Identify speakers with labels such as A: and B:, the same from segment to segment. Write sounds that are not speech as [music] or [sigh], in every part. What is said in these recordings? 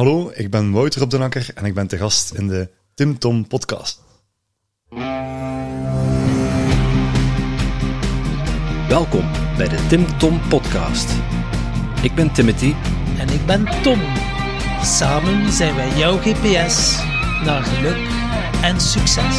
A: Hallo, ik ben Wouter op de Akker en ik ben te gast in de Tim Tom podcast.
B: Welkom bij de Tim Tom podcast. Ik ben Timothy
C: En ik ben Tom. Samen zijn wij jouw GPS naar geluk en succes.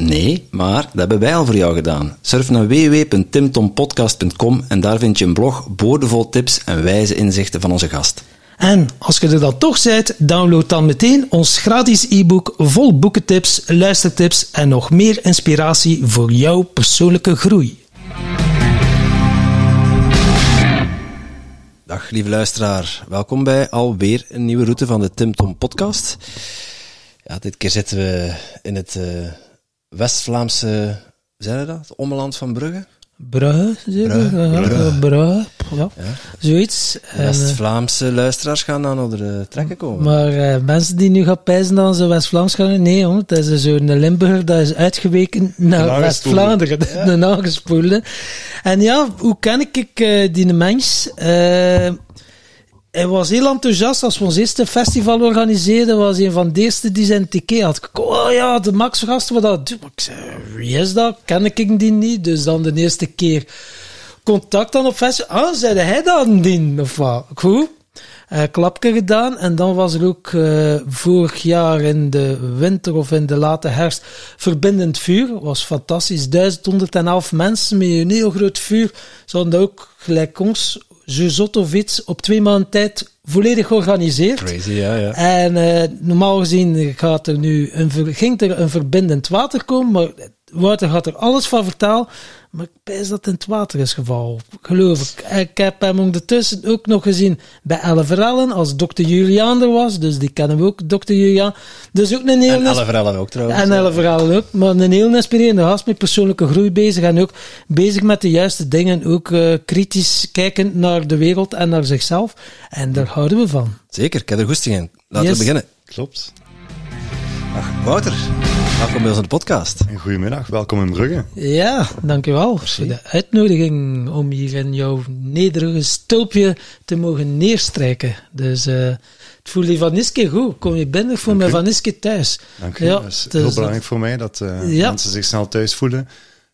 B: Nee, maar dat hebben wij al voor jou gedaan. Surf naar www.timtompodcast.com en daar vind je een blog boordevol tips en wijze inzichten van onze gast.
C: En als je er dan toch bent, download dan meteen ons gratis e-book vol boekentips, luistertips en nog meer inspiratie voor jouw persoonlijke groei.
B: Dag lieve luisteraar, welkom bij alweer een nieuwe route van de Tim Tom podcast. Ja, dit keer zitten we in het uh, West-Vlaamse, je dat? Het ommeland van Brugge?
C: Brugge, zeker? Brugge. Brugge. Ja. ja. Zoiets.
B: West-Vlaamse luisteraars gaan dan onder de trekken komen.
C: Maar uh, mensen die nu gaan pijzen dan ze West-Vlaams gaan, nee hoor, dat is zo'n Limburger dat is uitgeweken naar West-Vlaanderen, ja. [laughs] de nagespoelde. En ja, hoe ken ik uh, die mens? Uh, hij was heel enthousiast als we ons eerste festival organiseerden. was een van de eerste die zijn ticket had. Oh ja, de Max Gast, wat dat. Ik zei, wie is dat? Ken ik die niet? Dus dan de eerste keer contact dan op festival. Ah, zei hij dan die? Of wat? Goed. Uh, klapje gedaan. En dan was er ook uh, vorig jaar in de winter of in de late herfst verbindend vuur. was fantastisch. 1111 mensen met een heel groot vuur. Ze hadden ook gelijk ons zo zot of iets op twee maanden tijd volledig georganiseerd.
B: Crazy, ja, ja.
C: En uh, normaal gezien gaat er nu een, ging er een verbindend water komen, maar Wouter gaat er alles van vertellen. Maar ik pijs dat het in het water is gevallen, geloof ik. Ik heb hem ondertussen ook nog gezien bij Elle Verellen, als dokter Juliaan er was. Dus die kennen we ook, dokter Juliaan. Dus ook een heel...
B: En Elle Verellen ook trouwens.
C: En Elle Verellen ook. Maar een heel inspirerende gast met persoonlijke groei bezig. En ook bezig met de juiste dingen. Ook uh, kritisch kijkend naar de wereld en naar zichzelf. En daar houden we van.
B: Zeker, ik heb er goesting in. Laten yes. we beginnen.
A: Klopt.
B: Dag Wouter, welkom bij onze podcast.
A: Goedemiddag, welkom in Brugge.
C: Ja, dankjewel voor de uitnodiging om hier in jouw nederige stulpje te mogen neerstrijken. Dus uh, het voelt je van Iske goed. Kom je binnen, voel me van Iske thuis.
A: Dank je, ja, dat is heel belangrijk voor mij dat uh, ja. mensen zich snel thuis voelen.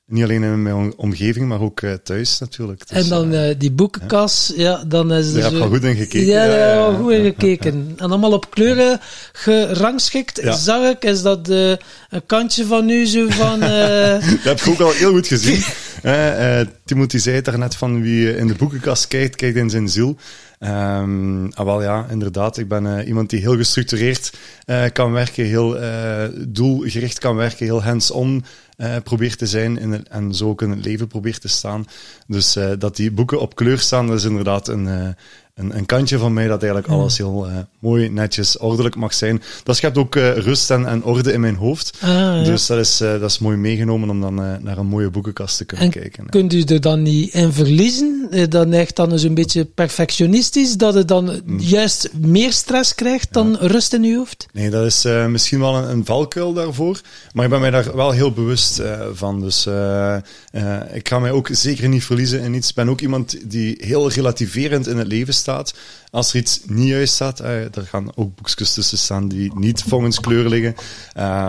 A: Niet alleen in mijn omgeving, maar ook uh, thuis natuurlijk.
C: Dus, en dan uh, die boekenkas, ja, ja dan is
A: Daar heb je wel goed in gekeken.
C: Ja, daar heb je goed in gekeken. En allemaal op kleuren gerangschikt, zag ik. Is dat uh, een kantje van nu zo van... [laughs]
A: dat heb ik ook al heel goed gezien. [laughs] [laughs] Timothy zei het daarnet van wie in de boekenkast kijkt, kijkt in zijn ziel. Um, ah, wel ja, inderdaad. Ik ben uh, iemand die heel gestructureerd uh, kan werken, heel uh, doelgericht kan werken, heel hands-on probeert te zijn in en zo ook in het leven probeert te staan. Dus dat die boeken op kleur staan, dat is inderdaad een, een, een, kantje van mij dat eigenlijk alles heel uh, mooi, netjes, ordelijk mag zijn. Dat schept ook uh, rust en, en, orde in mijn hoofd. Ah, ja. Dus dat is, uh, dat is mooi meegenomen om dan naar een mooie boekenkast te kunnen
C: en
A: kijken.
C: Kunt u er dan niet in verliezen? Dan echt dan eens een beetje perfectionistisch, dat het dan mm. juist meer stress krijgt dan ja. rust in uw hoofd?
A: Nee, dat is misschien wel een, een, valkuil daarvoor. Maar ik ben mij daar wel heel bewust van. Dus ik ga mij ook zeker niet verliezen in iets. Ik ben ook iemand die heel relativerend in het leven staat. Als er iets niet juist staat, eh, er gaan ook boekjes tussen staan die niet volgens kleur liggen.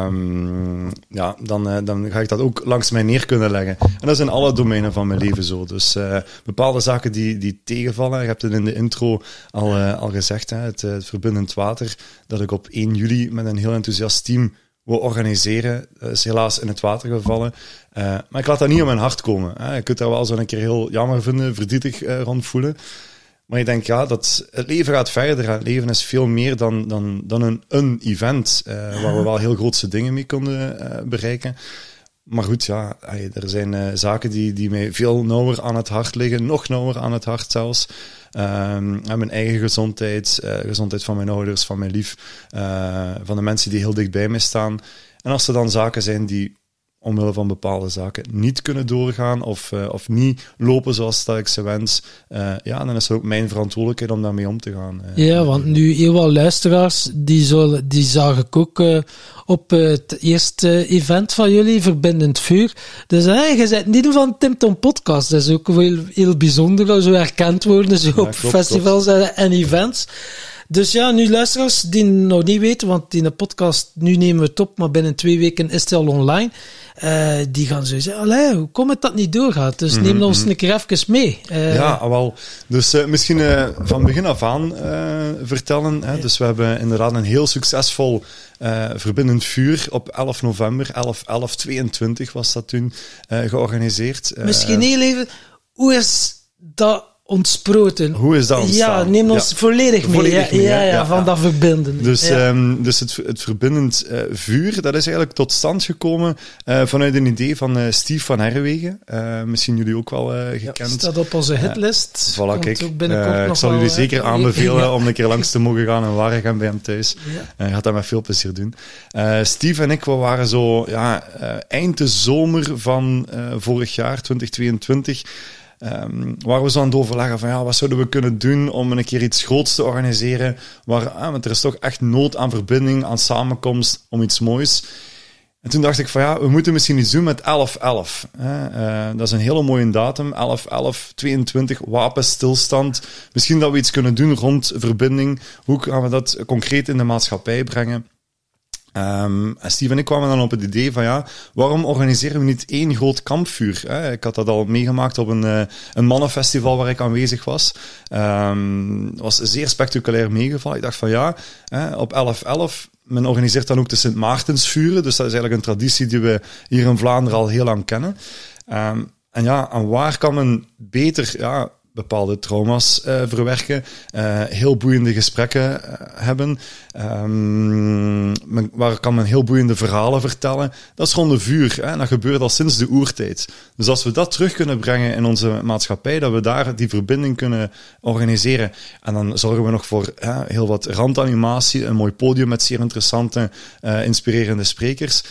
A: Um, ja, dan, uh, dan ga ik dat ook langs mij neer kunnen leggen. En dat is in alle domeinen van mijn leven zo. Dus uh, bepaalde zaken die, die tegenvallen. Je hebt het in de intro al, al gezegd, hè, het, het verbindend water. Dat ik op 1 juli met een heel enthousiast team wil organiseren. Is helaas in het water gevallen. Maar ik laat dat niet op mijn hart komen. Hè. Je kunt daar wel zo een keer heel jammer vinden, verdrietig uh, rond voelen. Maar ik denk, ja, dat het leven gaat verder. Het leven is veel meer dan, dan, dan een, een event, uh, waar we wel heel grootse dingen mee konden uh, bereiken. maar goed, ja, er zijn zaken die, die mij veel nauwer aan het hart liggen, nog nauwer aan het hart zelfs. Um, mijn eigen gezondheid, gezondheid van mijn ouders, van mijn lief, van de mensen die heel dicht bij mij staan. En als er dan zaken zijn die omwille van bepaalde zaken niet kunnen doorgaan of, uh, of niet lopen zoals dat ik ze wens, uh, ja, dan is het ook mijn verantwoordelijkheid om daarmee om te gaan.
C: Uh. Ja, want nu heel wat luisteraars, die, zullen, die zag ik ook op het eerste event van jullie, Verbindend Vuur. Dus hey, je bent niet van Tim Tom Podcast, dat is ook heel, heel bijzonder, dat zo herkend worden zo ja, op klopt, festivals klopt. en events. Dus ja, nu luisteraars die nog niet weten, want in de podcast, nu nemen we het op, maar binnen twee weken is het al online. Uh, die gaan zo zeggen, allee, hoe komt het dat niet doorgaat? Dus neem ons mhm. een keer even mee.
A: Uh, ja, wel. Dus uh, misschien van begin af aan vertellen. Hè? Dus we hebben inderdaad een heel succesvol verbindend vuur op 11 november, 11, 11, 22 was dat toen georganiseerd.
C: Misschien heel even, hoe is dat ontsproten.
A: Hoe is dat ontstaan?
C: Ja, neem ons volledig mee. Volledig ja, mee ja, ja, van dat verbinden.
A: Dus, um, dus het, het verbindend uh, vuur, dat is eigenlijk tot stand gekomen uh, vanuit een idee van uh, Steve van Herwegen. misschien jullie ook wel gekend.
C: Staat op onze hitlist.
A: voilà, kijk. ik zal jullie zeker aanbevelen [laughs] om een keer langs te mogen gaan en waar gaan bij hem thuis. Ja. gaat dat met veel plezier doen. Steve en ik, we waren zo ja, eind de zomer van vorig jaar, 2022 Um, waar we zo aan het overleggen van ja, wat zouden we kunnen doen om een keer iets groots te organiseren. Waar, ah, want er is toch echt nood aan verbinding, aan samenkomst om iets moois. En toen dacht ik van ja, we moeten misschien iets doen met 11-11. Uh, dat is een hele mooie datum. 11-11, 22, wapenstilstand. Misschien dat we iets kunnen doen rond verbinding. Hoe gaan we dat concreet in de maatschappij brengen? Um, en Steve en ik kwamen dan op het idee van ja, waarom organiseren we niet één groot kampvuur? Hè? Ik had dat al meegemaakt op een, uh, een mannenfestival waar ik aanwezig was. Um, was zeer spectaculair meegevallen. Ik dacht van ja, hè, op 11-11, men organiseert dan ook de Sint Maartensvuren. Dus dat is eigenlijk een traditie die we hier in Vlaanderen al heel lang kennen. Um, en ja, en waar kan men beter ja, bepaalde trauma's uh, verwerken, uh, heel boeiende gesprekken uh, hebben, men, waar kan men heel boeiende verhalen vertellen. Dat is rond de vuur. Hè? Dat gebeurt al sinds de oertijd. Dus als we dat terug kunnen brengen in onze maatschappij, dat we daar die verbinding kunnen organiseren, en dan zorgen we nog voor heel wat randanimatie, een mooi podium met zeer interessante, inspirerende sprekers,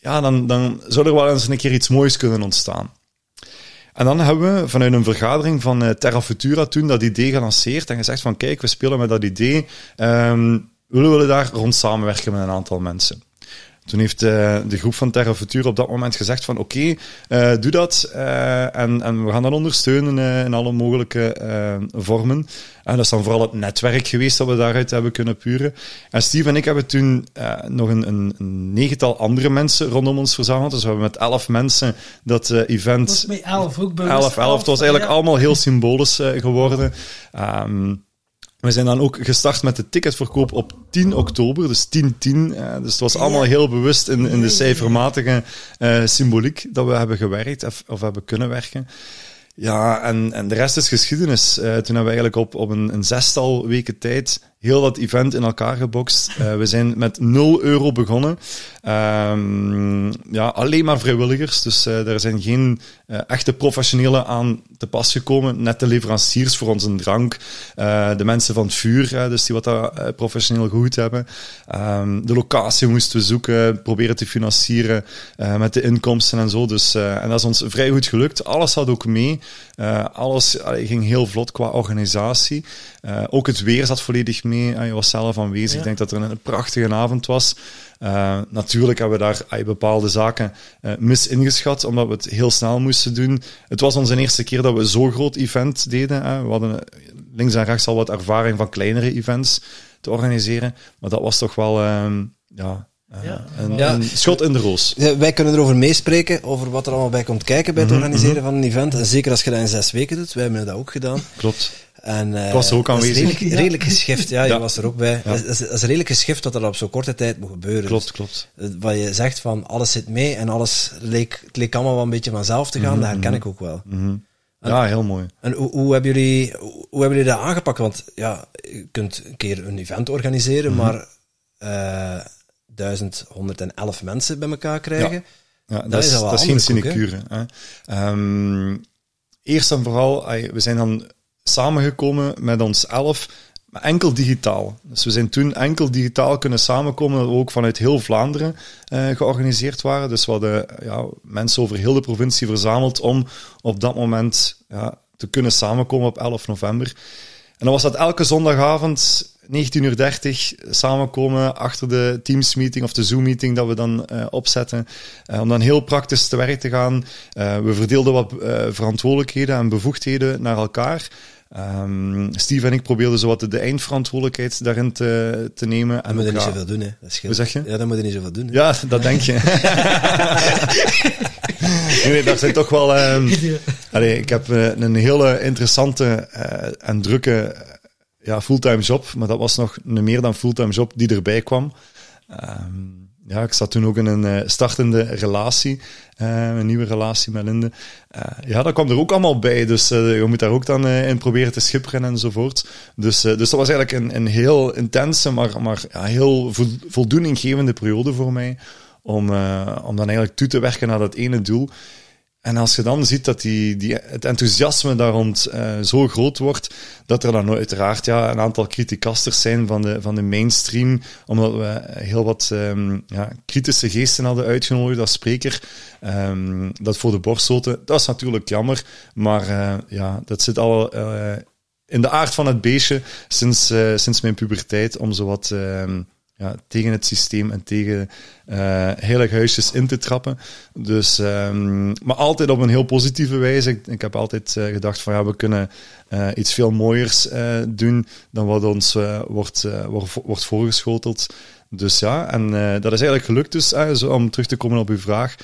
A: ja, dan, dan zou er wel eens een keer iets moois kunnen ontstaan. En dan hebben we vanuit een vergadering van uh, Terra Futura toen dat idee gelanceerd en gezegd van kijk, we spelen met dat idee. Um, we willen daar rond samenwerken met een aantal mensen. Toen heeft uh, de groep van Terra Futura op dat moment gezegd van oké, okay, uh, doe dat uh, en, en we gaan dat ondersteunen in alle mogelijke vormen. En dat is dan vooral het netwerk geweest dat we daaruit hebben kunnen puren. En Steve en ik hebben toen nog een, een, een, negental andere mensen rondom ons verzameld. Dus we hebben met elf mensen dat event...
C: Was met elf ook
A: bij Elf, elf. Het was eigenlijk allemaal heel symbolisch geworden. Um, we zijn dan ook gestart met de ticketverkoop op 10 oktober, dus 10-10. Uh, dus het was allemaal heel bewust in, in de cijfermatige uh, symboliek dat we hebben gewerkt of, of hebben kunnen werken. Ja, en, en de rest is geschiedenis. Uh, toen hebben we eigenlijk op, op een, een zestal weken tijd heel dat event in elkaar gebokst. Uh, we zijn met 0 euro begonnen. Um, ja, alleen maar vrijwilligers. Dus uh, er zijn geen uh, echte professionelen aan te pas gekomen. Net de leveranciers voor onze drank. de mensen van het vuur, dus die wat professioneel goed hebben. Um, de locatie moesten we zoeken, proberen te financieren met de inkomsten en zo. Dus, en dat is ons vrij goed gelukt. Alles had ook mee. alles ging heel vlot qua organisatie. Ook het weer zat volledig mee. je was zelf aanwezig. Ik denk dat er een prachtige avond was. Uh, natuurlijk hebben we daar uh, bepaalde zaken uh, mis ingeschat, omdat we het heel snel moesten doen. Het was onze eerste keer dat we zo'n groot event deden. We hadden links en rechts al wat ervaring van kleinere events te organiseren, maar dat was toch wel ehm, ja, ja. Een, een, schot in de roos.
B: wij kunnen erover meespreken, over wat er allemaal bij komt kijken bij het mhm, organiseren mhm. van een event. En zeker als je dat in zes weken doet. Wij hebben dat ook gedaan.
A: Klopt.
B: En, uh,
A: ik was er ook aanwezig.
B: Redelijk, redelijk geschift, ja, je was er ook bij. Het is, is, redelijk geschift dat er op zo'n korte tijd moet gebeuren.
A: Klopt, dus, klopt.
B: Wat je zegt van alles zit mee en alles leek, het leek allemaal wel een beetje vanzelf te gaan, mm dat herken ik ook wel.
A: Mhm. ja, heel mooi.
B: En hoe, hoe, hebben jullie, hoe, hebben jullie dat aangepakt? Want ja, je kunt een keer een event organiseren, mhm. maar uh, 1111 mensen bij elkaar krijgen.
A: Ja, dat, is, dat is geen sinecure. Um, eerst en vooral, we zijn dan samengekomen met ons elf, enkel digitaal. Dus we zijn toen enkel digitaal kunnen samenkomen, dat we ook vanuit heel Vlaanderen uh, georganiseerd waren. Dus we hadden ja, mensen over heel de provincie verzameld om op dat moment ja, te kunnen samenkomen op 11 november. En dan was dat elke zondagavond 19.30 uur samenkomen achter de Teams-meeting of de Zoom-meeting dat we dan uh, opzetten. Uh, om dan heel praktisch te werk te gaan. Uh, we verdeelden wat verantwoordelijkheden en bevoegdheden naar elkaar. Um, Steve en ik probeerden zo wat de, eindverantwoordelijkheid daarin te, te nemen.
B: En moet je niet zoveel doen, hè. Dat
A: Hoe zeg je?
B: Ja, dan moet je niet zoveel doen. Hè.
A: Ja, dat denk je. [laughs] nee, dat zijn toch wel... [laughs] Um, allee, ik heb een hele interessante uh, en drukke ja, fulltime job, maar dat was nog een meer dan fulltime job die erbij kwam. Um, ja, ik zat toen ook in een uh, startende relatie, uh, een nieuwe relatie met Linde. Uh, ja, dat kwam er ook allemaal bij, dus je moet daar ook dan in proberen te schipperen enzovoort. Dus, dus dat was eigenlijk een, een heel intense, maar, maar ja, heel voldoeninggevende periode voor mij. Om, om dan eigenlijk toe te werken naar dat ene doel. En als je dan ziet dat die, die, het enthousiasme daar rond uh, zo groot wordt, dat er dan uiteraard ja, een aantal criticasters zijn van de, van de mainstream, omdat we heel wat um, ja, kritische geesten hadden uitgenodigd als spreker, um, dat voor de borststoten. Dat is natuurlijk jammer, maar uh, ja, dat zit al uh, in de aard van het beestje sinds, sinds mijn puberteit, om zo wat... Ja, tegen het systeem en tegen uh, huisjes in te trappen. Dus, um, maar altijd op een heel positieve wijze. Ik, ik heb altijd uh, gedacht van ja, we kunnen uh, iets veel mooiers doen dan wat ons wordt, wordt, wordt voorgeschoteld. Dus ja, en dat is eigenlijk gelukt dus, zo, om terug te komen op uw vraag.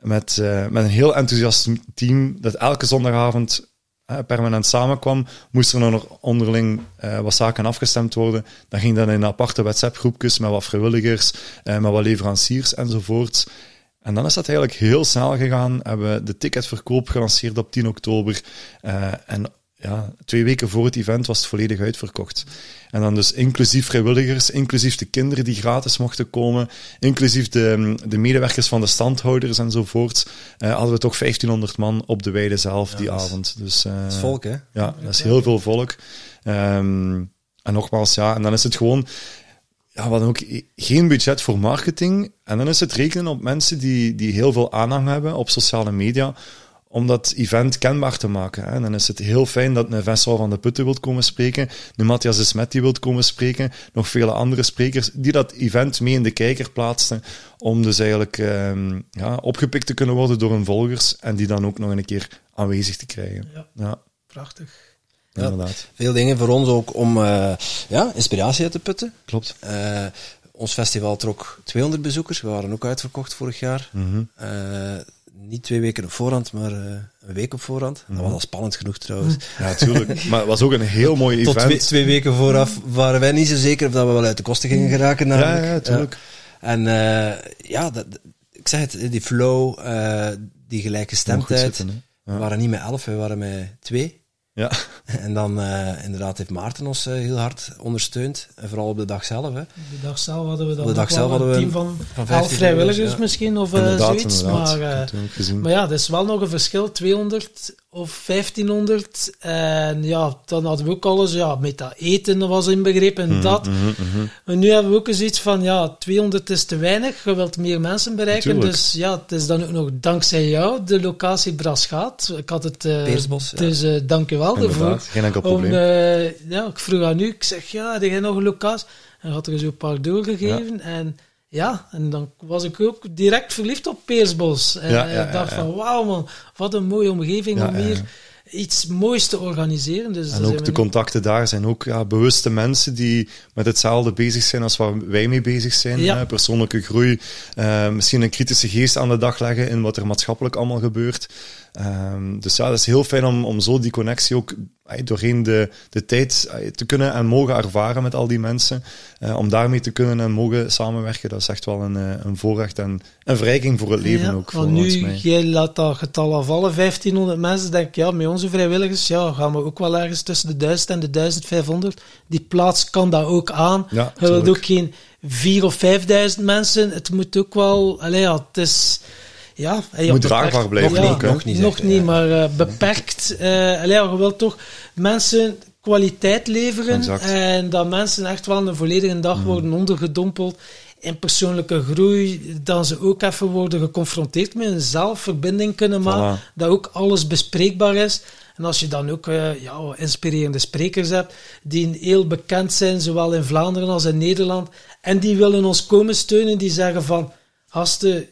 A: Met, met een heel enthousiast team dat elke zondagavond permanent samenkwam, moesten er nog onderling uh, wat zaken afgestemd worden. Dan ging dat in aparte WhatsApp-groepjes met wat vrijwilligers, uh, met wat leveranciers enzovoort. En dan is dat eigenlijk heel snel gegaan. Hebben we de ticketverkoop gelanceerd op 10 oktober. En ja, twee weken voor het event was het volledig uitverkocht. En dan dus inclusief vrijwilligers, inclusief de kinderen die gratis mochten komen, inclusief de, de medewerkers van de standhouders enzovoort, uh, hadden we toch 1500 man op de weide zelf die avond. Dus, uh,
B: dat is volk, hè?
A: Ja, dat is heel veel volk. Um, en nogmaals, ja, en dan is het gewoon, ja, we hadden ook geen budget voor marketing. En dan is het rekenen op mensen die, die heel veel aanhang hebben op sociale media om dat event kenbaar te maken. Hè. En dan is het heel fijn dat een Vessel van de Putten wilt komen spreken, een Matthias de Smet die wilt komen spreken, nog vele andere sprekers die dat event mee in de kijker plaatsten, om dus eigenlijk um, ja, opgepikt te kunnen worden door hun volgers en die dan ook nog een keer aanwezig te krijgen.
C: Ja, ja. prachtig.
B: Ja, inderdaad. Veel dingen voor ons ook om uh, ja, inspiratie uit te putten.
A: Klopt.
B: Uh, ons festival trok 200 bezoekers. We waren ook uitverkocht vorig jaar. Mm -hmm. uh, niet twee weken op voorhand, maar uh, een week op voorhand. Dat was al spannend genoeg trouwens. [laughs]
A: Ja, natuurlijk. maar het was ook een heel mooi event.
B: Tot twee, twee, weken vooraf waren wij niet zo zeker of dat we wel uit de kosten gingen geraken. Namelijk.
A: Ja, ja, natuurlijk.
B: Ja. En uh, ja, dat, ik zeg het, die flow, uh, die gelijkgestemdheid. Zitten, we waren niet met elf, we waren met twee.
A: Ja. [laughs]
B: En dan uh, inderdaad heeft Maarten ons uh, heel hard ondersteund. En vooral op de dag zelf. Hè. Op
C: de dag zelf hadden we dan de dag zelf hadden we een team van, van elf vrijwilligers ja. misschien of uh, zoiets. Maar, maar ja, dat is wel nog een verschil. 200 of 1500. En ja, dan hadden we ook alles, ja, met dat eten was inbegrepen en mm, dat. Mm, mm, en nu hebben we ook eens iets van, ja, 200 is te weinig, je wilt meer mensen bereiken. Natuurlijk. Dus ja, het is dan ook nog dankzij jou, de locatie Brasgaat. Ik had het... Uh,
B: Peersbos,
C: Dus uh, dank je wel daarvoor.
A: geen enkel probleem. Om,
C: uh, ja, ik vroeg aan u, ik zeg, ja, heb jij nog een locatie? En had er zo een paar doorgegeven ja. en... Ja, en dan was ik ook direct verliefd op Peersbos. En ja, ja, ik dacht van, wauw man, wat een mooie omgeving om hier iets moois te organiseren. Dus
A: en ook de contacten daar zijn ook ja, bewuste mensen die met hetzelfde bezig zijn als waar wij mee bezig zijn. Hè? Persoonlijke groei, uh, misschien een kritische geest aan de dag leggen in wat er maatschappelijk allemaal gebeurt. Um, dus ja, dat is heel fijn om, om zo die connectie ook doorheen de, de tijd te kunnen en mogen ervaren met al die mensen. Uh, om daarmee te kunnen en mogen samenwerken, dat is echt wel een, een voorrecht en een verrijking voor het leven
C: ja,
A: ook.
C: Voor nu, mij. jij laat dat getal afvallen, 1500 mensen, denk ik, ja, met onze vrijwilligers, ja, gaan we ook wel ergens tussen de 1000 en de 1500. Die plaats kan dat ook aan.
A: Ja,
C: je wilt ook geen 4 of 5000 mensen. Het moet ook wel, allee, ja, het is ja, en
A: Moet draagbaar blijven
C: Ja,
A: ook, hè?
B: nog niet,
C: Nog niet,
B: ja.
C: maar eh, beperkt. eh allee, je wilt toch mensen kwaliteit leveren
A: Exact.
C: En dat mensen echt wel een volledige dag worden ondergedompeld in persoonlijke groei, dat ze ook even worden geconfronteerd met een zelfverbinding kunnen maken,
A: Voilà.
C: dat ook alles bespreekbaar is. En als je dan ook eh, ja, inspirerende sprekers hebt, die heel bekend zijn, zowel in Vlaanderen als in Nederland, en die willen ons komen steunen, die zeggen van, gasten,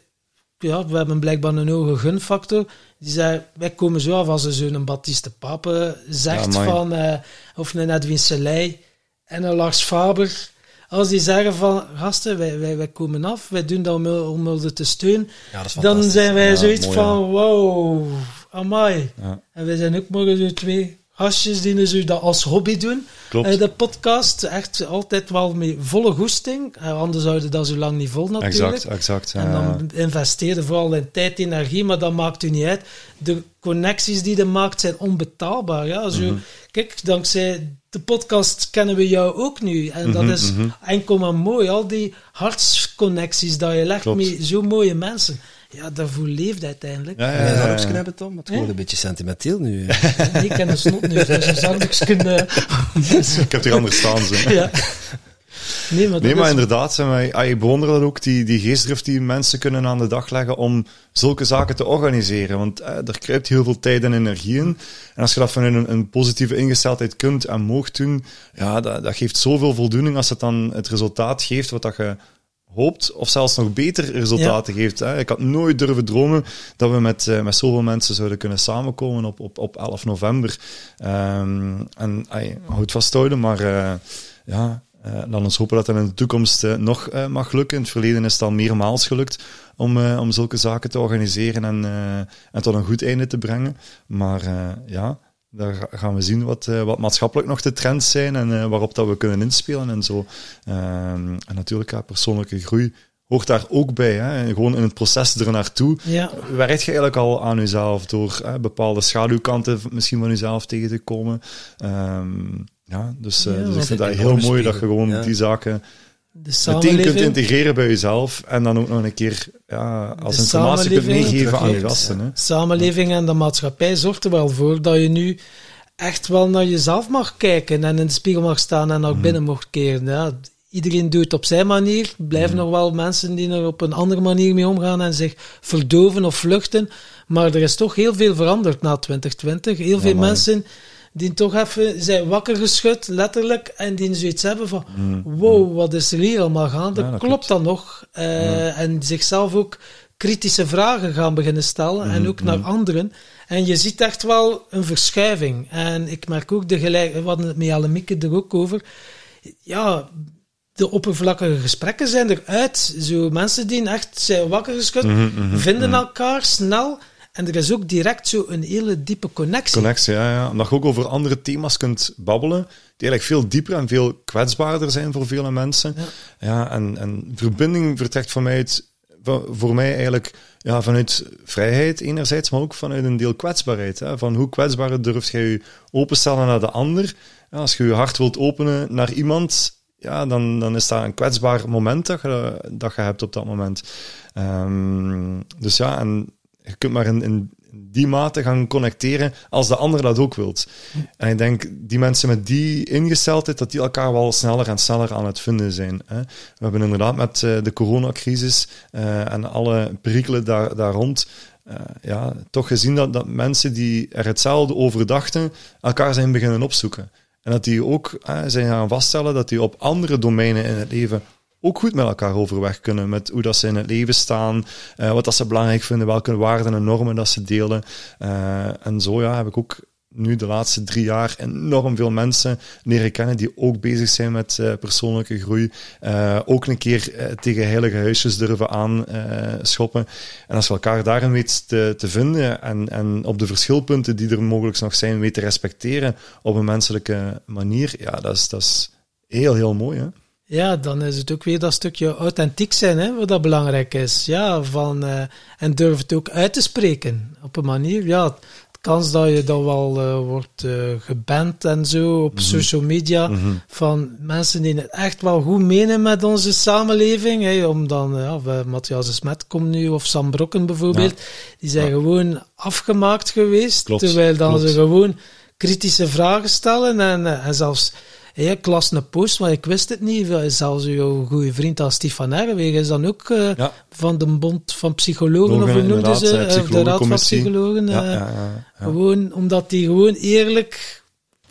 C: ja, we hebben blijkbaar een hoge gunfactor. Die zei, wij komen zo af als er zo'n Baptiste Pape zegt
A: Ja,
C: van, eh, of een Edwin Selei en een Lars Faber. Als die zeggen van, gasten, wij, wij, wij komen af, wij doen dat om, om te steunen.
B: Ja,
C: Dan zijn wij
A: Ja,
C: zoiets
A: mooi,
C: van, wow, amai.
A: Ja.
C: En wij zijn ook maar zo twee gastjes die zo dat als hobby doen.
A: Klopt.
C: Eh, de podcast, echt altijd wel met volle goesting. Eh, anders zouden dat zo lang niet vol natuurlijk.
A: Exact, exact.
C: En dan investeerde vooral in tijd, energie, maar dat maakt u niet uit. De connecties die je maakt zijn onbetaalbaar. Ja? Zo,
A: Mhm.
C: Kijk, dankzij de podcast kennen we jou ook nu. En dat
A: Mhm,
C: is
A: mhm.
C: enkel maar mooi. Al die hartsconnecties dat je legt
A: Klopt.
C: met zo mooie mensen. Ja, daarvoor leeft uiteindelijk.
A: Ja, ja, ja,
B: dat ook
A: ja.
B: hebben, Tom? Het wordt een beetje sentimenteel nu.
C: Nee, ik ken de snot nu, dus een eh, [laughs]
A: Ik heb hier anders staan. Zo.
C: ja. Nee, maar,
A: Nee,
C: dat
A: maar
C: is-
A: inderdaad, zeg maar, ah, ik bewonder dat ook, die, die geestdrift die mensen kunnen aan de dag leggen om zulke zaken te organiseren. Want eh, er kruipt heel veel tijd en energie in. En als je dat vanuit een, een positieve ingesteldheid kunt en moogt doen, ja, dat, dat geeft zoveel voldoening als het dan het resultaat geeft wat dat je hoopt, of zelfs nog beter resultaten geeft. Hè. Ik had nooit durven dromen dat we met, eh, met zoveel mensen zouden kunnen samenkomen op, op, op 11 november. Ehm, en ay, houd vasthouden, maar eh, ja, eh, laat ons hopen dat dat in de toekomst eh, nog eh, mag lukken. In het verleden is het al meermaals gelukt om, eh, om zulke zaken te organiseren en, eh, en tot een goed einde te brengen. Maar eh, ja, daar ga- gaan we zien wat, eh, wat maatschappelijk nog de trends zijn en eh, waarop dat we kunnen inspelen en zo. Ehm, en natuurlijk, ja, persoonlijke groei hoort daar ook bij. Hè. Gewoon in het proces er naartoe.
C: Ja,
A: Werkt je eigenlijk al aan jezelf door hè, bepaalde schaduwkanten misschien van jezelf tegen te komen? Ehm, ja, dus, eh,
C: Ja,
A: dus ik vind dat heel mooi dat je gewoon
B: ja.
A: die zaken
C: de
A: meteen
C: samenleving...
A: kunt integreren bij jezelf en dan ook nog een keer ja, als informatie kunt meegeven aan je gasten. Hè.
C: samenleving en de maatschappij zorgt er wel voor dat je nu echt wel naar jezelf mag kijken en in de spiegel mag staan en naar
A: Mhm.
C: binnen mag keren. Ja, iedereen doet het op zijn manier. Er blijven
A: Mhm.
C: nog wel mensen die er op een andere manier mee omgaan en zich verdoven of vluchten. Maar er is toch heel veel veranderd na 2020. Heel veel mensen die toch even zijn wakker geschud, letterlijk, en die zoiets hebben van
A: Mhm.
C: wow, wat is er hier allemaal gaande?
A: Ja, dat
C: klopt
A: klopt.
C: dat nog? Eh, En zichzelf ook kritische vragen gaan beginnen stellen en
A: Mhm,
C: ook naar anderen. En je ziet echt wel een verschuiving. En ik merk ook de gelijk, we hadden het met Alemieke er ook over. Ja, de oppervlakkige gesprekken zijn eruit. Zo mensen die echt zijn wakker geschud,
A: Mhm, mhm,
C: vinden
A: mhm.
C: elkaar snel. En er is ook direct zo een hele diepe connectie.
A: Connectie, ja, ja. Omdat je ook over andere thema's kunt babbelen, die eigenlijk veel dieper en veel kwetsbaarder zijn voor vele mensen.
C: Ja.
A: Ja, en, en verbinding vertrekt voor mij, voor mij eigenlijk ja, vanuit vrijheid enerzijds, maar ook vanuit een deel kwetsbaarheid. Hè. Van hoe kwetsbaar durft jij je openstellen naar de ander? Ja, als je je hart wilt openen naar iemand, ja, dan, dan is dat een kwetsbaar moment dat je, dat je hebt op dat moment. Ehm, dus ja, en je kunt maar in, in die mate gaan connecteren als de ander dat ook wilt. En ik denk, die mensen met die ingesteldheid, dat die elkaar wel sneller en sneller aan het vinden zijn. Hè. We hebben inderdaad met eh, de coronacrisis eh, en alle perikelen daar, daar rond, eh, ja, toch gezien dat, dat mensen die er hetzelfde over dachten, elkaar zijn beginnen opzoeken. En dat die ook zijn gaan vaststellen dat die op andere domeinen in het leven ook goed met elkaar overweg kunnen. Met hoe dat ze in het leven staan, eh, wat dat ze belangrijk vinden, welke waarden en normen dat ze delen. Eh, en zo ja, heb ik ook nu de laatste drie jaar enorm veel mensen leren kennen die ook bezig zijn met eh, persoonlijke groei. Ook een keer tegen heilige huisjes durven aan eh, schoppen. En als je elkaar daarin weet te, te vinden en, en op de verschilpunten die er mogelijk nog zijn, weet te respecteren op een menselijke manier, ja, dat is, dat is heel, heel mooi. Hè?
C: Ja, dan is het ook weer dat stukje authentiek zijn, hè, wat dat belangrijk is. Ja, van, eh, en durf het ook uit te spreken op een manier. Ja, het kans dat je dan wel uh, wordt uh, geband en zo op mm -hmm. social media mm -hmm. van mensen die het echt wel goed menen met onze samenleving. Hè, om dan, ja, Matthias Smet komt nu, of Sam Brokken bijvoorbeeld, ja. die zijn ja. gewoon afgemaakt geweest,
A: klopt,
C: terwijl dan
A: klopt.
C: ze gewoon kritische vragen stellen en, en zelfs Hey, ik las een post, maar ik wist het niet. Zelfs uw goede vriend als Stefan Erwegen is dan ook uh, ja. van de Bond van Psychologen,
A: Logen,
C: of hoe noemden ze?
A: Uh,
C: de Raad van Psychologen.
A: Ja,
C: uh,
A: ja,
C: Gewoon omdat hij gewoon eerlijk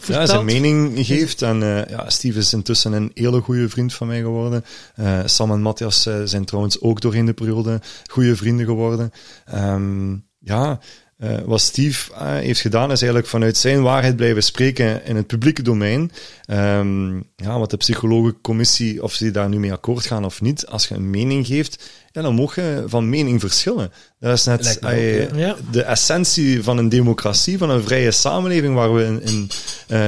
A: ja, zijn mening geeft. En ja, Steve is intussen een hele goede vriend van mij geworden. Sam en Matthias zijn trouwens ook doorheen de periode goede vrienden geworden. Um, ja, uh, wat Steve uh, heeft gedaan, is eigenlijk vanuit zijn waarheid blijven spreken in het publieke domein. Um, ja, wat de psychologencommissie, of ze daar nu mee akkoord gaan of niet, als je een mening geeft, ja, dan mag je van mening verschillen. Dat is net uh,
C: ja.
A: de essentie van een democratie, van een vrije samenleving waar we in, in,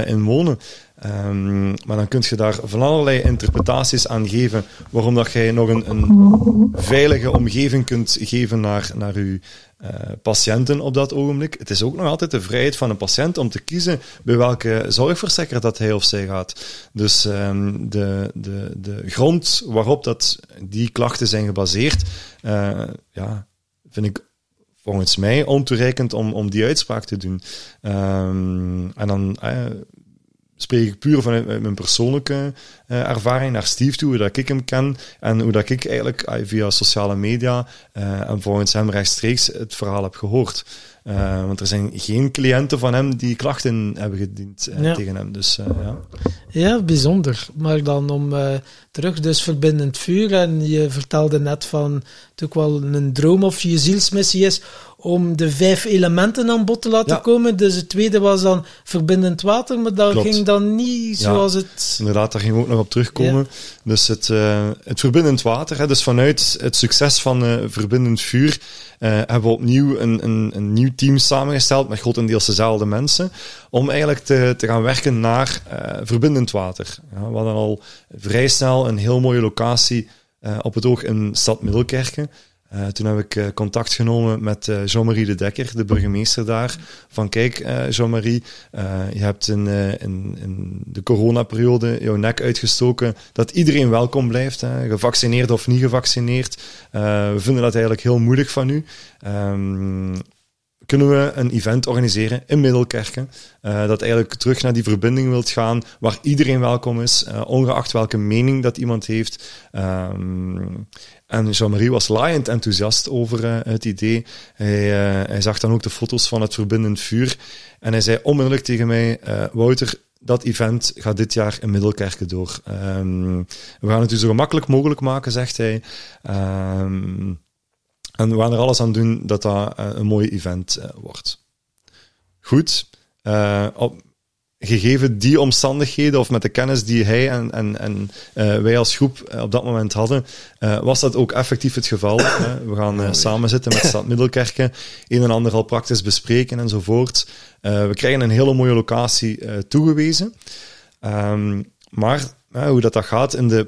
A: in wonen. Um, maar dan kun je daar van allerlei interpretaties aan geven waarom dat jij nog een, een veilige omgeving kunt geven naar, naar je uh, patiënten op dat ogenblik. Het is ook nog altijd de vrijheid van een patiënt om te kiezen bij welke zorgverzekeraar dat hij of zij gaat. Dus um, de, de, de grond waarop dat die klachten zijn gebaseerd, uh, ja, vind ik volgens mij ontoereikend om, om die uitspraak te doen. Um, en dan... Uh, spreek ik puur vanuit mijn persoonlijke uh, ervaring naar Steve toe, hoe dat ik hem ken en hoe dat ik eigenlijk uh, via sociale media uh, en volgens hem rechtstreeks het verhaal heb gehoord. want er zijn geen cliënten van hem die klachten hebben gediend ja. tegen hem. Dus, ja.
C: ja, bijzonder. Maar dan om terug, dus verbindend vuur. En je vertelde net van het ook wel een droom of je zielsmissie is om de vijf elementen aan bod te laten
A: Ja.
C: komen. Dus het tweede was dan verbindend water, maar dat
A: Klopt.
C: ging dan niet zoals
A: Ja.
C: het...
A: Inderdaad, daar gingen we ook nog op terugkomen. Dus het, eh, het verbindend water, hè, dus vanuit het succes van eh, verbindend vuur, eh, hebben we opnieuw een, een, een nieuw team samengesteld met grotendeels dezelfde mensen, om eigenlijk te, te gaan werken naar verbindend water. Ja, we hadden al vrij snel een heel mooie locatie op het oog in stad Middelkerken. Eh, toen heb ik eh, contact genomen met eh, Jean-Marie de Dekker, de burgemeester daar. Van kijk, eh, Jean-Marie, eh, je hebt in, eh, in, in de coronaperiode jouw nek uitgestoken dat iedereen welkom blijft, hè, gevaccineerd of niet gevaccineerd. Eh, we vinden dat eigenlijk heel moedig van u. Ehm, kunnen we een event organiseren in Middelkerken, uh, dat eigenlijk terug naar die verbinding wilt gaan, waar iedereen welkom is, uh, ongeacht welke mening dat iemand heeft. Um, en Jean-Marie was laaiend enthousiast over uh, het idee. Hij, hij, zag dan ook de foto's van het verbindend vuur en hij zei onmiddellijk tegen mij, Wouter, dat event gaat dit jaar in Middelkerken door. Um, we gaan het u zo gemakkelijk mogelijk maken, zegt hij. Um, en we gaan er alles aan doen dat dat uh, een mooi event uh, wordt. Goed. Uh, op, gegeven die omstandigheden, of met de kennis die hij en, en, en wij als groep op dat moment hadden, was dat ook effectief het geval. we gaan samen zitten met Stad Middelkerken, een en ander al praktisch bespreken enzovoort. we krijgen een hele mooie locatie toegewezen. Um, maar hoe dat, dat gaat in de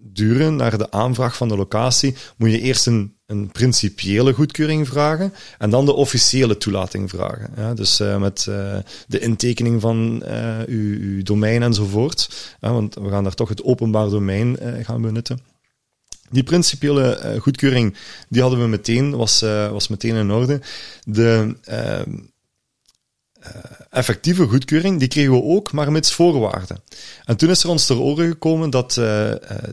A: procedure naar de aanvraag van de locatie, moet je eerst een een principiële goedkeuring vragen en dan de officiële toelating vragen. Ja, dus uh, met uh, de intekening van uh, uw, uw, domein enzovoort. Want we gaan daar toch het openbaar domein gaan benutten. Die principiële goedkeuring, die hadden we meteen, was, was meteen in orde. De effectieve goedkeuring, die kregen we ook, maar met voorwaarden. En toen is er ons ter oren gekomen dat uh,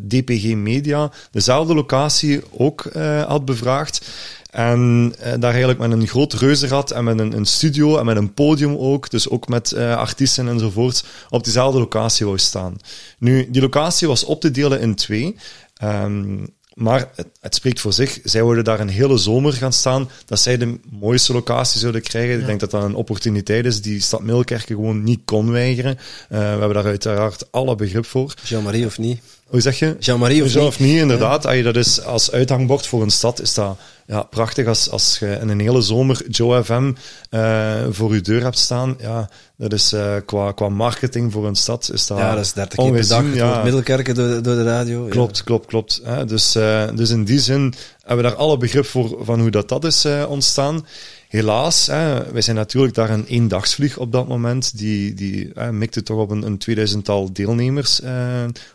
A: DPG Media dezelfde locatie ook uh, had bevraagd. En daar eigenlijk met een groot reuzenrad en met een, een, studio en met een podium ook, dus ook met artiesten enzovoort, op diezelfde locatie wou staan. Nu, die locatie was op te delen in twee. Um, maar het, het, spreekt voor zich. Zij wilden daar een hele zomer gaan staan. Dat zij de mooiste locatie zouden krijgen. Ja. Ik denk dat dat een opportuniteit is die Stad Middelkerken gewoon niet kon weigeren. Uh, we hebben daar uiteraard alle begrip voor.
B: Jean-Marie of niet?
A: Hoe zeg je?
B: Jean-Marie of,
A: Jean of niet, inderdaad. Ja. Dat is als uithangbord voor een stad is dat ja, prachtig als, als je in een hele zomer Joe FM uh, voor je deur hebt staan. Ja, dat is uh, qua, qua marketing voor een stad is dat
B: Ja, dat is 30 keer per dag ja. Middelkerken door, door de radio.
A: Klopt,
B: ja.
A: klopt, klopt. Hè? Dus, uh, dus in die zin hebben we daar alle begrip voor van hoe dat, dat is ontstaan. Helaas, hè, wij zijn natuurlijk daar een eendagsvlieg op dat moment. Die, die hè, mikte toch op een, een 2000-tal deelnemers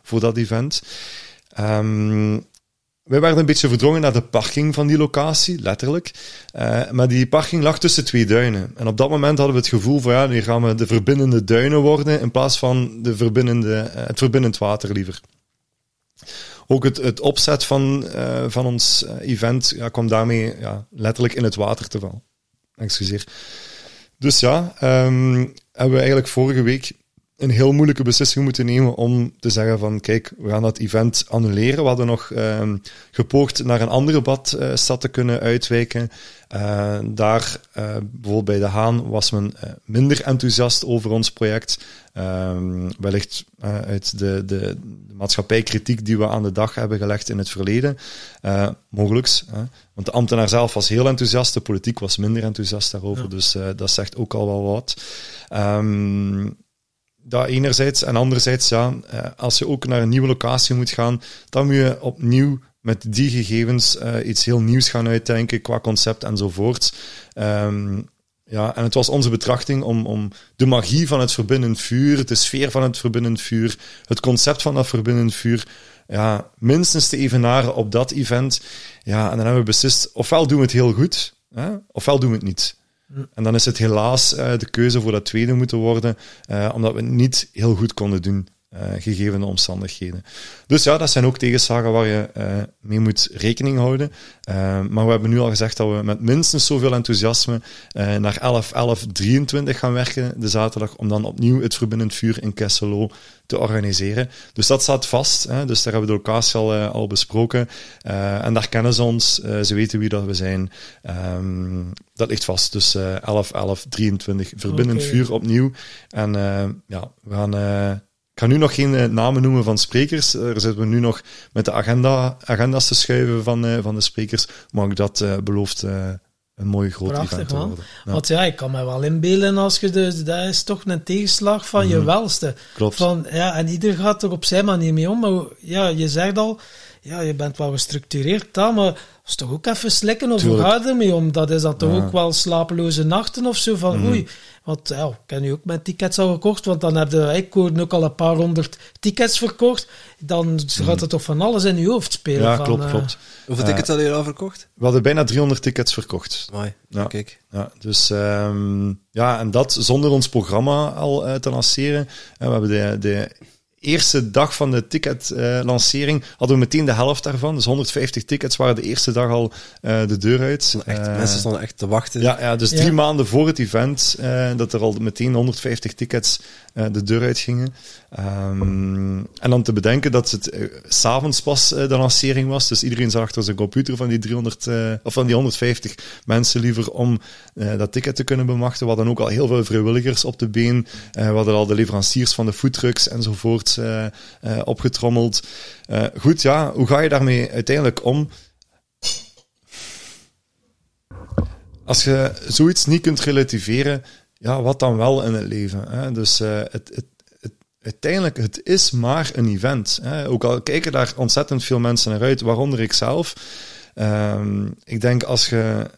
A: voor dat event. Um, wij werden een beetje verdrongen naar de parking van die locatie, letterlijk. Uh, maar die parking lag tussen twee duinen. En op dat moment hadden we het gevoel van, ja, nu gaan we de verbindende duinen worden, in plaats van de verbindende, uh, het verbindend water liever. Ook het, het opzet van, uh, van ons event ja, kwam daarmee ja, letterlijk in het water te vallen. Excuseer. Dus ja, um, hebben we eigenlijk vorige week een heel moeilijke beslissing moeten nemen om te zeggen van kijk, we gaan dat event annuleren. We hadden nog uh, gepoogd naar een andere badstad te kunnen uitwijken. Uh, daar, uh, bijvoorbeeld bij De Haan, was men uh, minder enthousiast over ons project. Ehm, wellicht uit de, de, de, maatschappijkritiek die we aan de dag hebben gelegd in het verleden. mogelijks. want de ambtenaar zelf was heel enthousiast, de politiek was minder enthousiast daarover. Ja. Dus dat zegt ook al wel wat. Um, dat enerzijds. En anderzijds, ja, eh, als je ook naar een nieuwe locatie moet gaan, dan moet je opnieuw met die gegevens uh, iets heel nieuws gaan uitdenken qua concept enzovoort. Um, ja, en het was onze betrachting om, om de magie van het verbindend vuur, de sfeer van het verbindend vuur, het concept van dat verbindend vuur, ja, minstens te evenaren op dat event. Ja, en dan hebben we beslist, ofwel doen we het heel goed, hè, ofwel doen we het niet. En dan is het helaas uh, de keuze voor dat tweede moeten worden, uh, omdat we het niet heel goed konden doen, gegeven de omstandigheden. Dus ja, dat zijn ook tegenslagen waar je mee moet rekening houden. maar we hebben nu al gezegd dat we met minstens zoveel enthousiasme naar 11, 11, 23 gaan werken de zaterdag, om dan opnieuw het verbindend vuur in Kesselo te organiseren. Dus dat staat vast. Hè? Dus daar hebben we de locatie al, uh, al besproken. Uh, en daar kennen ze ons. Uh, ze weten wie dat we zijn. Um, dat ligt vast. Dus 11, 11, 23. Verbindend okay. vuur opnieuw. En ja, we gaan... ik ga nu nog geen namen noemen van sprekers. Daar zitten we nu nog met de agenda, agenda's te schuiven van, van de sprekers. Maar ook dat belooft een mooi groot
C: Prachtig,
A: event
C: man. Ja. Want ja, ik kan me wel inbeelden als je dus, dat is toch een tegenslag van mm. je welste.
A: Klopt.
C: Van, ja, en ieder gaat er op zijn manier mee om. Maar ja, je zegt al, ja, je bent wel gestructureerd dan, maar is toch ook even slikken of hoe ga je ermee om? Dat is dan toch ja. ook wel slapeloze nachten of zo van, mm. oei, want ja, ik heb nu ook mijn tickets al gekocht, want dan heb je, ik ook al een paar honderd tickets verkocht, dan mm. gaat er toch van alles in je hoofd spelen.
A: Ja,
C: van,
A: klopt,
C: uh,
A: klopt.
B: Hoeveel tickets hadden jullie al verkocht?
A: We hadden bijna 300 tickets verkocht.
B: Mooi,
A: ja.
B: kijk.
A: Ja, dus um, ja, en dat zonder ons programma al uh, te lanceren. En we hebben de, de eerste dag van de ticketlancering uh, hadden we meteen de helft daarvan. Dus 150 tickets waren de eerste dag al uh, de deur uit.
B: Echt, uh, mensen stonden echt te wachten.
A: Ja, ja dus drie maanden voor het event dat er al meteen 150 tickets de deur uit gingen. Um, en dan te bedenken dat het s'avonds pas de lancering was. Dus iedereen zat achter zijn computer van die 300 of van die 150 mensen liever om dat ticket te kunnen bemachten. We hadden ook al heel veel vrijwilligers op de been. we hadden al de leveranciers van de foodtrucks enzovoort uh, uh, opgetrommeld. Uh, goed, ja, hoe ga je daarmee uiteindelijk om? Als je zoiets niet kunt relativeren, ja, wat dan wel in het leven? Hè? Dus het, uiteindelijk, het is maar een event. Hè? Ook al kijken daar ontzettend veel mensen naar uit, waaronder ik zelf. Um, ik denk als je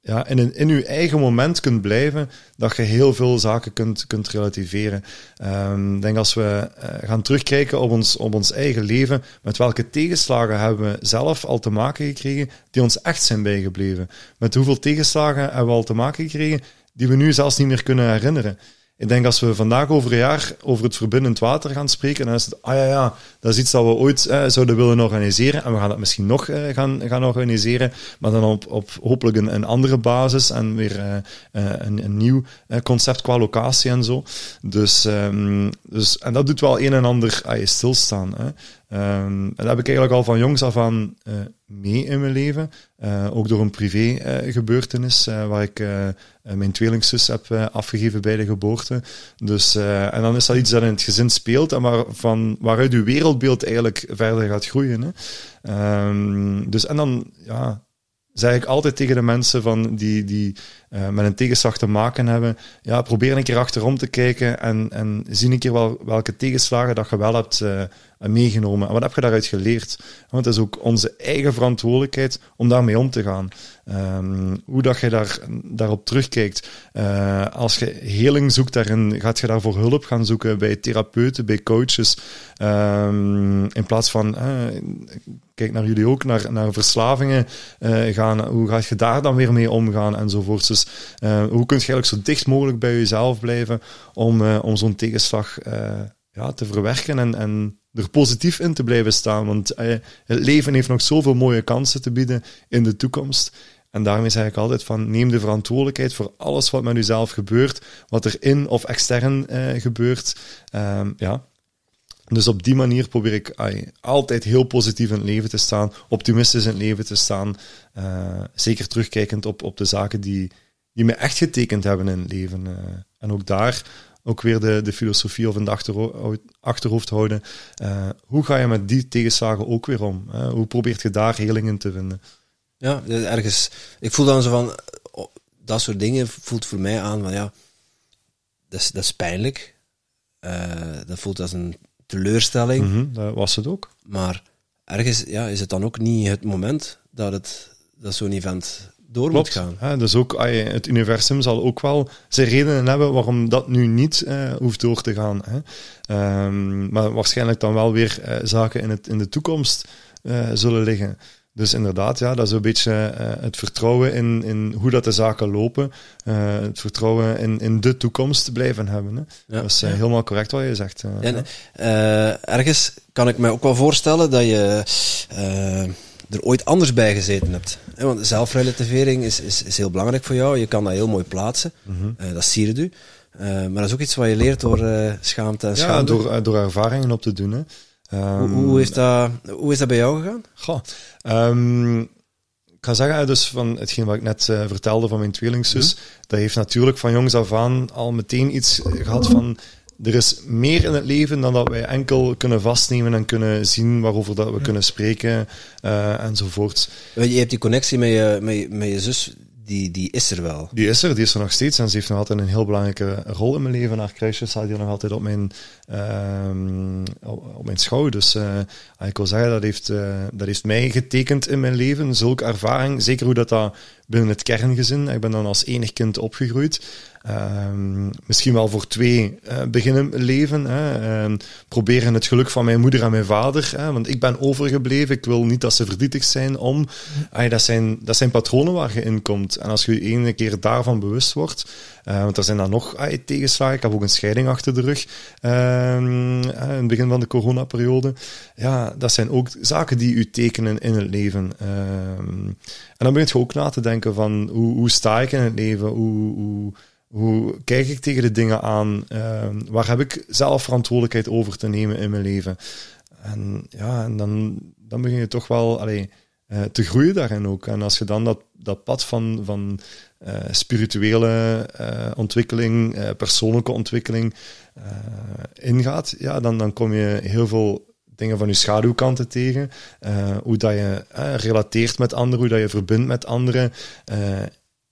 A: ja, in, een, in je eigen moment kunt blijven, dat je heel veel zaken kunt, kunt relativeren. Um, ik denk als we uh, gaan terugkijken op ons, op ons eigen leven, met welke tegenslagen hebben we zelf al te maken gekregen, die ons echt zijn bijgebleven. Met hoeveel tegenslagen hebben we al te maken gekregen, die we nu zelfs niet meer kunnen herinneren. Ik denk als we vandaag over een jaar over het verbindend water gaan spreken, dan is het, ah ja, ja, dat is iets dat we ooit eh, zouden willen organiseren. En we gaan dat misschien nog eh, gaan, gaan organiseren, maar dan op, op hopelijk een, een andere basis en weer uh, een, een nieuw concept qua locatie en zo. Dus, um, dus, en dat doet wel een en ander aan je stilstaan. En dat heb ik eigenlijk al van jongs af aan uh, mee in mijn leven. Uh, ook door een privé uh, gebeurtenis waar ik mijn tweelingzus heb afgegeven bij de geboorte. Dus, en dan is dat iets dat in het gezin speelt en waar, van, waaruit uw wereldbeeld eigenlijk verder gaat groeien. Hè. Um, dus, en dan, ja, zeg ik altijd tegen de mensen van die, die met een tegenslag te maken hebben, ja, probeer een keer achterom te kijken en, en zie een keer wel, welke tegenslagen dat je wel hebt uh, meegenomen. En wat heb je daaruit geleerd? Want het is ook onze eigen verantwoordelijkheid om daarmee om te gaan. Um, hoe dat je daar, daarop terugkijkt. Uh, als je heling zoekt daarin, gaat je daarvoor hulp gaan zoeken bij therapeuten, bij coaches. Um, in plaats van, kijk naar jullie ook, naar, naar verslavingen gaan. Hoe ga je daar dan weer mee omgaan enzovoort. Dus hoe kun je eigenlijk zo dicht mogelijk bij jezelf blijven om, om zo'n tegenslag ja, te verwerken en, en er positief in te blijven staan? Want het leven heeft nog zoveel mooie kansen te bieden in de toekomst. En daarmee zeg ik altijd van neem de verantwoordelijkheid voor alles wat met jezelf gebeurt, wat er in of extern gebeurt. Um, ja, dus op die manier probeer ik altijd heel positief in het leven te staan, optimistisch in het leven te staan. Uh, zeker terugkijkend op, op de zaken die, die me echt getekend hebben in het leven. Uh, en ook daar ook weer de, de filosofie of in de achterhoofd houden. Uh, hoe ga je met die tegenslagen ook weer om? hoe probeert je daar helingen te vinden?
B: Ja, ergens. Ik voel dan zo van. Oh, dat soort dingen voelt voor mij aan van ja. Dat is, dat is pijnlijk. dat voelt als een teleurstelling.
A: Mm -hmm, dat was het ook.
B: Maar ergens ja, is het dan ook niet het moment dat, het, dat zo'n event door moet gaan.
A: Dus ook het universum zal ook wel zijn redenen hebben waarom dat nu niet uh, hoeft door te gaan. Hè. Um, maar waarschijnlijk dan wel weer uh, zaken in, het, in de toekomst uh, zullen liggen. Dus inderdaad, ja, dat is een beetje uh, het vertrouwen in, in hoe dat de zaken lopen. Uh, het vertrouwen in, in de toekomst blijven hebben. Hè. Ja. Dat is uh, helemaal correct wat je zegt.
B: en ergens kan ik mij ook wel voorstellen dat je er ooit anders bij gezeten hebt. Want zelfrelativering is, is, is heel belangrijk voor jou. Je kan dat heel mooi plaatsen. Mm -hmm. dat siert u. maar dat is ook iets wat je leert door schaamte en.
A: Ja, door, door ervaringen op te doen. Hè.
B: Um, hoe, hoe, is dat, hoe is dat bij jou gegaan?
A: Goh, um, ik ga zeggen, dus van hetgeen wat ik net uh, vertelde van mijn tweelingzus, mm dat heeft natuurlijk van jongs af aan al meteen iets gehad van er is meer in het leven dan dat wij enkel kunnen vastnemen en kunnen zien waarover dat we kunnen spreken uh, enzovoort.
B: Je hebt die connectie met je, met, met je zus die, die is er wel.
A: Die is er, die is er nog steeds. En ze heeft nog altijd een heel belangrijke rol in mijn leven. Haar kruisje staat hier nog altijd op mijn, uh, op mijn schouw. Dus uh, ik wil zeggen, dat heeft, uh, dat heeft mij getekend in mijn leven. Zulke ervaring. Zeker hoe dat, dat binnen het kerngezin. Ik ben dan als enig kind opgegroeid. Um, misschien wel voor twee uh, beginnen leven. Hè. Proberen het geluk van mijn moeder en mijn vader. Hè, want ik ben overgebleven. Ik wil niet dat ze verdrietig zijn om. Ay, dat, zijn, dat zijn patronen waar je in komt. En als je je ene keer daarvan bewust wordt. Uh, want er zijn dan nog ay, tegenslagen. Ik heb ook een scheiding achter de rug. Um, in het begin van de coronaperiode. Ja, dat zijn ook zaken die u tekenen in het leven. en dan begint je ook na te denken van hoe, hoe sta ik in het leven? Hoe, hoe hoe kijk ik tegen de dingen aan? Uh, waar heb ik zelf verantwoordelijkheid over te nemen in mijn leven? En ja, en dan, dan begin je toch wel uh, te groeien daarin ook. En als je dan dat, dat pad van, van uh, spirituele uh, ontwikkeling, persoonlijke ontwikkeling ingaat, ja, dan, dan kom je heel veel dingen van je schaduwkanten tegen. hoe dat je relateert met anderen, hoe dat je verbindt met anderen.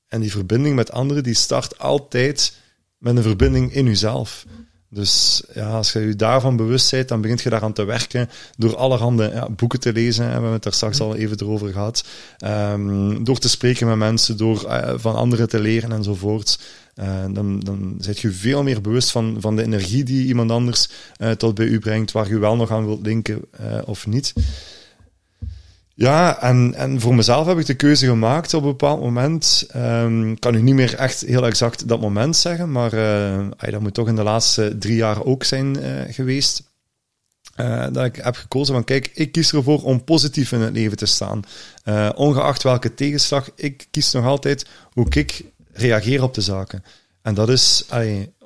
A: En die verbinding met anderen, die start altijd met een verbinding in jezelf. Dus ja, als je je daarvan bewust bent, dan begint je daaraan te werken door allerhande ja, boeken te lezen. We hebben het daar straks al even over gehad. Um, door te spreken met mensen, door van anderen te leren enzovoort. Uh, dan, dan je veel meer bewust van, van de energie die iemand anders uh, tot bij u brengt, waar je wel nog aan wilt linken of niet. Ja, en, en voor mezelf heb ik de keuze gemaakt op een bepaald moment. Um, ik kan u niet meer echt heel exact dat moment zeggen, maar dat moet toch in de laatste drie jaar ook zijn geweest. Dat ik heb gekozen van, kijk, ik kies ervoor om positief in het leven te staan. ongeacht welke tegenslag, ik kies nog altijd hoe ik reageer op de zaken. En dat is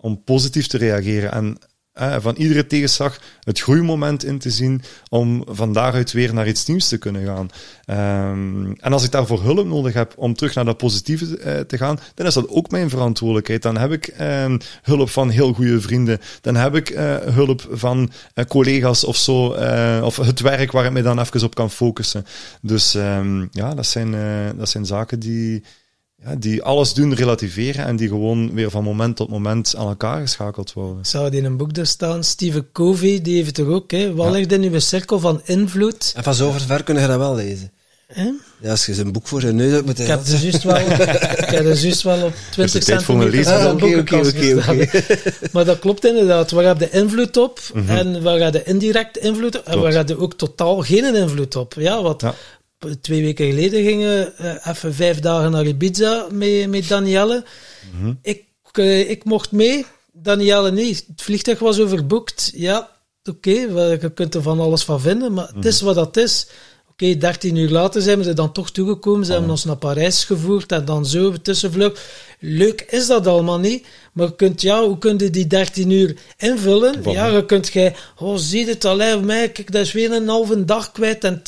A: om positief te reageren. En eh, van iedere tegenslag het groeimoment in te zien om van daaruit weer naar iets nieuws te kunnen gaan. Ehm, en als ik daarvoor hulp nodig heb om terug naar dat positieve eh, te gaan, dan is dat ook mijn verantwoordelijkheid. Dan heb ik ehm, hulp van heel goede vrienden. Dan heb ik eh, hulp van eh, collega's of zo, of het werk waar ik me dan even op kan focussen. Dus ehm, ja, dat zijn, dat zijn zaken die ja, die alles doen relativeren en die gewoon weer van moment tot moment aan elkaar geschakeld worden.
C: Zou die in een boek daar staan? Steven Covey, die heeft er ook. Hè? Wat
A: Ja.
C: ligt in uw cirkel van invloed?
B: En van zover ver kun je dat wel lezen.
C: Hè?
B: Ja, als je een boek voor zijn neus hebt moeten
C: Ik heb er juist wel, [laughs] ik heb er juist wel op 20
A: tijd voor mijn
C: centimeter de
B: Ah, oké, oké, oké,
C: gestaan. [laughs] Maar dat klopt inderdaad. Waar heb je invloed op?
A: Mhm.
C: En waar heb je indirect invloed op? En waar heb je ook totaal geen invloed op? Ja, wat
A: Ja.
C: Twee weken geleden gingen eh, even vijf dagen naar Ibiza met, met Danielle.
A: Mhm.
C: ik, eh, ik mocht mee, Danielle niet. Het vliegtuig was overboekt. Ja, oké, je kunt er van alles van vinden, maar het is wat dat is. Oké, 13 uur later zijn we er dan toch toegekomen. Ze hebben ons naar Parijs gevoerd en dan zo tussenvlucht. Leuk is dat allemaal niet. Maar je kunt, ja, hoe kun je die 13 uur invullen? Ja, je kunt jij, oh, zie het alleen mij, kijk, dat is weer een halve dag kwijt. En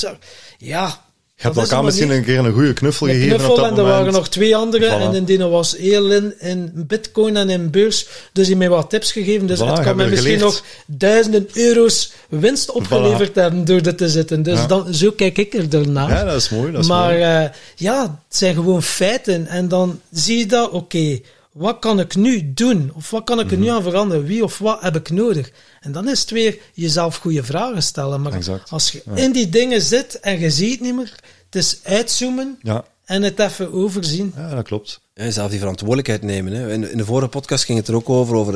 C: ja.
A: Je hebt elkaar misschien een keer een goede knuffel
C: een
A: gegeven
C: knuffel
A: op dat
C: en er waren nog twee andere.
A: Voilà.
C: En in die was heel in, in bitcoin en in beurs. Dus die mij wat tips gegeven. Dus
A: Voilà,
C: het kan mij misschien
A: geleerd.
C: nog duizenden euro's winst opgeleverd hebben door dit te zitten. Dus
A: Ja.
C: dan, zo kijk ik er daarnaar.
A: Ja, dat is mooi. Dat is
C: maar
A: mooi.
C: eh, ja, het zijn gewoon feiten. En dan zie je dat, oké, wat kan ik nu doen? Of wat kan ik
A: Mhm.
C: er nu aan veranderen? Wie of wat heb ik nodig? En dan is het weer jezelf goede vragen stellen. Maar
A: Exact.
C: als je in die dingen zit en je ziet het niet meer, het is uitzoomen
A: Ja,
C: en het even overzien.
A: ja, dat klopt.
B: Ja, zelf die verantwoordelijkheid nemen. Hè. In, in de vorige podcast ging het er ook over, over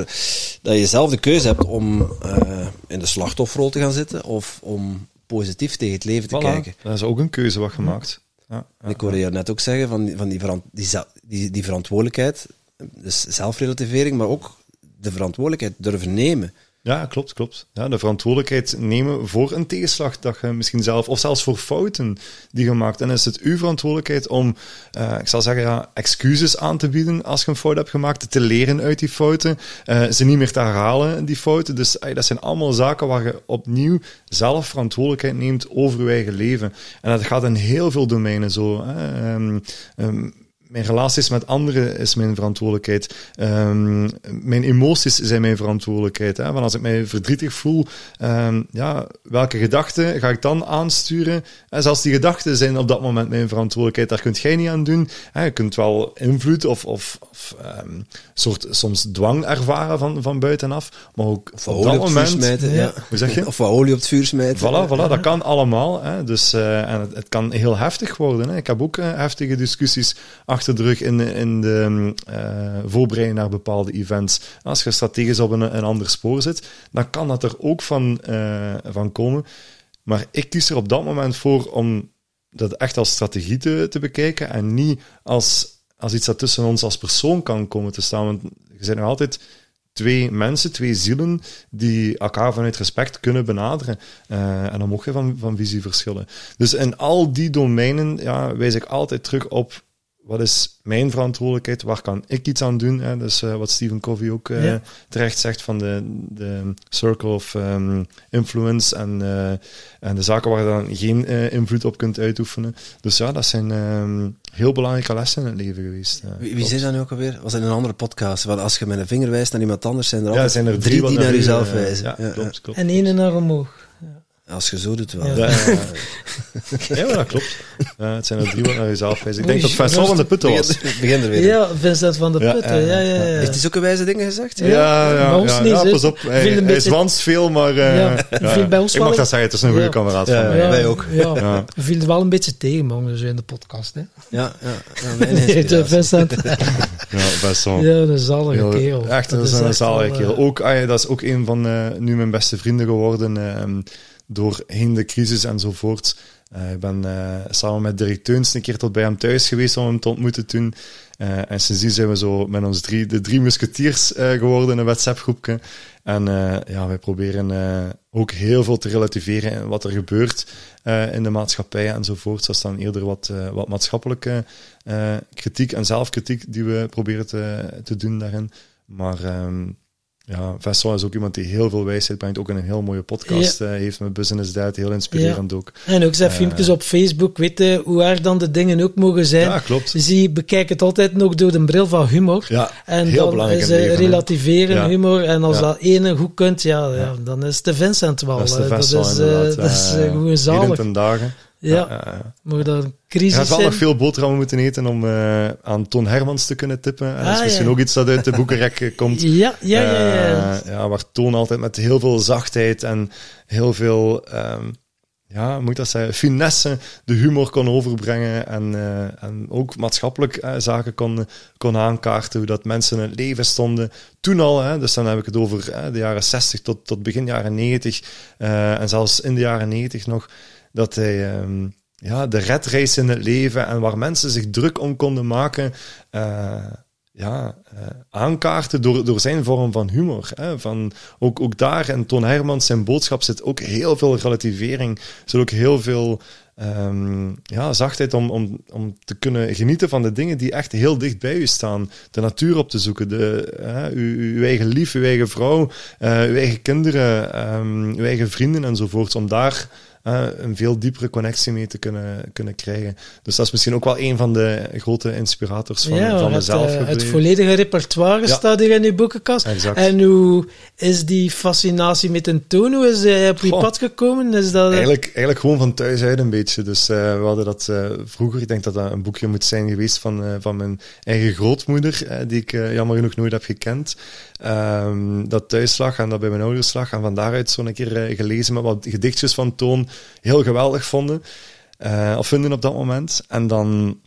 B: dat je zelf de keuze hebt om eh, in de slachtofferrol te gaan zitten of om positief tegen het leven te
A: Voilà.
B: kijken.
A: Dat is ook een keuze wat gemaakt. Ja, ja.
B: Ik hoorde je net ook zeggen van, die- van die, veran- die, zel- die, die verantwoordelijkheid, dus zelfrelativering, maar ook de verantwoordelijkheid durven nemen.
A: Ja, klopt, klopt. Ja, de verantwoordelijkheid nemen voor een tegenslag dat je misschien zelf, of zelfs voor fouten die je maakt. En is het uw verantwoordelijkheid om, eh, ik zal zeggen, ja, excuses aan te bieden als je een fout hebt gemaakt, te leren uit die fouten, eh, ze niet meer te herhalen, die fouten. Dus dat zijn allemaal zaken waar je opnieuw zelf verantwoordelijkheid neemt over je eigen leven. En dat gaat in heel veel domeinen zo. Ehm, ehm, mijn relaties met anderen is mijn verantwoordelijkheid. Ehm, mijn emoties zijn mijn verantwoordelijkheid. Hè? Want als ik mij verdrietig voel, ehm, ja, welke gedachten ga ik dan aansturen? En zelfs die gedachten zijn op dat moment mijn verantwoordelijkheid. Daar kunt jij niet aan doen. Hè? Je kunt wel invloed of, of, of ehm, soort soms dwang ervaren van, van buitenaf. Maar ook
B: Of
A: op
B: olie
A: dat
B: op het vuur
A: moment.
B: smijten. Ja.
A: Hoe zeg je?
B: Of wat olie op het vuur smijten.
A: Voilà, voilà, dat kan allemaal. Hè. Dus, eh, en het, het kan heel heftig worden. Hè. Ik heb ook eh, heftige discussies achter de rug in, de- in de mm, eh, voorbereiding naar bepaalde events. Als je strategisch op een, een ander spoor zit, dan kan dat er ook van, van komen. Maar ik kies er op dat moment voor om dat echt als strategie te, te bekijken en niet als, als iets dat tussen ons als persoon kan komen te staan. Want je zijn nog altijd twee mensen, twee zielen, die elkaar vanuit respect kunnen benaderen. Eh, en dan mocht je van, van visie verschillen. Dus in al die domeinen ja, wijs ik altijd terug op wat is mijn verantwoordelijkheid, waar kan ik iets aan doen. Hè? Dus eh, wat Stephen Covey ook eh,
C: Ja.
A: terecht zegt van de, de circle of ehm, influence en, eh, en de zaken waar je dan geen eh, invloed op kunt uitoefenen. Dus ja, dat zijn ehm, heel belangrijke lessen in het leven geweest.
B: Wie, wie zei dat nu ook alweer? Was in een andere podcast. Want als je met een vinger wijst naar iemand anders, zijn er
A: Ja,
B: altijd
A: zijn er drie,
B: die naar jezelf wijzen.
A: Ja,
B: Ja, ja.
A: klopt, klopt.
C: En één naar omhoog.
B: Als je zo doet wel.
C: Ja.
A: Ja, maar [laughs] dat klopt. Ja, het zijn er drie wat naar jezelf wijzen. Ik denk dat Vincent van de Putten was.
B: Begin, er weer.
C: Ja, Vincent van
A: Ja,
C: Putten.
A: ja,
C: Ja, ja, ja.
B: Heeft hij zulke wijze dingen gezegd?
C: Ja,
A: Ja, ja,
C: bij ons
A: ja,
C: niet,
A: pas op. Hij, hij
C: beetje-
A: veel, maar... eh,
C: Ja, viel bij ons
A: ik mag dat zeggen, het is een goede
C: Ja.
A: kameraad
B: Ja,
A: van mij.
B: ja. wij ook.
C: Ja,
A: Ja.
C: viel wel een beetje tegen, man, zo in de podcast. Hè.
B: Ja, ja.
C: Nee, [laughs] de. Vincent. [laughs]
A: Ja, best wel.
C: Ja, een zalige
A: Heel-
C: kerel.
A: Echt, dat is een zalige kerel.
C: eh,
A: Ook, dat is ook een van eh, nu mijn beste vrienden geworden. Doorheen de crisis enzovoort. Eh, ik ben eh, samen met Dirk Teuns een keer tot bij hem thuis geweest om hem te ontmoeten toen. Eh, en sindsdien zijn we zo met ons drie, de drie musketiers geworden in een WhatsApp-groepje. En ja, wij proberen ook heel veel te relativeren in wat er gebeurt in de maatschappij enzovoort. Dat is dan eerder wat, wat maatschappelijke kritiek en zelfkritiek die we proberen te, te doen daarin. Maar ehm, ja, Vessel is ook iemand die heel veel wijsheid brengt. Ook in een heel mooie podcast ja. uh, heeft met Business Dad. Heel inspirerend
C: ja.
A: ook.
C: En ook zijn uh, filmpjes op Facebook. Weten hoe erg dan de dingen ook mogen zijn.
A: Ja, klopt.
C: Zie, bekijk het altijd nog door de bril van humor.
A: Ja,
C: en
A: heel
C: dan
A: belangrijk leven,
C: relativeren
A: ja.
C: humor. En als dat ene goed kunt, ja, dan is de Vincent wel.
A: Dat is de
C: eh, dat is, eh, dat is
A: Eh,
C: eh, gewoon zalig.
A: dagen.
C: Ja, maar dan een
A: Je
C: crisis
A: gaat wel nog veel boterhammen moeten eten om eh, aan Toon Hermans te kunnen tippen. En dat is
C: Ah,
A: misschien
C: ja.
A: ook iets dat uit de boekenrek eh, komt. [laughs]
C: Ja, ja, ja. ja.
A: Eh, ja, waar Toon altijd met heel veel zachtheid en heel veel, ehm, ja, moet ik dat zeggen, finesse de humor kon overbrengen en, en ook maatschappelijk zaken kon, kon aankaarten, hoe dat mensen in het leven stonden. Toen al, hè, dus dan heb ik het over de jaren 60 tot, tot begin jaren 90 eh, en zelfs in de jaren 90 nog, dat hij... ehm, ja, de redrace in het leven en waar mensen zich druk om konden maken, eh, ja, eh, aankaarten door, door zijn vorm van humor. Hè? Van, ook, ook daar in Toon Hermans zijn boodschap zit ook heel veel relativering, zit ook heel veel ehm, ja, zachtheid om, om, om te kunnen genieten van de dingen die echt heel dicht bij u staan. De natuur op te zoeken, de, uw, uw eigen lief, uw eigen vrouw, eh, uw eigen kinderen, ehm, uw eigen vrienden enzovoort, om daar eh, een veel diepere connectie mee te kunnen, kunnen krijgen. Dus dat is misschien ook wel een van de grote inspirators van,
C: ja,
A: van
C: het,
A: mezelf
C: eh, het
A: gebleven.
C: volledige repertoire
A: Ja.
C: staat hier in uw boekenkast.
A: Exact.
C: En hoe is die fascinatie met een toon? Hoe is hij op je
A: Goh.
C: pad gekomen? Is dat,
A: Eigenlijk, eigenlijk gewoon van thuis uit een beetje. Dus eh, we hadden dat vroeger, ik denk dat dat een boekje moet zijn geweest van, van mijn eigen grootmoeder, die ik jammer genoeg nooit heb gekend. Ehm, dat thuis lag en dat bij mijn ouders lag. En van daaruit zo'n keer gelezen met wat gedichtjes van Toon heel geweldig vonden. eh, of vinden op dat moment. En dan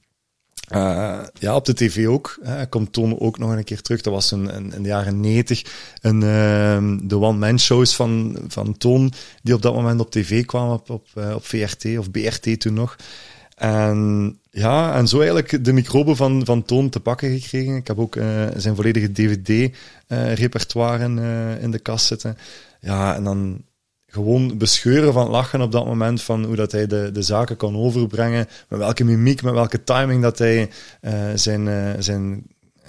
A: eh, ja, op de tv ook. Hè, komt Toon ook nog een keer terug. Dat was een, in de jaren 90 een, ehm, de one-man-shows van, van Toon, die op dat moment op tv kwamen, op, op, eh, op VRT of BRT toen nog. En ja, en zo eigenlijk de microben van, van Toon te pakken gekregen. Ik heb ook zijn volledige DVD-repertoire in, in de kast zitten. Ja, en dan gewoon bescheuren van lachen op dat moment van hoe dat hij de, de zaken kon overbrengen, met welke mimiek, met welke timing dat hij eh, zijn, eh, zijn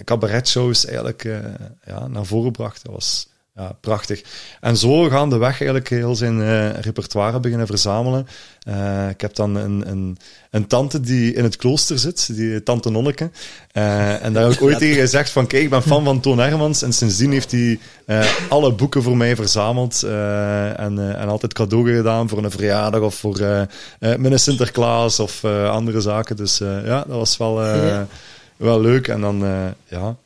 A: cabaretshows eigenlijk eh, ja, naar voren bracht. Dat was ja, prachtig. En zo gaan de weg eigenlijk heel zijn eh, repertoire beginnen verzamelen. Eh, ik heb dan een, een, een tante die in het klooster zit, die tante Nonneke. Eh, en daar heb ik ooit tegen gezegd van, kijk, ik ben fan van Toon Hermans. En sindsdien heeft hij alle boeken voor mij verzameld. en, en altijd cadeau gedaan voor een verjaardag of voor een Sinterklaas of andere zaken. Dus ja, dat was wel, wel leuk. En dan, ja...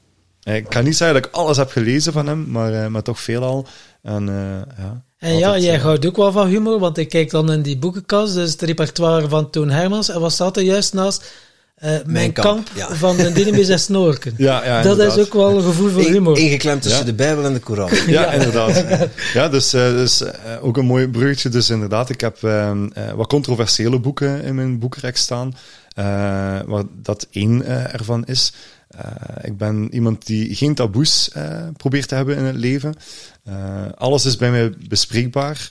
A: Eh, Ik kan niet zeggen dat ik alles heb gelezen van hem, maar, eh, maar toch veelal. En, eh, ja,
C: En ja,
A: altijd,
C: jij houdt ook wel van humor, want ik kijk dan in die boekenkast, dus het repertoire van Toon Hermans. En wat staat er juist naast? Eh, mijn,
B: kamp,
C: kamp,
B: ja.
C: van de Dynamis en Snorken. [laughs]
A: Ja, ja,
C: dat
A: inderdaad.
C: is ook wel een gevoel voor humor.
B: Ingeklemd tussen
A: Ja.
B: de Bijbel en de Koran. [laughs]
A: Ja, inderdaad. [laughs] Ja, dus, eh, dus ook een mooi bruggetje. Dus inderdaad, ik heb ehm, eh, wat controversiële boeken in mijn boekenrek staan. eh wat dat één ervan is. Eh, ik ben iemand die geen taboes eh, probeert te hebben in het leven. Eh, alles is bij mij bespreekbaar.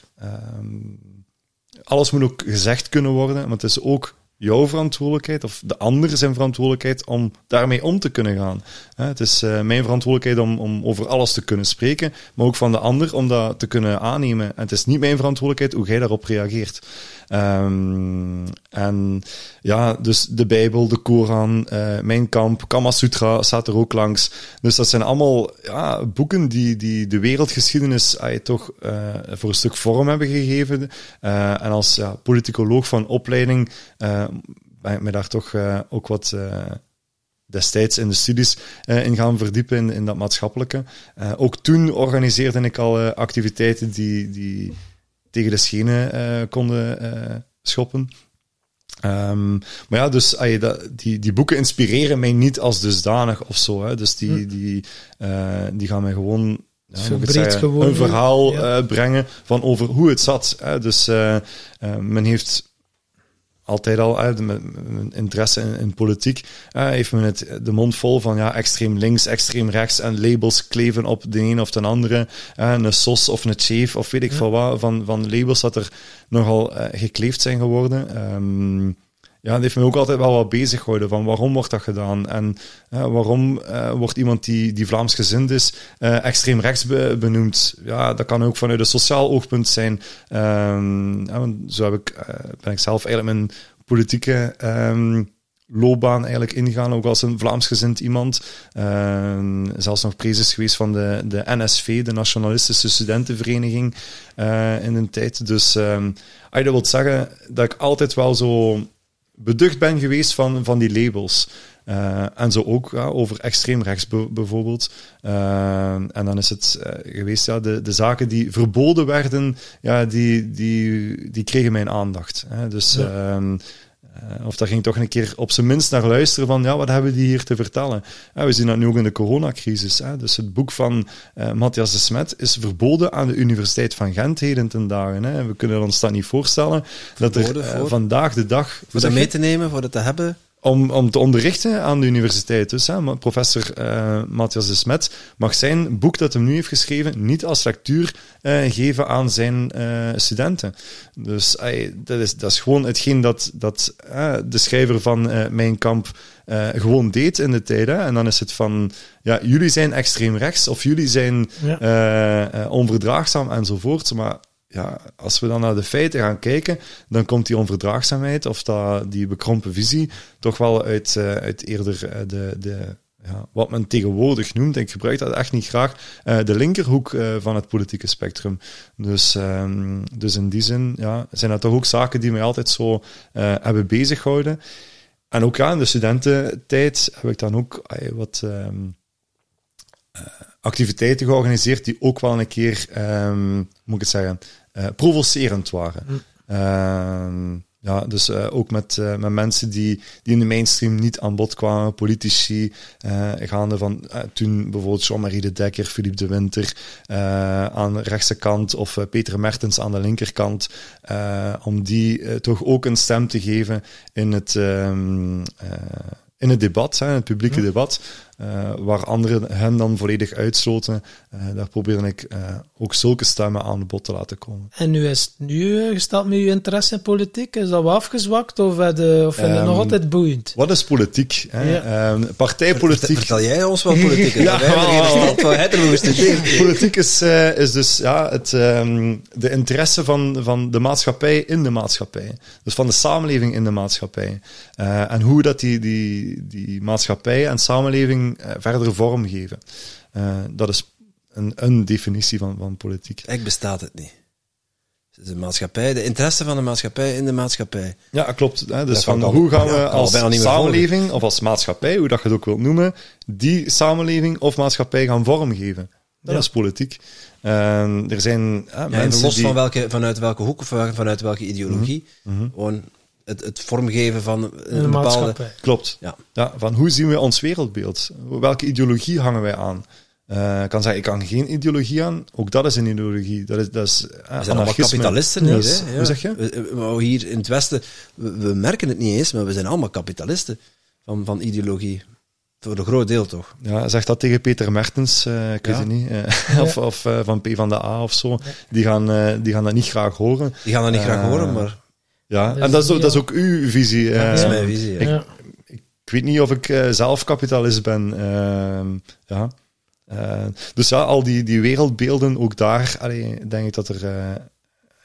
A: Alles moet ook gezegd kunnen worden, maar het is ook jouw verantwoordelijkheid of de ander zijn verantwoordelijkheid om daarmee om te kunnen gaan. Het is eh, mijn verantwoordelijkheid om, om over alles te kunnen spreken, maar ook van de ander om dat te kunnen aannemen. En het is niet mijn verantwoordelijkheid hoe jij daarop reageert. Ehm, en ja, dus de Bijbel, de Koran, eh, Mijn Kamp, Kama Sutra staat er ook langs. Dus dat zijn allemaal ja, boeken die, die de wereldgeschiedenis eh, toch eh, voor een stuk vorm hebben gegeven. En als ja, politicoloog van opleiding ben ik me daar toch ook wat destijds in de studies eh, in gaan verdiepen in, in dat maatschappelijke. Eh, ook toen organiseerde ik al eh, activiteiten die, die tegen de schenen konden schoppen. Ehm, maar ja, dus ay, dat, die, die boeken inspireren mij niet als dusdanig of zo. Hè. Dus die, die, eh, die gaan mij gewoon, ja, zeggen, een verhaal
C: ja.
A: brengen van over hoe het zat. Hè. Dus men heeft altijd al hè, de- met mijn interesse in, in politiek, heeft men het, de mond vol van ja, extreem links, extreem rechts en labels kleven op de een of de andere. een SOS of een chief of weet ik veel wat, van, van labels dat er nogal eh, gekleefd zijn geworden. Ehm, ja, heeft me ook altijd wel wat bezig gehouden van waarom wordt dat gedaan en waarom wordt iemand die, die Vlaams gezind is extreem rechts benoemd. Ja, dat kan ook vanuit een sociaal oogpunt zijn. Ehm, zo heb ik, ben ik zelf eigenlijk mijn politieke ehm, loopbaan eigenlijk ingegaan, ook als een Vlaamsgezind iemand. Uh, zelfs nog prezes geweest van de, de NSV, de Nationalistische Studentenvereniging, in een tijd. Dus um, dat wil zeggen dat ik altijd wel zo beducht ben geweest van, van die labels. Uh, en zo ook ja, over extreem rechts bijvoorbeeld. Uh, en dan is het uh, geweest, ja, de, de zaken die verboden werden, ja, die, die, die kregen mijn aandacht. Hè. Dus ja. Uh, of daar ging toch een keer op zijn minst naar luisteren van, ja, wat hebben die hier te vertellen? Uh, we zien dat nu ook in de coronacrisis. Hè? Dus het boek van uh, Matthias de Smet is verboden aan de Universiteit van Gent heden ten dagen. Hè? We kunnen ons dat niet voorstellen. Verboden dat er vandaag de dag...
B: Voor dat mee te nemen, voor het te hebben?
A: Om, om te onderrichten aan de universiteit. Dus hè, professor uh, Matthias de Smet mag zijn boek dat hij nu heeft geschreven niet als lectuur uh, geven aan zijn uh, studenten. Dus dat, is, dat is gewoon hetgeen dat, dat de schrijver van Mijn Kamp gewoon deed in de tijd. Hè. En dan is het van, ja, jullie zijn extreem rechts of jullie zijn ja. onverdraagzaam enzovoort. Maar ja, als we dan naar de feiten gaan kijken, dan komt die onverdraagzaamheid of dat, die bekrompen visie toch wel uit, uh, uit eerder uh, de, de, ja, wat men tegenwoordig noemt, ik gebruik dat echt niet graag, uh, de linkerhoek van het politieke spectrum. Dus, um, dus in die zin ja, zijn dat toch ook zaken die mij altijd zo hebben bezighouden. En ook ja, in de studententijd heb ik dan ook wat... Um, activiteiten georganiseerd die ook wel een keer, um, moet ik het zeggen, uh, provocerend waren. Mm. ja, dus uh, ook met, uh, met mensen die, die in de mainstream niet aan bod kwamen, politici, gaande van toen bijvoorbeeld Jean-Marie de Dekker, Philippe de Winter aan de rechtse kant of Peter Mertens aan de linkerkant, om die toch ook een stem te geven in het, um, in het debat, hè, in het publieke debat. Uh, waar anderen hen dan volledig uitsloten. Uh, daar probeer ik uh, ook zulke stemmen aan de bod te laten komen.
C: En nu is het nu gesteld met uw interesse in politiek? Is dat wel afgezwakt of, de, of vind je um, nog altijd boeiend?
A: Wat is politiek? Hè? Ja. Um, partijpolitiek.
B: Vertel jij ons wat [laughs] politiek is? ja,
A: politiek is, is dus ja, het, um, de interesse van, van de maatschappij in de maatschappij. Dus van de samenleving in de maatschappij. en hoe dat die, die, die maatschappij en samenleving uh, verdere vorm geven. Uh, dat is een, een definitie van, van politiek.
B: Eigenlijk bestaat het niet. De maatschappij, de interesse van de maatschappij in de maatschappij.
A: Ja, klopt. Hè? Dus van, hoe gaan we als samenleving of als maatschappij, hoe dat je het ook wilt noemen, die samenleving of maatschappij gaan vormgeven. Dat is politiek. Uh, er zijn
B: ja, mensen los die... van welke, vanuit welke hoek of vanuit welke ideologie. Mm -hmm. Gewoon het, het vormgeven van een, bepaalde...
A: Klopt. Ja. Ja, van hoe zien we ons wereldbeeld? Welke ideologie hangen wij aan? Uh, kan zeggen, ik kan geen ideologie aan. Ook dat is een ideologie. Dat is, dat is uh,
B: we zijn allemaal kapitalisten hier. Dus, ja. Hoe zeg je? hier in het Westen, we, merken het niet eens, maar we zijn allemaal kapitalisten van, van ideologie. Voor een groot deel toch?
A: Ja, zeg dat tegen Peter Mertens, uh, ik weet het niet. [laughs] of of van P van de A of zo. Die, gaan, die gaan dat niet graag horen.
B: Die gaan dat niet graag horen, maar...
A: Ja, en dat is, ook, dat is ook uw visie.
B: dat is mijn visie,
A: ik, ik, weet niet of ik uh, zelf kapitalist ben. Uh, ja. Uh, dus ja, al die, die wereldbeelden, ook daar allee, denk ik dat er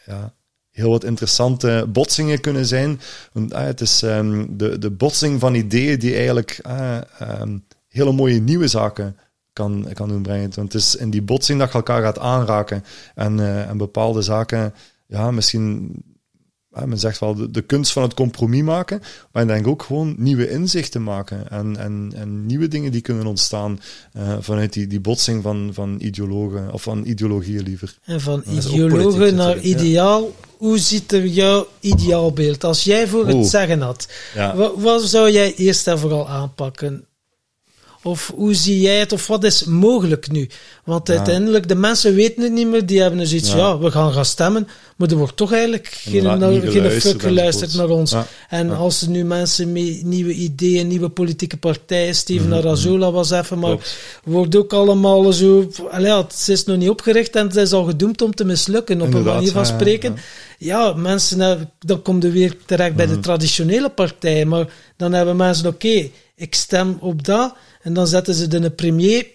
A: ja, heel wat interessante botsingen kunnen zijn. Want het is um, de, de botsing van ideeën die eigenlijk um, hele mooie nieuwe zaken kan, kan doen brengen. Want het is in die botsing dat je elkaar gaat aanraken en, en bepaalde zaken ja, misschien men zegt wel de, de, kunst van het compromis maken, maar ik denk ook gewoon nieuwe inzichten maken en, en, en nieuwe dingen die kunnen ontstaan uh, vanuit die, die botsing van, van ideologen, of van ideologieën liever.
C: En van ideologen naar ideaal, hoe ziet er jouw ideaalbeeld? Als jij voor het zeggen had, ja. wat, wat, zou jij eerst en vooral aanpakken? Of hoe zie jij het? Of wat is mogelijk nu? Want uiteindelijk, de mensen weten het niet meer. Die hebben dus iets, ja. ja. we gaan gaan stemmen. Maar er wordt toch eigenlijk geen, nou, geen fuck geluisterd naar ons. En als er nu mensen met nieuwe ideeën, nieuwe politieke partijen, Steven mm Arazola was even, maar wordt ook allemaal zo... Allee, het is nog niet opgericht en het is al gedoemd om te mislukken, op een manier van spreken. Ja, mensen, dan komt er weer terecht bij de mhm. traditionele partijen, maar dan hebben mensen, oké, ik stem op dat, en dan zetten ze de een premier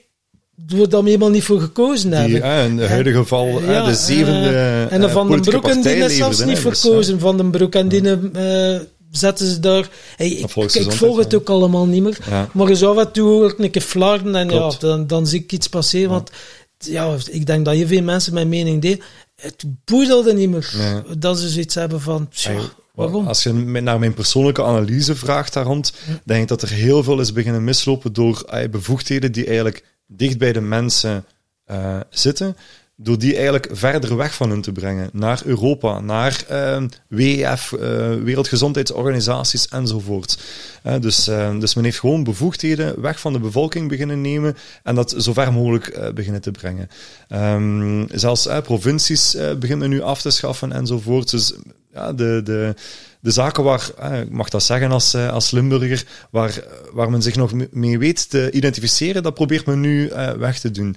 C: we daar helemaal niet voor gekozen hebben. Die,
A: in het huidige geval ja, de zevende uh,
C: En de Van den Broek en die is zelfs niet verkozen. Van den Broek en die uh, zetten ze daar... Hey, ik, ik, volg het ook allemaal niet meer. Maar zo wat toe een keer flarden en ja, dan, dan zie ik iets passeren. Want ja, ik denk dat je veel mensen mijn mening deden. Het boeidelde niet meer. Dat ze zoiets hebben van... waarom?
A: Als je naar mijn persoonlijke analyse vraagt daar rond, denk ik dat er heel veel is beginnen mislopen door bevoegdheden die eigenlijk dicht bij de mensen uh, zitten, door die eigenlijk verder weg van hun te brengen, naar Europa, naar uh, WEF, uh, Wereldgezondheidsorganisaties enzovoort. Dus, dus men heeft gewoon bevoegdheden weg van de bevolking beginnen nemen en dat zo ver mogelijk beginnen te brengen. Um, zelfs provincies beginnen men nu af te schaffen enzovoort. Dus de, de, de zaken waar, eh, ik mag dat zeggen als, eh, als Limburger, waar, waar men zich nog mee weet te identificeren, dat probeert men nu eh, weg te doen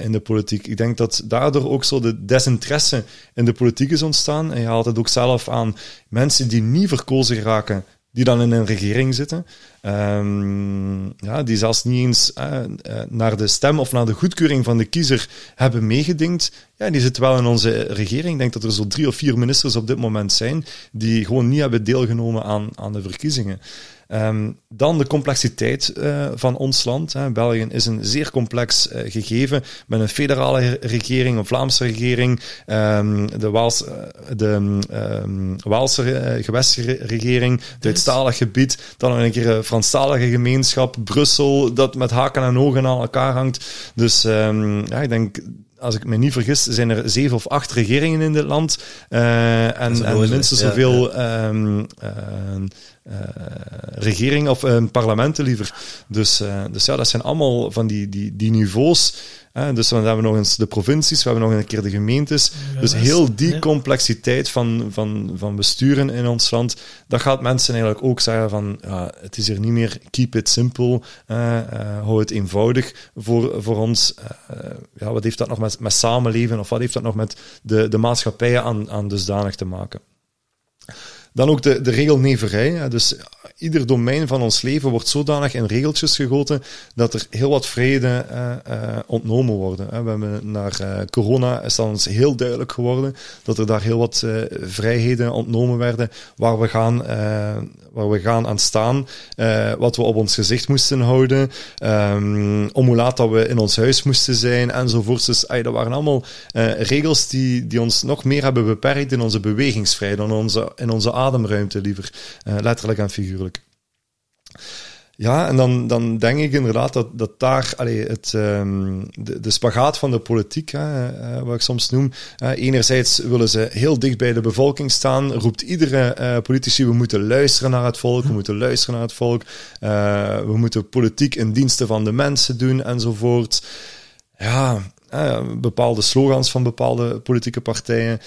A: in de politiek. Ik denk dat daardoor ook zo de desinteresse in de politiek is ontstaan. En je haalt het ook zelf aan mensen die niet verkozen raken die dan in een regering zitten, um, ja, die zelfs niet eens uh, naar de stem of naar de goedkeuring van de kiezer hebben meegedinkt, ja, die zitten wel in onze regering. Ik denk dat er zo drie of vier ministers op dit moment zijn die gewoon niet hebben deelgenomen aan, aan de verkiezingen. Um, dan de complexiteit uh, van ons land. Hè. België is een zeer complex uh, gegeven met een federale regering, een Vlaamse regering, um, de, Waals, uh, de um, Waalse gewestregering, het Duitsstalig gebied, dan nog een keer een Franstalige gemeenschap, Brussel, dat met haken en ogen aan elkaar hangt. Dus ja, ik denk als ik me niet vergis, zijn er zeven of acht regeringen in dit land. Uh, en, en minstens zoveel ja, um, uh, uh, regeringen of parlementen liever. Dus, dus ja, dat zijn allemaal van die, die, die niveaus dus dan hebben we nog eens de provincies, we hebben nog een keer de gemeentes. dus heel die complexiteit van, van, van besturen in ons land, dat gaat mensen eigenlijk ook zeggen van, ja, het is hier niet meer keep it simple, hou het eenvoudig voor, voor ons. Ja, wat heeft dat nog met, met samenleven of wat heeft dat nog met de, de maatschappijen aan, aan dusdanig te maken? Dan ook de, de regelneverij. Dus ieder domein van ons leven wordt zodanig in regeltjes gegoten dat er heel wat vrede uh, uh, ontnomen worden. We hebben naar uh, corona is dat ons heel duidelijk geworden dat er daar heel wat vrijheden ontnomen werden waar we gaan, waar we gaan aan staan, wat we op ons gezicht moesten houden, um, om hoe laat dat we in ons huis moesten zijn enzovoort. Dus dat waren allemaal regels die, die ons nog meer hebben beperkt in onze bewegingsvrijheid, in onze, in onze ademruimte liever, letterlijk en figuurlijk. Ja, en dan, dan denk ik inderdaad dat, dat daar allee, het, um, de, de spagaat van de politiek, hè, uh, wat ik soms noem. Uh, enerzijds willen ze heel dicht bij de bevolking staan, roept iedere uh, politici, we moeten luisteren naar het volk, we moeten luisteren naar het volk, we moeten politiek in diensten van de mensen doen enzovoort. Ja, bepaalde slogans van bepaalde politieke partijen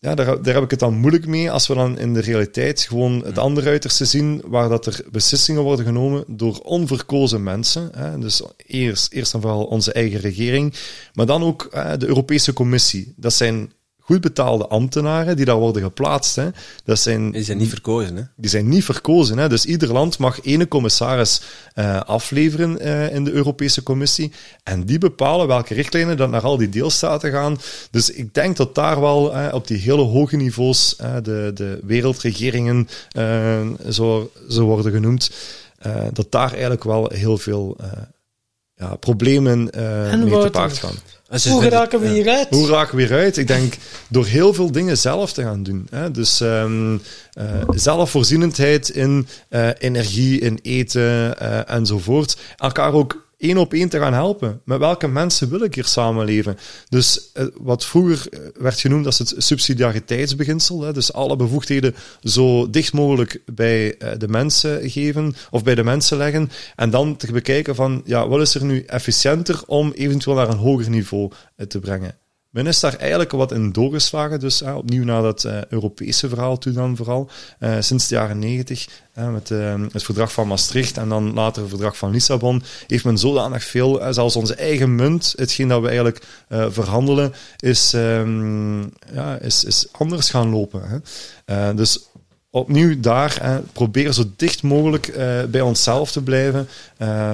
A: ja, daar, daar heb ik het dan moeilijk mee als we dan in de realiteit gewoon het andere uiterste zien, waar dat er beslissingen worden genomen door onverkozen mensen. Hè. Dus eerst, eerst en vooral onze eigen regering, maar dan ook de Europese Commissie. Dat zijn goed betaalde ambtenaren die daar worden geplaatst. Hè. Dat zijn,
B: die zijn niet verkozen. Hè?
A: Die zijn niet verkozen. Hè. Dus ieder land mag ene commissaris uh, afleveren uh, in de Europese Commissie. En die bepalen welke richtlijnen dan naar al die deelstaten gaan. Dus ik denk dat daar wel uh, op die hele hoge niveaus, de, de wereldregeringen, zo, zo worden genoemd, dat daar eigenlijk wel heel veel ja, problemen mee te paard gaan.
C: Hoe raken we hieruit?
A: Hoe raken we hieruit? Ik denk door heel veel dingen zelf te gaan doen. Hè? Dus um, uh, zelfvoorzienendheid in uh, energie, in eten uh, enzovoort. Elkaar ook één op één te gaan helpen. Met welke mensen wil ik hier samenleven? Dus eh, wat vroeger eh, werd genoemd als het subsidiariteitsbeginsel, dus alle bevoegdheden zo dicht mogelijk bij eh, de mensen geven of bij de mensen leggen en dan te bekijken van, ja, wat is er nu efficiënter om eventueel naar een hoger niveau te brengen? Men is daar eigenlijk wat in doorgeslagen, dus uh, opnieuw naar dat uh, Europese verhaal toe dan vooral, uh, sinds de jaren negentig, met het verdrag van Maastricht en dan later het verdrag van Lissabon, heeft men zodanig veel, zelfs onze eigen munt, hetgeen dat we eigenlijk verhandelen, is, um, ja, is, is anders gaan lopen. Hè. dus opnieuw daar, probeer zo dicht mogelijk bij onszelf te blijven,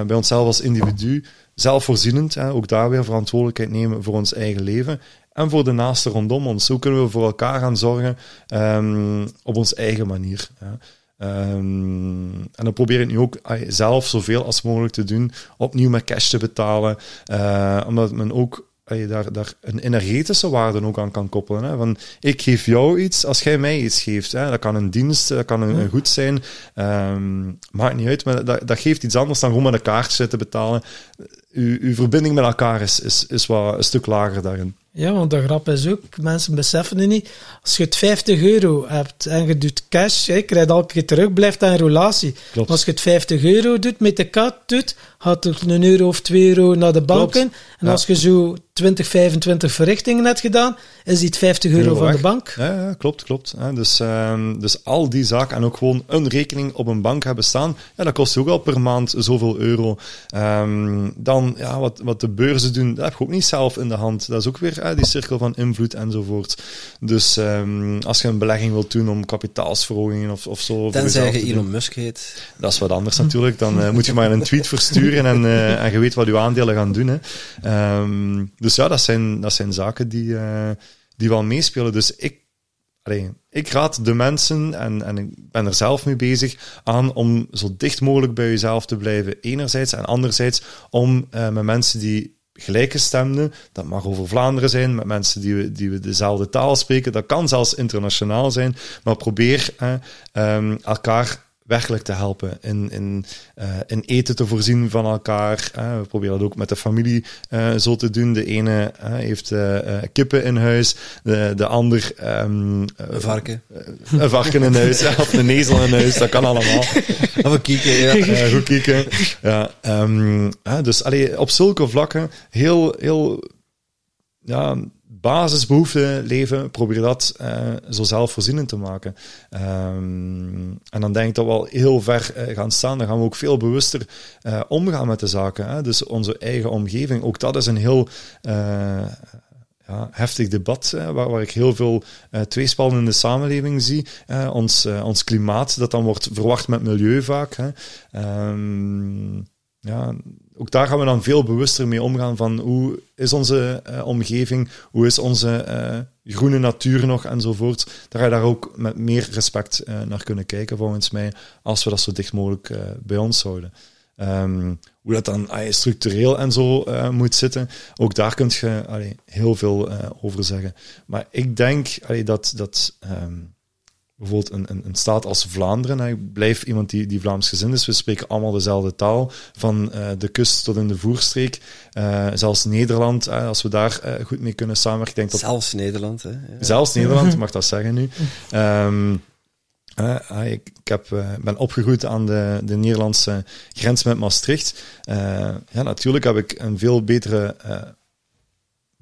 A: bij onszelf als individu, zelfvoorzienend, hè, ook daar weer verantwoordelijkheid nemen voor ons eigen leven en voor de naasten rondom ons. Hoe kunnen we voor elkaar gaan zorgen um, op onze eigen manier. Um, en dan probeer ik nu ook zelf zoveel als mogelijk te doen, opnieuw met cash te betalen, uh, omdat men ook daar, daar een energetische waarde ook aan kan koppelen. Hè? Van, ik geef jou iets als jij mij iets geeft. Hè? Dat kan een dienst, dat kan een, een goed zijn. Um, maakt niet uit, maar dat, dat geeft iets anders dan gewoon met een kaartje te betalen. Uw, uw verbinding met elkaar is, is, is wat een stuk lager daarin.
C: Ja, want de grap is ook, mensen beseffen het niet. Als je het 50 euro hebt en je doet cash, je krijgt elke keer terug, blijft dat een relatie. Als je het 50 euro doet, met de kaart doet, gaat er een euro of twee euro naar de bank in. En als je zo 20, 25 verrichtingen hebt gedaan, is die 50 euro, van de bank.
A: Ja, ja klopt, klopt. Dus, um, dus al die zaken en ook gewoon een rekening op een bank hebben staan, ja, dat kost ook al per maand zoveel euro. Um, dan, ja, wat, wat de beurzen doen, dat heb je ook niet zelf in de hand. Dat is ook weer die cirkel van invloed enzovoort. Dus um, als je een belegging wilt doen om kapitaalsverhogingen of, of zo...
B: Tenzij je Elon Musk heet.
A: Dat is wat anders natuurlijk. Dan uh, moet je maar een tweet versturen en, uh, en je weet wat je aandelen gaan doen. Hè. Um, dus ja, dat zijn, dat zijn zaken die, uh, die wel meespelen. Dus ik, ik raad de mensen, en, en ik ben er zelf mee bezig, aan om zo dicht mogelijk bij jezelf te blijven, enerzijds. En anderzijds om uh, met mensen die gelijkgestemden, dat mag over Vlaanderen zijn, met mensen die we, die we dezelfde taal spreken, dat kan zelfs internationaal zijn, maar probeer uh, um, elkaar werkelijk te helpen. In, in, uh, in eten te voorzien van elkaar. Uh, we proberen dat ook met de familie uh, zo te doen. De ene heeft kippen in huis, de, de ander... Um,
B: een varken.
A: een varken in huis, [laughs] of een ezel in huis, dat kan allemaal.
B: een kieken, ja.
A: goed kieken. Ja, um, dus allee, op zulke vlakken heel, heel ja, basisbehoeften leven, probeer dat uh, zo zelfvoorzienend te maken. Um, en dan denk ik dat we al heel ver uh, gaan staan. Dan gaan we ook veel bewuster uh, omgaan met de zaken. Hè? Dus onze eigen omgeving, ook dat is een heel ja, heftig debat, waar, ik heel veel uh, in de samenleving zie. Ons, ons klimaat, dat dan wordt verwacht met milieu vaak. Hè. Um, ja, ook daar gaan we dan veel bewuster mee omgaan van hoe is onze uh, omgeving, hoe is onze uh, groene natuur nog enzovoort. Daar ga je daar ook met meer respect uh, naar kunnen kijken volgens mij, als we dat zo dicht mogelijk bij ons houden. Um, hoe dat dan structureel en zo moet zitten, ook daar kun je allee, heel veel over zeggen. Maar ik denk allee, dat, dat um, bijvoorbeeld een, een, een, staat als Vlaanderen. Ik blijf iemand die, die Vlaams gezind is. We spreken allemaal dezelfde taal, van uh, de kust tot in de voerstreek. Uh, zelfs Nederland, uh, als we daar goed mee kunnen samenwerken. Denk
B: dat... Zelfs Nederland, hè? Ja.
A: Zelfs Nederland, [laughs] mag dat zeggen nu. Um, uh, ik, ik heb, uh, ben opgegroeid aan de, de Nederlandse grens met Maastricht. Uh, ja, natuurlijk heb ik een veel betere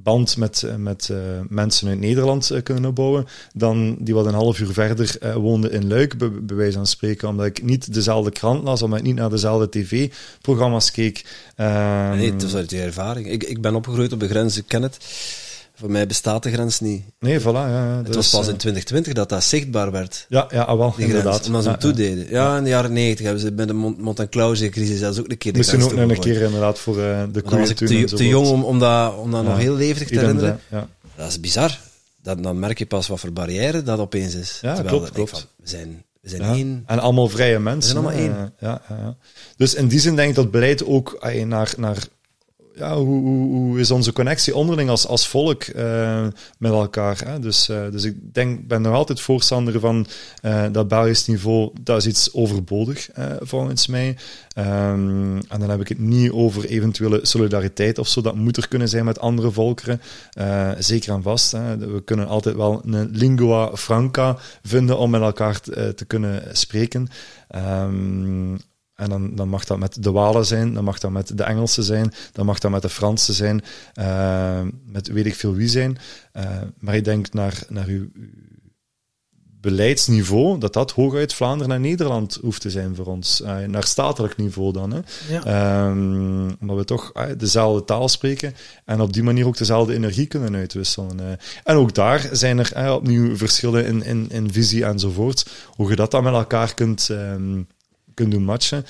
A: band met, eh, met uh, mensen uit Nederland uh, kunnen bouwen dan die wat een half uur verder uh, woonden in Luik, bij, bij wijze van spreken. Omdat ik niet dezelfde krant las, omdat ik niet naar dezelfde tv-programma's keek.
B: Nee, dat is uit je ervaring. Ik, ik ben opgegroeid op de grens, ik ken het. Voor mij bestaat de grens niet.
A: Nee, voilà. Ja, ja,
B: het was pas in 2020 dat dat zichtbaar werd.
A: Ja, ja ah, wel, inderdaad.
B: omdat ze hem toededen. Ja, in de jaren 90 hebben ze bij de Mont crisis zelfs ook een keer de
A: Moesten ook nog een keer inderdaad voor uh, de koeien
B: was ik te, te jong om, om dat, om dat nog heel levendig te herinneren. Dat is bizar. Dat, dan merk je pas wat voor barrière dat opeens is.
A: Ja,
B: Terwijl
A: klopt, klopt.
B: Van, we zijn, we zijn één.
A: En allemaal vrije mensen.
B: We zijn allemaal één.
A: Ja, ja, ja. Dus in die zin denk ik dat beleid ook naar, naar ja, hoe, hoe, is onze connectie onderling als, als volk uh, met elkaar? Hè? Dus, uh, dus ik denk, ben nog altijd voorstander van uh, dat Belgisch niveau, dat is iets overbodig volgens mij. Um, en dan heb ik het niet over eventuele solidariteit of zo, dat moet er kunnen zijn met andere volkeren. zeker en vast. Hè? We kunnen altijd wel een lingua franca vinden om met elkaar te, te kunnen spreken. Um, en dan, dan mag dat met de Walen zijn, dan mag dat met de Engelsen zijn, dan mag dat met de Fransen zijn, uh, met weet ik veel wie zijn. Uh, maar ik denk naar, naar uw, beleidsniveau, dat dat hooguit Vlaanderen en Nederland hoeft te zijn voor ons. Uh, naar statelijk niveau dan. Hè. Ja. Um, omdat we toch dezelfde taal spreken en op die manier ook dezelfde energie kunnen uitwisselen. en ook daar zijn er opnieuw verschillen in, in, in visie enzovoort. Hoe je dat dan met elkaar kunt... Um, kunt doen matchen,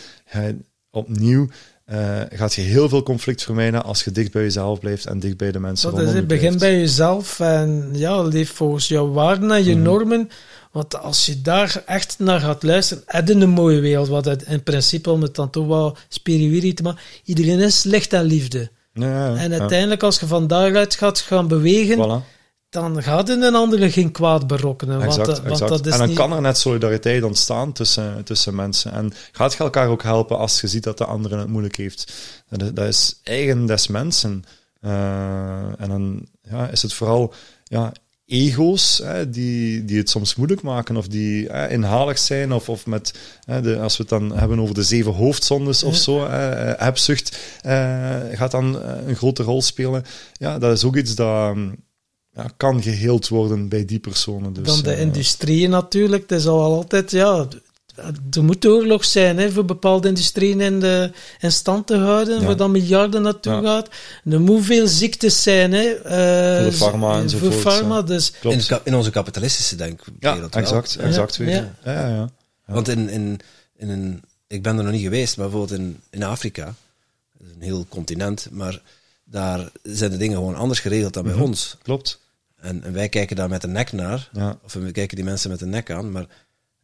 A: opnieuw uh, gaat je heel veel conflict vermijden als je dicht bij jezelf blijft en dicht bij de mensen
C: dat is het. Begin bij jezelf en ja, leef volgens jouw waarden en je mhm. normen. Want als je daar echt naar gaat luisteren, heb je een mooie wereld. Wat het in principe, om het dan toch wel spiritueel te maken, iedereen is licht en liefde. Ja, en uiteindelijk, als je van daaruit gaat gaan bewegen, voilà dan gaat in een andere geen kwaad berokkenen. Exact, want, want Dat is
A: en dan
C: niet...
A: kan er net solidariteit ontstaan tussen, tussen mensen. En gaat je elkaar ook helpen als je ziet dat de andere het moeilijk heeft. Dat, dat is eigen des mensen. Uh, en dan ja, is het vooral ja, ego's hè, die, die het soms moeilijk maken of die hè, inhalig zijn of, of met, hè, de, als we het dan hebben over de zeven hoofdzondes of zo, hè, hebzucht gaat dan een grote rol spelen. Ja, dat is ook iets dat ja, kan geheeld worden bij die personen. Dus,
C: Dan de uh, industrie natuurlijk. Het is al altijd, ja, er moet oorlog zijn hè, voor bepaalde industrieën in, de, in stand te houden, ja. waar dan miljarden naartoe ja. gaat. Er moet veel ziektes zijn. Hè, uh,
A: voor de farma enzovoort.
C: Voor dus.
B: In, in, onze kapitalistische denkwereld
A: Ja, exact.
B: Wel.
A: exact ja. Ja. Ja, ja,
B: Want in, in, in een, ik ben er nog niet geweest, maar bijvoorbeeld in, in Afrika, een heel continent, maar daar zijn de dingen gewoon anders geregeld dan bij mm -hmm. ons.
A: Klopt.
B: En, en, wij kijken daar met de nek naar, ja. of we kijken die mensen met de nek aan, maar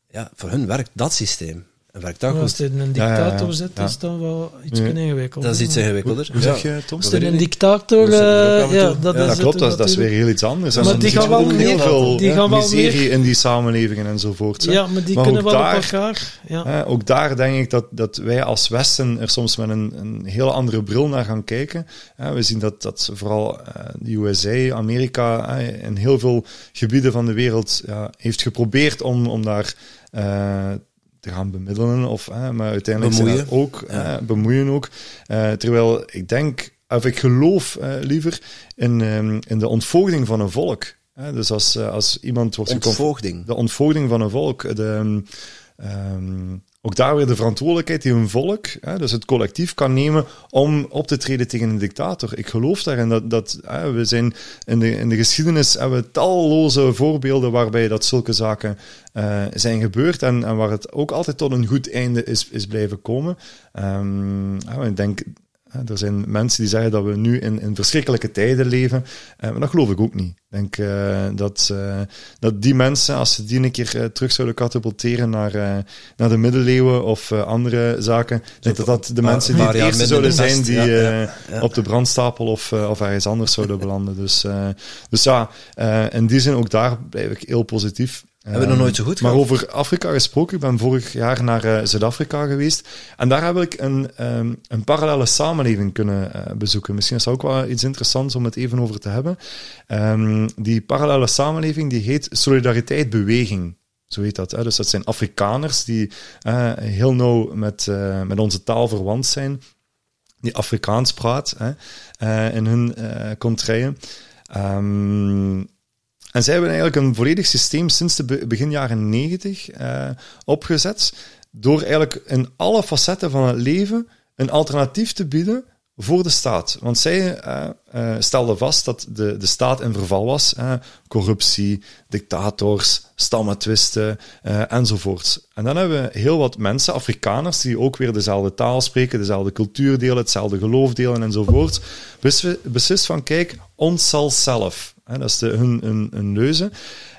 B: ja, voor hun werkt dat systeem. Dat
C: goed. Als
B: het
C: een dictator ja, zit, is dan wel iets ingewikkelder.
B: Dat is iets ingewikkelder.
A: Hoe zeg je, Tom?
C: Als er een dictator... Uh, ja, dat, is
A: dat klopt, dat, dat, is weer heel iets anders.
C: Maar die gaan wel
A: heel veel die gaan wel miserie in die samenlevingen enzovoort.
C: Ja, maar die maar kunnen wel daar, op elkaar. Ja.
A: ook daar denk ik dat, dat wij als Westen er soms met een, een heel andere bril naar gaan kijken. we zien dat, dat vooral de USA, Amerika, in heel veel gebieden van de wereld heeft geprobeerd om, om daar... Uh, te gaan bemiddelen, of, hè, maar uiteindelijk bemoeien. ook ja. bemoeien ook. Terwijl ik denk, of ik geloof uh, liever in, um, in de ontvoogding van een volk. Dus als, uh, als iemand wordt
B: ontvoogding.
A: De ontvoogding van een volk. De, um, ook daar weer de verantwoordelijkheid die een volk, hè, dus het collectief, kan nemen om op te treden tegen een dictator. Ik geloof daarin dat, dat hè, we zijn in de, in de geschiedenis hebben we talloze voorbeelden waarbij dat zulke zaken uh, zijn gebeurd en, en, waar het ook altijd tot een goed einde is, is blijven komen. Um, ik denk er zijn mensen die zeggen dat we nu in, in verschrikkelijke tijden leven, uh, maar dat geloof ik ook niet. Ik denk uh, dat, uh, dat die mensen, als ze die een keer terug zouden katapulteren naar, naar de middeleeuwen of andere zaken, denk dat dat de mensen die het eerste zouden zijn die op de brandstapel of, of ergens anders zouden belanden. Dus, dus ja, in die zin ook daar blijf ik heel positief.
B: Hebben we nog nooit zo goed
A: Maar over Afrika gesproken, ik ben vorig jaar naar uh, Zuid-Afrika geweest. En daar heb ik een, um, een parallele samenleving kunnen uh, bezoeken. Misschien is dat ook wel iets interessants om het even over te hebben. Um, die parallele samenleving die heet Solidariteit Beweging. Zo heet dat. Hè? Dus dat zijn Afrikaners die uh, heel nauw met, met onze taal verwant zijn. Die Afrikaans praat hè? in hun contraien. Um, en zij hebben eigenlijk een volledig systeem sinds de begin jaren 90 uh, opgezet, door eigenlijk in alle facetten van het leven een alternatief te bieden voor de staat. Want zij uh, stelden vast dat de, de staat in verval was. Corruptie, dictators, stammetwisten enzovoorts. En dan hebben we heel wat mensen, Afrikaners, die ook weer dezelfde taal spreken, dezelfde cultuur delen, hetzelfde geloof delen enzovoort. Beslist van, kijk, ons zal zelf. Dat is hun, hun, leuze.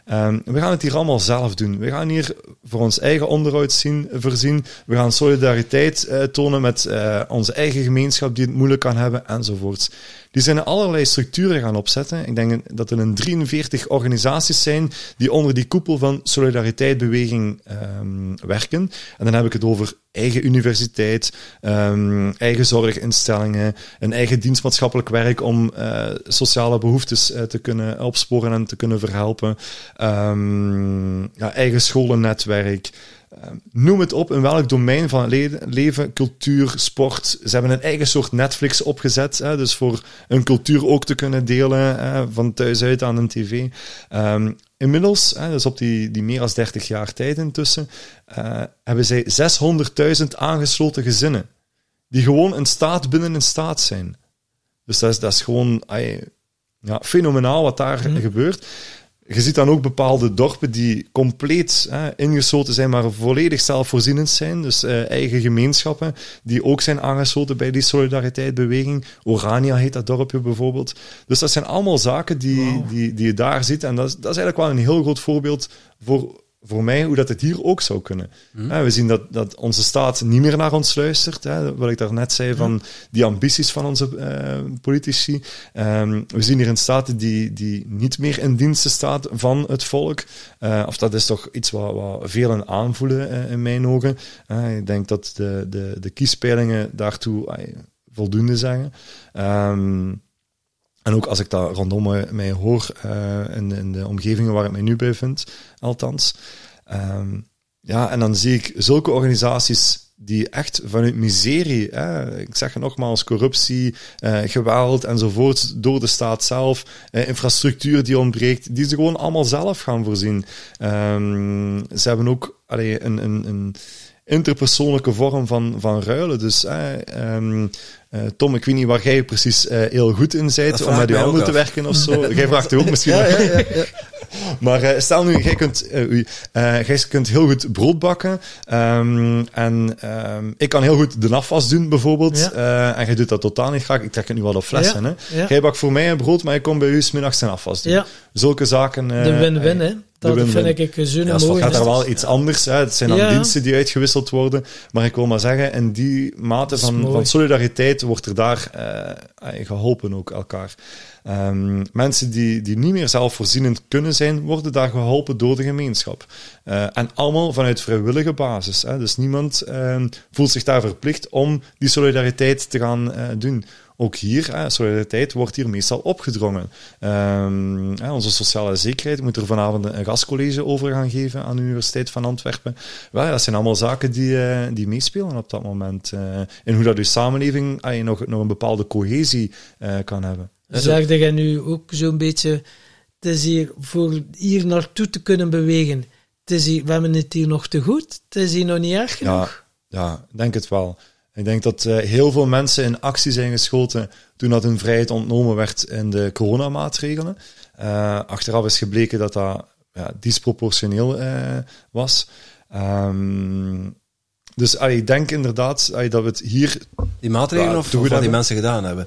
A: Ehm, we gaan het hier allemaal zelf doen. We gaan hier voor ons eigen onderhoud zien, voorzien. We gaan solidariteit uh, tonen met uh, onze eigen gemeenschap die het moeilijk kan hebben, enzovoorts. Die zijn allerlei structuren gaan opzetten. Ik denk dat er een 43 organisaties zijn die onder die koepel van Solidariteitbeweging um, werken. En dan heb ik het over eigen universiteit, um, eigen zorginstellingen, een eigen dienstmaatschappelijk werk om uh, sociale behoeftes uh, te kunnen opsporen en te kunnen verhelpen, um, ja, eigen scholennetwerk. Ehm, noem het op in welk domein van het leven, cultuur, sport. Ze hebben een eigen soort Netflix opgezet, hè, dus voor een cultuur ook te kunnen delen hè, van thuis uit aan een tv. Inmiddels, hè, dus op die, die meer dan 30 jaar tijd intussen, uh, hebben zij 600.000 aangesloten gezinnen. Die gewoon een staat binnen een staat zijn. Dus dat is, dat is gewoon ay, ja, fenomenaal wat daar mm. gebeurt je ziet dan ook bepaalde dorpen die compleet hè, ingesloten zijn, maar volledig zelfvoorzienend zijn. Dus uh, eigen gemeenschappen die ook zijn aangesloten bij die solidariteitsbeweging. Orania heet dat dorpje bijvoorbeeld. Dus dat zijn allemaal zaken die, wow. die, die je daar ziet. En dat is, dat is eigenlijk wel een heel groot voorbeeld voor voor mij hoe dat het hier ook zou kunnen. Mm. we zien dat, dat onze staat niet meer naar ons luistert. Hè, wat ik daarnet zei van die ambities van onze uh, politici. Um, we zien hier een staat die, die niet meer in diensten staat van het volk. Uh, of dat is toch iets wat, wat velen aanvoelen uh, in mijn ogen. ik denk dat de, de, de kiespeilingen daartoe voldoende zeggen. Um, en ook als ik dat rondom mij hoor, uh, in, in, de omgevingen waar ik mij nu bevind, althans. Um, ja, en dan zie ik zulke organisaties die echt vanuit miserie, hè, ik zeg het nogmaals, corruptie, uh, geweld enzovoort, door de staat zelf, uh, infrastructuur die ontbreekt, die ze gewoon allemaal zelf gaan voorzien. Um, ze hebben ook allee, een, een, een interpersoonlijke vorm van, van ruilen. Dus um, uh, Tom, ik weet niet waar jij precies uh, heel goed in bent om met je handen te werken of zo. [laughs] jij vraagt u ook misschien. ja, ja, ja, [laughs] maar uh, stel nu, jij kunt, jij kunt heel goed brood bakken. Um, en um, ik kan heel goed de afwas doen, bijvoorbeeld. en jij doet dat totaal niet graag. Ik trek het nu wel op flessen. Hè? Jij bakt voor mij een brood, maar ik kom bij u smiddags zijn afwas doen. Zulke zaken.
C: de win-win, hè? Dat vind ik zo ja, mooi.
A: Het gaat er wel iets anders. Hè. Het zijn dan ja. diensten die uitgewisseld worden. Maar ik wil maar zeggen, in die mate van, van solidariteit wordt er daar uh, geholpen ook elkaar. Um, mensen die, die niet meer zelfvoorzienend kunnen zijn, worden daar geholpen door de gemeenschap. Uh, en allemaal vanuit vrijwillige basis. Hè. Dus niemand uh, voelt zich daar verplicht om die solidariteit te gaan uh, doen ook hier, hè, solidariteit wordt hier meestal opgedrongen. Um, hè, onze sociale zekerheid moet er vanavond een gastcollege over gaan geven aan de Universiteit van Antwerpen. Wel, dat zijn allemaal zaken die, uh, die meespelen op dat moment. Uh, en hoe dat je samenleving uh, nog, nog een bepaalde cohesie kan hebben.
C: Zeg jij nu ook zo'n beetje, het is hier voor hier naartoe te kunnen bewegen. Het is hier, we hebben het hier nog te goed, het is hier nog niet erg genoeg.
A: Ja, ja denk het wel. Ik denk dat uh, heel veel mensen in actie zijn geschoten toen dat hun vrijheid ontnomen werd in de coronamaatregelen. Uh, achteraf is gebleken dat dat ja, disproportioneel uh, was. Um, dus ik denk inderdaad dat we het hier...
B: Die maatregelen of, of wat die mensen gedaan hebben?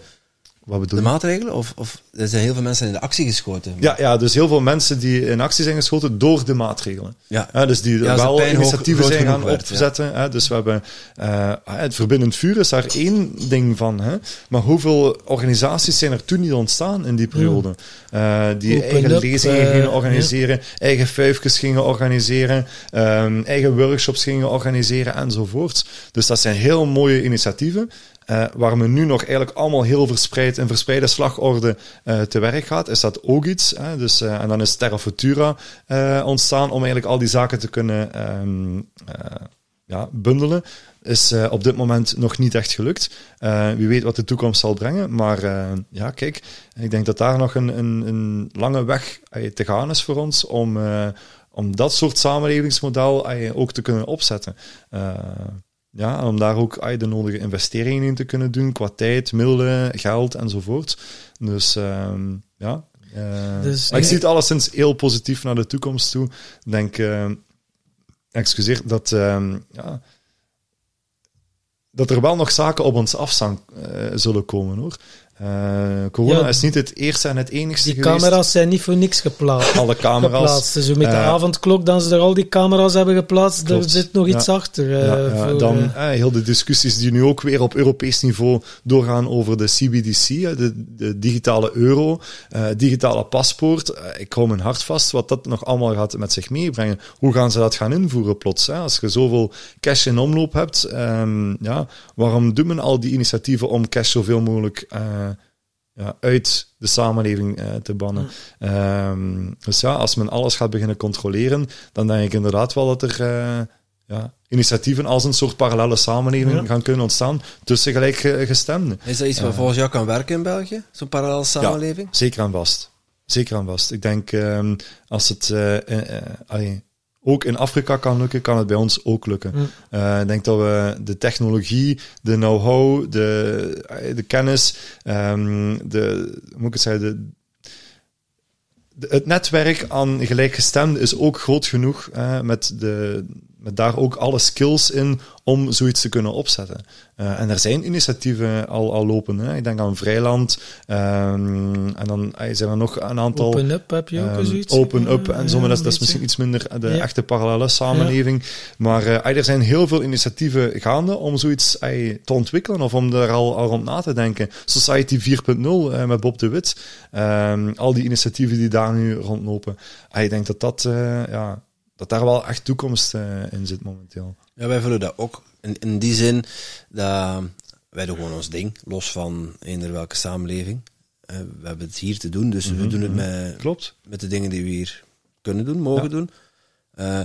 A: Wat bedoel
B: de maatregelen? Of, of er zijn heel veel mensen in de actie geschoten?
A: Ja, ja, dus heel veel mensen die in actie zijn geschoten door de maatregelen. Ja. ja dus die ja, wel initiatieven zijn gaan opzetten. Ja. dus we hebben uh, het verbindend vuur is daar één ding van. Hè? Maar hoeveel organisaties zijn er toen niet ontstaan in die periode? Uh, die Open eigen up, lezingen uh, gingen organiseren, eigen vijfjes gingen organiseren, um, eigen workshops gingen organiseren enzovoort. Dus dat zijn heel mooie initiatieven. Uh, waar men nu nog eigenlijk allemaal heel verspreid in verspreide slagorde uh, te werk gaat, is dat ook iets. Hè? Dus, uh, en dan is Terra Futura ontstaan om eigenlijk al die zaken te kunnen um, ja, bundelen. Is op dit moment nog niet echt gelukt. wie weet wat de toekomst zal brengen. Maar ja, kijk, ik denk dat daar nog een, een, een lange weg te gaan is voor ons om, om dat soort samenlevingsmodel ook te kunnen opzetten. Ja, om daar ook ay, de nodige investeringen in te kunnen doen, qua tijd, middelen, geld enzovoort. Dus um, ja. Uh, dus, maar ik zie het alleszins heel positief naar de toekomst toe. Ik denk, uh, excuseer, dat, uh, ja, dat er wel nog zaken op ons af uh, zullen komen hoor. Uh, corona
C: Ja.
A: is niet het eerste en het enigste
C: Die
A: geweest.
C: camera's zijn niet voor niks geplaatst. [laughs]
A: Alle camera's.
C: geplaatst. Dus met de
A: Eh,
C: avondklok, dan ze er al die camera's hebben geplaatst,
A: Klopt.
C: er zit nog iets achter. eh,
A: Ja,
C: voor,
A: dan heel de discussies die nu ook weer op Europees niveau doorgaan over de CBDC, de, de digitale euro, digitale paspoort. Ik hou mijn hart vast wat dat nog allemaal gaat met zich meebrengen. Hoe gaan ze dat gaan invoeren plots? Hè? Als je zoveel cash in omloop hebt, ehm, ja, waarom doen men al die initiatieven om cash zoveel mogelijk ja, uit de samenleving eh, te bannen? Ehm, dus ja, als men alles gaat beginnen controleren, dan denk ik inderdaad wel dat er eh, ja, initiatieven als een soort parallele samenleving
C: Ja.
A: gaan kunnen ontstaan tussen gelijkgestemden.
B: Is dat iets wat volgens jou kan werken in België? Zo'n parallel samenleving?
A: Zeker aan vast. Zeker aan vast. Ik denk, ehm, als het eh, eh, eh, allee, ook in Afrika kan lukken, kan het bij ons ook lukken.
C: Mm.
A: Eh, ik denk dat we de technologie, de know-how, de, eh, de kennis, ehm, de, hoe moet ik het zeggen, de, de- het netwerk aan gelijkgestemden is ook groot genoeg, eh, met, de, met daar ook alle skills in om zoiets te kunnen opzetten. Eh, en er zijn initiatieven al, al lopen. Hè. Ik denk aan Vrijland. ehm, en dan eh, zijn er nog een aantal.
C: Open Up heb je ook
A: Ehm,
C: eens iets.
A: open up en zo, maar dat, is- dat is
C: een
A: misschien iets minder de
C: Ja.
A: echte parallele samenleving. Maar eh, er zijn heel veel initiatieven gaande om zoiets eh, te ontwikkelen of om daar al, al rond na te denken. Society 4.0 eh, met Bob de Wit. Ehm, al die initiatieven die daar nu rondlopen. Ik denk dat, dat, eh, ja, dat daar wel echt toekomst eh, in zit momenteel.
B: Ja, wij vullen dat ook. In, in die zin, dat wij doen gewoon ons ding, los van eender welke samenleving. Eh, we hebben het hier te doen, dus we doen het met,
A: Klopt.
B: met de dingen die we hier kunnen doen, mogen
A: Ja.
B: doen. Eh,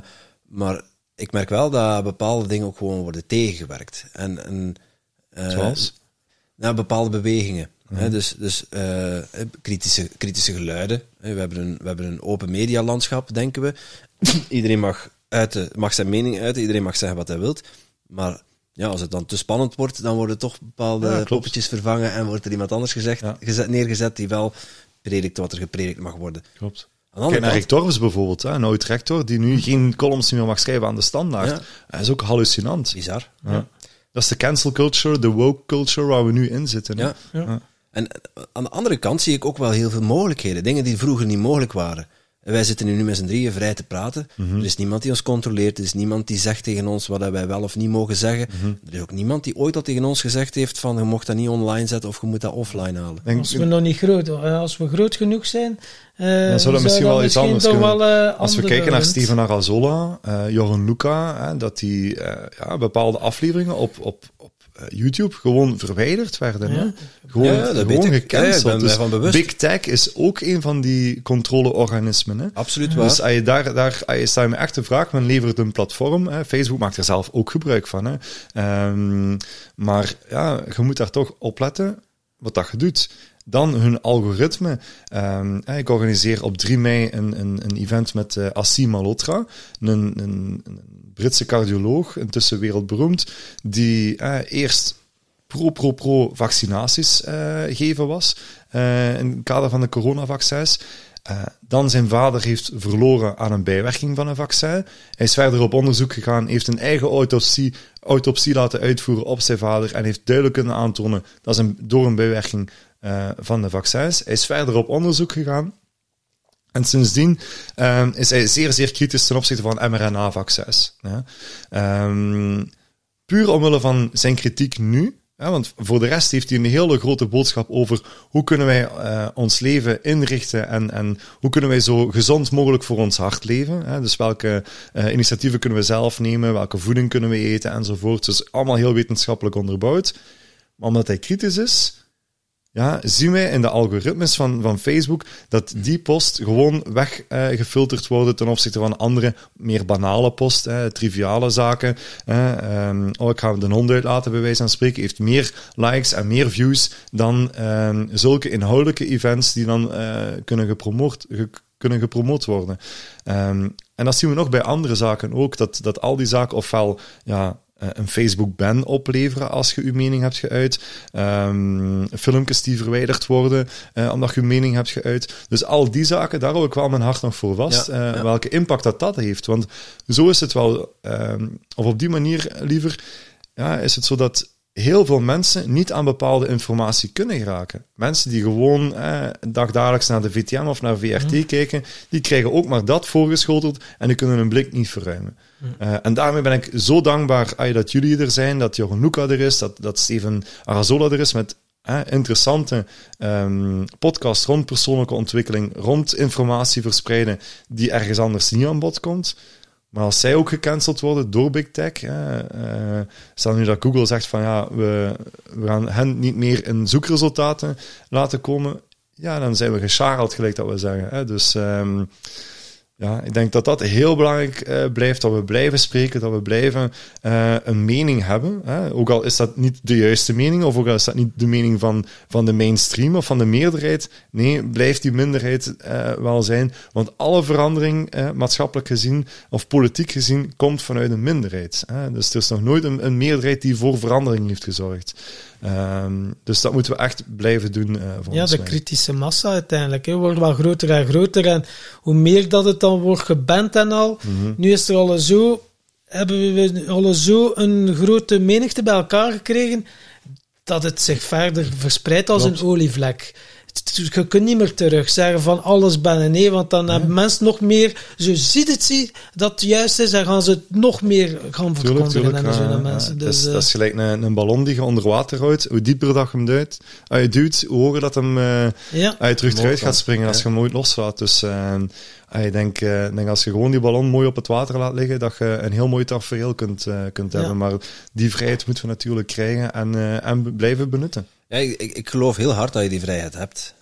B: maar ik merk wel dat bepaalde dingen ook gewoon worden tegengewerkt. En, en, eh,
A: Zoals?
B: naar bepaalde bewegingen.
A: Mhm.
B: Hè, dus dus eh, kritische, kritische geluiden. Hè, We hebben, een, we hebben een open medialandschap, denken we. [clears throat] iedereen mag, uiten, mag zijn mening uiten, iedereen mag zeggen wat hij wilt. Maar ja, als het dan te spannend wordt, dan worden toch bepaalde
A: Ja,
B: poppetjes vervangen en wordt er iemand anders gezegd,
A: Ja.
B: gezet, neergezet die wel predikt wat er gepredikt mag worden.
A: Klopt. Kijk naar Rick bijvoorbeeld, hè, een oud rector, die nu geen columns meer mag schrijven aan de standaard.
B: Ja.
A: Dat is ook hallucinant.
B: Bizar.
A: Ja. Dat is de cancel culture, de woke culture waar we nu in zitten.
B: Ja. En eh, aan de andere kant zie ik ook wel heel veel mogelijkheden. Dingen die vroeger niet mogelijk waren. En wij zitten nu met z'n drieën vrij te praten. Er is niemand die ons controleert. Er is niemand die zegt tegen ons wat wij wel of niet mogen zeggen. Er is ook niemand die ooit al tegen ons gezegd heeft van je mocht dat niet online zetten of je moet dat offline halen.
A: Ik denk-
C: Als we nog niet groot, eh, als we groot genoeg zijn, eh,
A: Dan zou dat misschien wel iets anders kunnen.
C: wel, eh,
A: Als we kijken naar. Steven Arazola, eh Joran Luca, hè, dat die eh, ja, bepaalde afleveringen op, op, YouTube gewoon verwijderd werden.
C: Ja.
A: Gewoon,
B: Ja, dat
A: gewoon gecanceld. dus. Big Tech is ook een van die controleorganismen. Hè?
B: Absoluut waar.
A: Dus als je daar, daar als je sta je me echt de vraag, men levert een platform. Hè. Facebook maakt er zelf ook gebruik van. Hè. Ehm, maar ja, je moet daar toch op letten wat dat je doet. Dan hun algoritme. Ehm, ik organiseer op 3 mei een, een, een event met eh Assim Malhotra, een, een, een Britse cardioloog, intussen wereldberoemd, die eh, eerst pro-pro-pro vaccinaties eh, geven was eh, in het kader van de coronavaccins. Eh, dan zijn vader heeft verloren aan een bijwerking van een vaccin. Hij is verder op onderzoek gegaan, heeft een eigen autopsie, autopsie laten uitvoeren op zijn vader en heeft duidelijk kunnen aantonen dat is een, door een bijwerking van de vaccins. Hij is verder op onderzoek gegaan. En sindsdien ehm, is hij zeer, zeer kritisch ten opzichte van mRNA-vaccins. Ja. Ehm, puur omwille van zijn kritiek nu. Want voor de rest heeft hij een hele grote boodschap over hoe kunnen wij eh, ons leven inrichten en, en hoe kunnen wij zo gezond mogelijk voor ons hart leven. Hè? Dus welke eh, initiatieven kunnen we zelf nemen, welke voeding kunnen we eten enzovoort. Dus allemaal heel wetenschappelijk onderbouwd. Maar omdat hij kritisch is, ja, zien wij in de algoritmes van, van Facebook dat die post gewoon weggefilterd worden ten opzichte van andere, meer banale post, triviale zaken. Hè, ehm, oh, ik ga de hond uitlaten, bij wijze van spreken, heeft meer likes en meer views dan ehm, zulke inhoudelijke events die dan eh, kunnen, gepromoot, ge- kunnen gepromoot worden. Ehm, en dat zien we nog bij andere zaken ook, dat, dat al die zaken ofwel ja, een Facebook-ban opleveren als je je mening hebt geuit. Ehm, filmpjes die verwijderd worden eh, omdat je je mening hebt geuit. Dus al die zaken, daar hou ik wel mijn hart nog voor vast.
B: Ja,
A: eh,
B: ja.
A: Welke impact dat dat heeft. Want zo is het wel, ehm, of op die manier liever, ja, is het zo dat heel veel mensen niet aan bepaalde informatie kunnen geraken. Mensen die gewoon eh, dagdagelijks naar de VTM of naar VRT kijken, die krijgen ook maar dat voorgeschoteld en die kunnen hun blik niet verruimen. Uh, en daarmee ben ik zo dankbaar ah, dat jullie er zijn, dat Jochen Luca er is, dat, dat Steven Arazola er is met eh, interessante um, podcasts rond persoonlijke ontwikkeling, rond informatie verspreiden die ergens anders niet aan bod komt. Maar als zij ook gecanceld worden door Big Tech, uh, stel nu dat Google zegt van ja, we, we gaan hen niet meer in zoekresultaten laten komen, ja, dan zijn we gescharreld, gelijk dat we zeggen. Hè. Dus um, ja, ik denk dat dat heel belangrijk uh, blijft, dat we blijven spreken, dat we blijven uh, een mening hebben. Hè? Ook al is dat niet de juiste mening, of ook al is dat niet de mening van, van de mainstream of van de meerderheid. Nee, blijft die minderheid uh, wel zijn. Want alle verandering, maatschappelijk gezien of politiek gezien, komt vanuit een minderheid. Hè? Dus er is nog nooit een, een meerderheid die voor verandering heeft gezorgd. Um, dus dat moeten we echt blijven doen. Uh,
C: ja, de kritische massa uiteindelijk wordt wel groter en groter. En hoe meer dat het dan wordt geband en al. Mm -hmm. Nu is er al zo, hebben we al zo een grote menigte bij elkaar gekregen dat het zich verder verspreidt als Klopt. een olievlek je kunt niet meer terug zeggen van alles ben en nee, want dan ja. hebben mensen nog meer, zo ziet het zie dat het juist is, dan gaan ze het nog meer gaan verkondigen en zo naar mensen.
A: Ja,
C: dus,
A: dat, is, uh, dat is gelijk een, een ballon die je onder water houdt, hoe dieper dat je hem duwt, als je duwt, hoe hoger dat hem uh, ja. als je terug eruit gaat springen als je hem nooit loslaat. Dus uh, ik denk, uh, denk als je gewoon die ballon mooi op het water laat liggen, dat je een heel mooi tafereel kunt, uh, kunt hebben. Maar die vrijheid moeten we natuurlijk krijgen en, uh, en blijven benutten.
B: Ja, ik, ik geloof heel hard dat je die vrijheid hebt.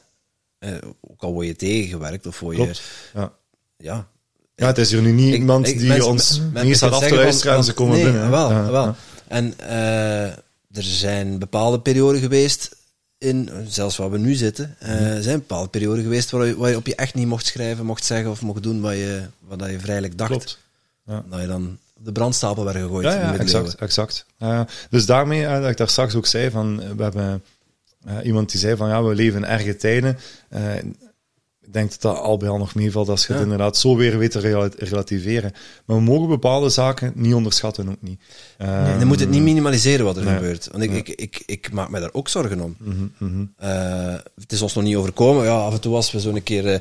B: Uh, ook al word je tegengewerkt of word je...
A: Klopt. Ja. ja. Ja, het is hier nu niet ik, iemand ik, die mensen, ons niet staat af te luisteren en ze komen
B: nee,
A: binnen.
B: Wel, ja, wel. Ja. En uh, er zijn bepaalde perioden geweest, in, zelfs waar we nu zitten, uh, zijn bepaalde perioden geweest waar je, waar je op je echt niet mocht schrijven, mocht zeggen of mocht doen wat je, wat je vrijelijk dacht.
A: Klopt. Ja.
B: Dat je dan de brandstapel werd gegooid.
A: Ja, ja exact. exact. Uh, dus daarmee, uh, dat ik daar straks ook zei, van, we hebben uh, iemand die zei van ja, we leven in erge tijden. Uh, ik denk dat dat al bij al nog meevalt als je ja. het inderdaad zo weer weet te relativeren. Maar we mogen bepaalde zaken niet onderschatten, ook niet.
B: Um, nee, dan moet het niet minimaliseren wat er nee. gebeurt. Want ik, ik, ik, ik, maak me daar ook zorgen om.
A: Mm -hmm.
B: uh, het is ons nog niet overkomen. Ja, af en toe was we zo'n keer... Uh,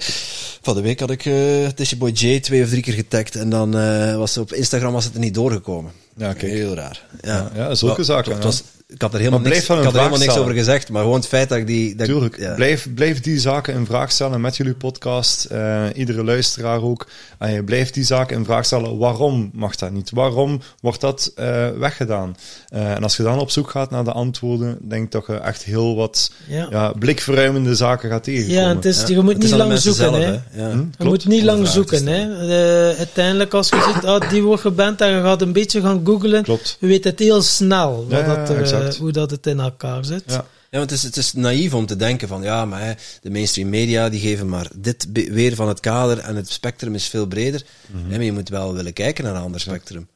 B: van de week had ik uh, Tishy Boy J twee of drie keer getagd. En dan was op Instagram was het er niet doorgekomen.
A: Ja, kijk.
B: Heel raar.
A: Ja, ja, ja zulke zaken.
B: Het was, ik had er helemaal, niks, ik had er helemaal niks over gezegd, maar gewoon het feit dat ik die... Dat
A: Tuurlijk,
B: ja.
A: blijf, blijf die zaken in vraag stellen met jullie podcast, uh, iedere luisteraar ook. En je blijft die zaken in vraag stellen, waarom mag dat niet? Waarom wordt dat uh, weggedaan? Uh, en als je dan op zoek gaat naar de antwoorden, denk ik dat je echt heel wat ja. Ja, blikverruimende zaken gaat tegenkomen.
C: Ja, het is, je moet niet lang zoeken, zelf, hè. hè? Hm? Je moet niet lang zoeken, hè. uiteindelijk, als je ziet, oh, die wordt geband en je gaat een beetje gaan googlen,
A: Klopt.
C: je weet het heel snel wat dat er, hoe dat het in elkaar zit.
A: Ja.
B: Ja, want het is, het is naïef om te denken van, ja, maar hè, de mainstream media die geven maar dit weer van het kader en het spectrum is veel breder. Mm -hmm. ja, maar je moet wel willen kijken naar een ander spectrum.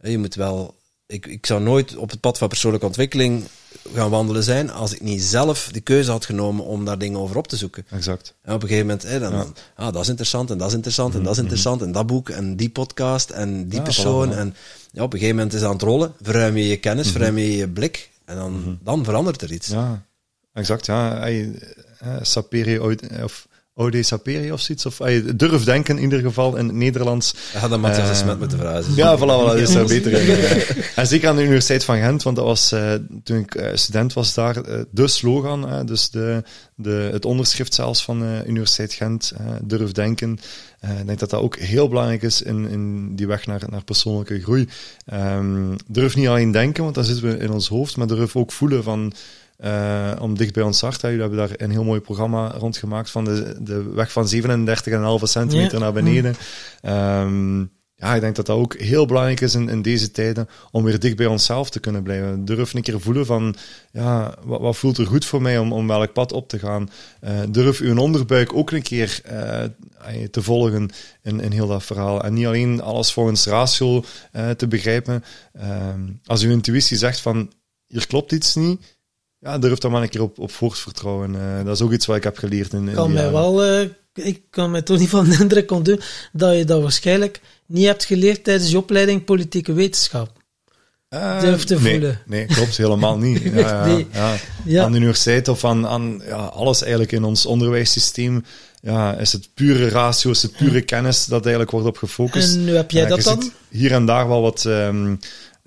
B: Ja. Je moet wel, ik, ik zou nooit op het pad van persoonlijke ontwikkeling gaan wandelen zijn als ik niet zelf de keuze had genomen om daar dingen over op te zoeken.
A: Exact.
B: En op een gegeven moment, dan, ja. ah, dat is interessant en dat is interessant en dat is interessant en dat boek en die podcast en die ja, persoon. En ja, op een gegeven moment is het aan het rollen, verruim je je kennis, mm -hmm. verruim je je blik en dan, mm -hmm. dan verandert er iets.
A: Ja, exact. Ja, hey, uh, Saperi ooit, of Ode Saperi of zoiets. Of uh, durf denken in ieder geval in het Nederlands.
B: Ja, had dan Matthias uh, Smet moeten vragen.
A: Ja, voilà, voilà, dat is daar beter in. en zeker aan de Universiteit van Gent, want dat was uh, toen ik uh, student was daar de slogan, dus de, de, het onderschrift zelfs van de Universiteit Gent, durf denken. ik denk dat dat ook heel belangrijk is in, in die weg naar, naar persoonlijke groei. Um, durf niet alleen denken, want dan zitten we in ons hoofd, maar durf ook voelen van uh, om dicht bij ons hart. Jullie hebben daar een heel mooi programma rondgemaakt van de, de weg van 37,5 centimeter ja. naar beneden. Um, ja, ik denk dat dat ook heel belangrijk is in, in deze tijden om weer dicht bij onszelf te kunnen blijven. Durf een keer voelen van, ja, wat, wat voelt er goed voor mij om, om welk pad op te gaan. Uh, durf uw onderbuik ook een keer uh, te volgen in, in heel dat verhaal. En niet alleen alles volgens ratio te begrijpen. als uw intuïtie zegt van, hier klopt iets niet, ja, durf dan maar een keer op, op voortvertrouwen. Uh, dat is ook iets wat ik heb geleerd in, in
C: kan mij wel, uh, Ik kan mij toch niet van [laughs] de indruk doen dat je dat waarschijnlijk niet hebt geleerd tijdens je opleiding politieke wetenschap. uh, durft te
A: nee,
C: voelen.
A: Nee, klopt helemaal niet. [laughs] Ja, nee. ja, ja. Aan de universiteit of aan, aan ja, alles eigenlijk in ons onderwijssysteem ja, is het pure ratio, is het pure kennis dat eigenlijk wordt op gefocust.
C: En nu heb jij dat dan?
A: Hier en daar wel wat, um,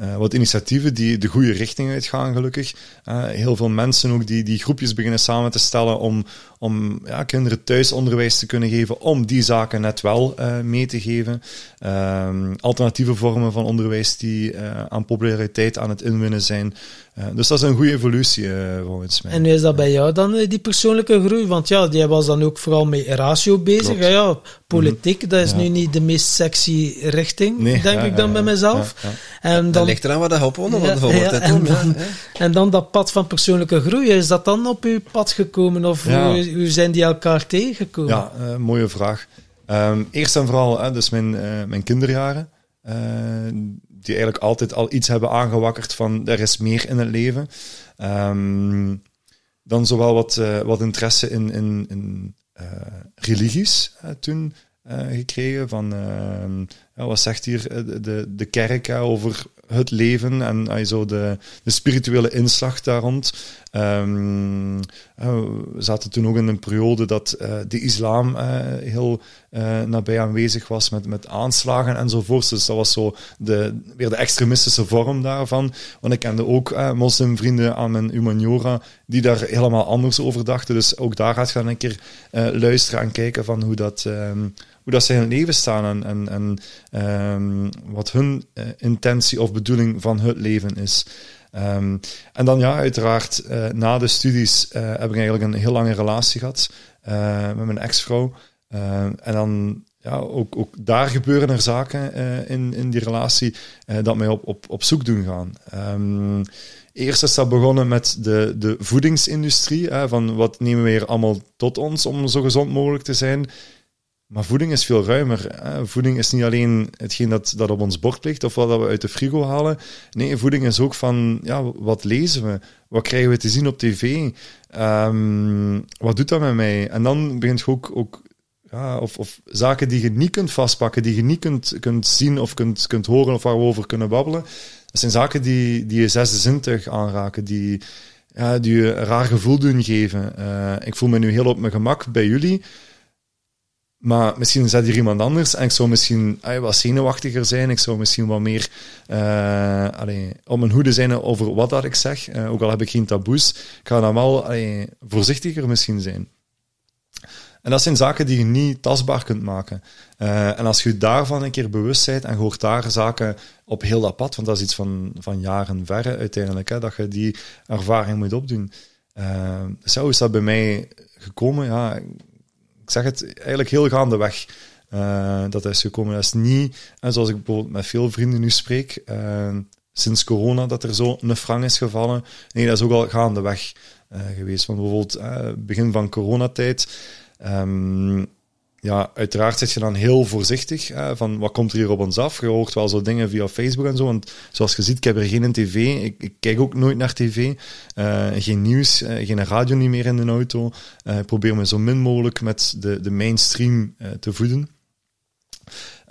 A: uh, wat initiatieven die de goede richting uitgaan, gelukkig. Uh, heel veel mensen ook die, die groepjes beginnen samen te stellen om, om ja, kinderen thuis onderwijs te kunnen geven, om die zaken net wel uh, mee te geven. Um, alternatieve vormen van onderwijs die aan populariteit aan het inwinnen zijn. dus dat is een goede evolutie volgens mij.
C: En hoe is dat bij jou dan, die persoonlijke groei? Want ja, jij was dan ook vooral met ratio bezig. Ja, ja, politiek, mm dat is nu niet de meest sexy richting, nee, denk ik dan bij mezelf.
B: En dan, dat ligt eraan wat de hoop onder bijvoorbeeld.
C: en, dan, en dan dat pad van persoonlijke groei, is dat dan op uw pad gekomen? Of hoe, hoe, zijn die elkaar tegengekomen?
A: Ja, uh, mooie vraag. Um, eerst en vooral, dus mijn, uh, mijn kinderjaren, uh, die eigenlijk altijd al iets hebben aangewakkerd van er is meer in het leven. Um, dan zowel wat, wat interesse in, in, in religies toen gekregen. Van, ehm, wat zegt hier de, de kerk over het leven en uh, zo de, de spirituele inslag daar rond. Um, uh, we zaten toen ook in een periode dat uh, de islam heel nabij aanwezig was met, met aanslagen enzovoort. Dus dat was zo de, weer de extremistische vorm daarvan. Want ik kende ook moslimvrienden aan mijn humaniora die daar helemaal anders over dachten. Dus ook daar gaat dan een keer luisteren en kijken van hoe dat... Um, hoe dat ze in het leven staan en, en, um, wat hun uh, intentie of bedoeling van het leven is. Um, en dan ja, uiteraard, uh, na de studies uh, heb ik eigenlijk een heel lange relatie gehad met mijn ex-vrouw. en dan ja, ook, ook daar gebeuren er zaken in, in die relatie dat mij op, op, op zoek doen gaan. Eerst is dat begonnen met de, de voedingsindustrie. Van wat nemen we hier allemaal tot ons om zo gezond mogelijk te zijn. Maar voeding is veel ruimer. Voeding is niet alleen hetgeen dat, dat op ons bord ligt of wat we uit de frigo halen. Nee, voeding is ook van, ja, wat lezen we? Wat krijgen we te zien op tv? Um, wat doet dat met mij? En dan begint je ook, ook ja, of, of zaken die je niet kunt vastpakken, die je niet kunt, kunt zien of kunt, kunt horen of waar we over kunnen babbelen. Dat zijn zaken die, die je zesde zintuig aanraken, die, ja, die je een raar gevoel doen geven. Uh, ik voel me nu heel op mijn gemak bij jullie. Maar misschien zet hier iemand anders en ik zou misschien ay, wat zenuwachtiger zijn. Ik zou misschien wat meer uh, allee, op mijn hoede zijn over wat dat ik zeg. Uh, ook al heb ik geen taboes. Ik ga dan wel allee, voorzichtiger misschien zijn. En dat zijn zaken die je niet tastbaar kunt maken. Uh, en als je daarvan een keer bewust bent en je hoort daar zaken op heel dat pad, want dat is iets van, van jaren verre uiteindelijk, hè, dat je die ervaring moet opdoen. Zo is dat bij mij gekomen. Ja, ik zeg het eigenlijk heel gaandeweg. Uh, dat is gekomen. Dat is niet, en zoals ik bijvoorbeeld met veel vrienden nu spreek, uh, sinds corona dat er zo een frang is gevallen. Nee, dat is ook al gaandeweg uh, geweest. Want bijvoorbeeld begin van coronatijd, um, ja, uiteraard zit je dan heel voorzichtig van wat komt er hier op ons af. Je hoort wel zo dingen via Facebook en zo. Want zoals je ziet, ik heb er geen tv. Ik, kijk ook nooit naar tv. Uh, geen nieuws, uh, geen radio niet meer in de auto. Uh, ik probeer me zo min mogelijk met de, de mainstream te voeden.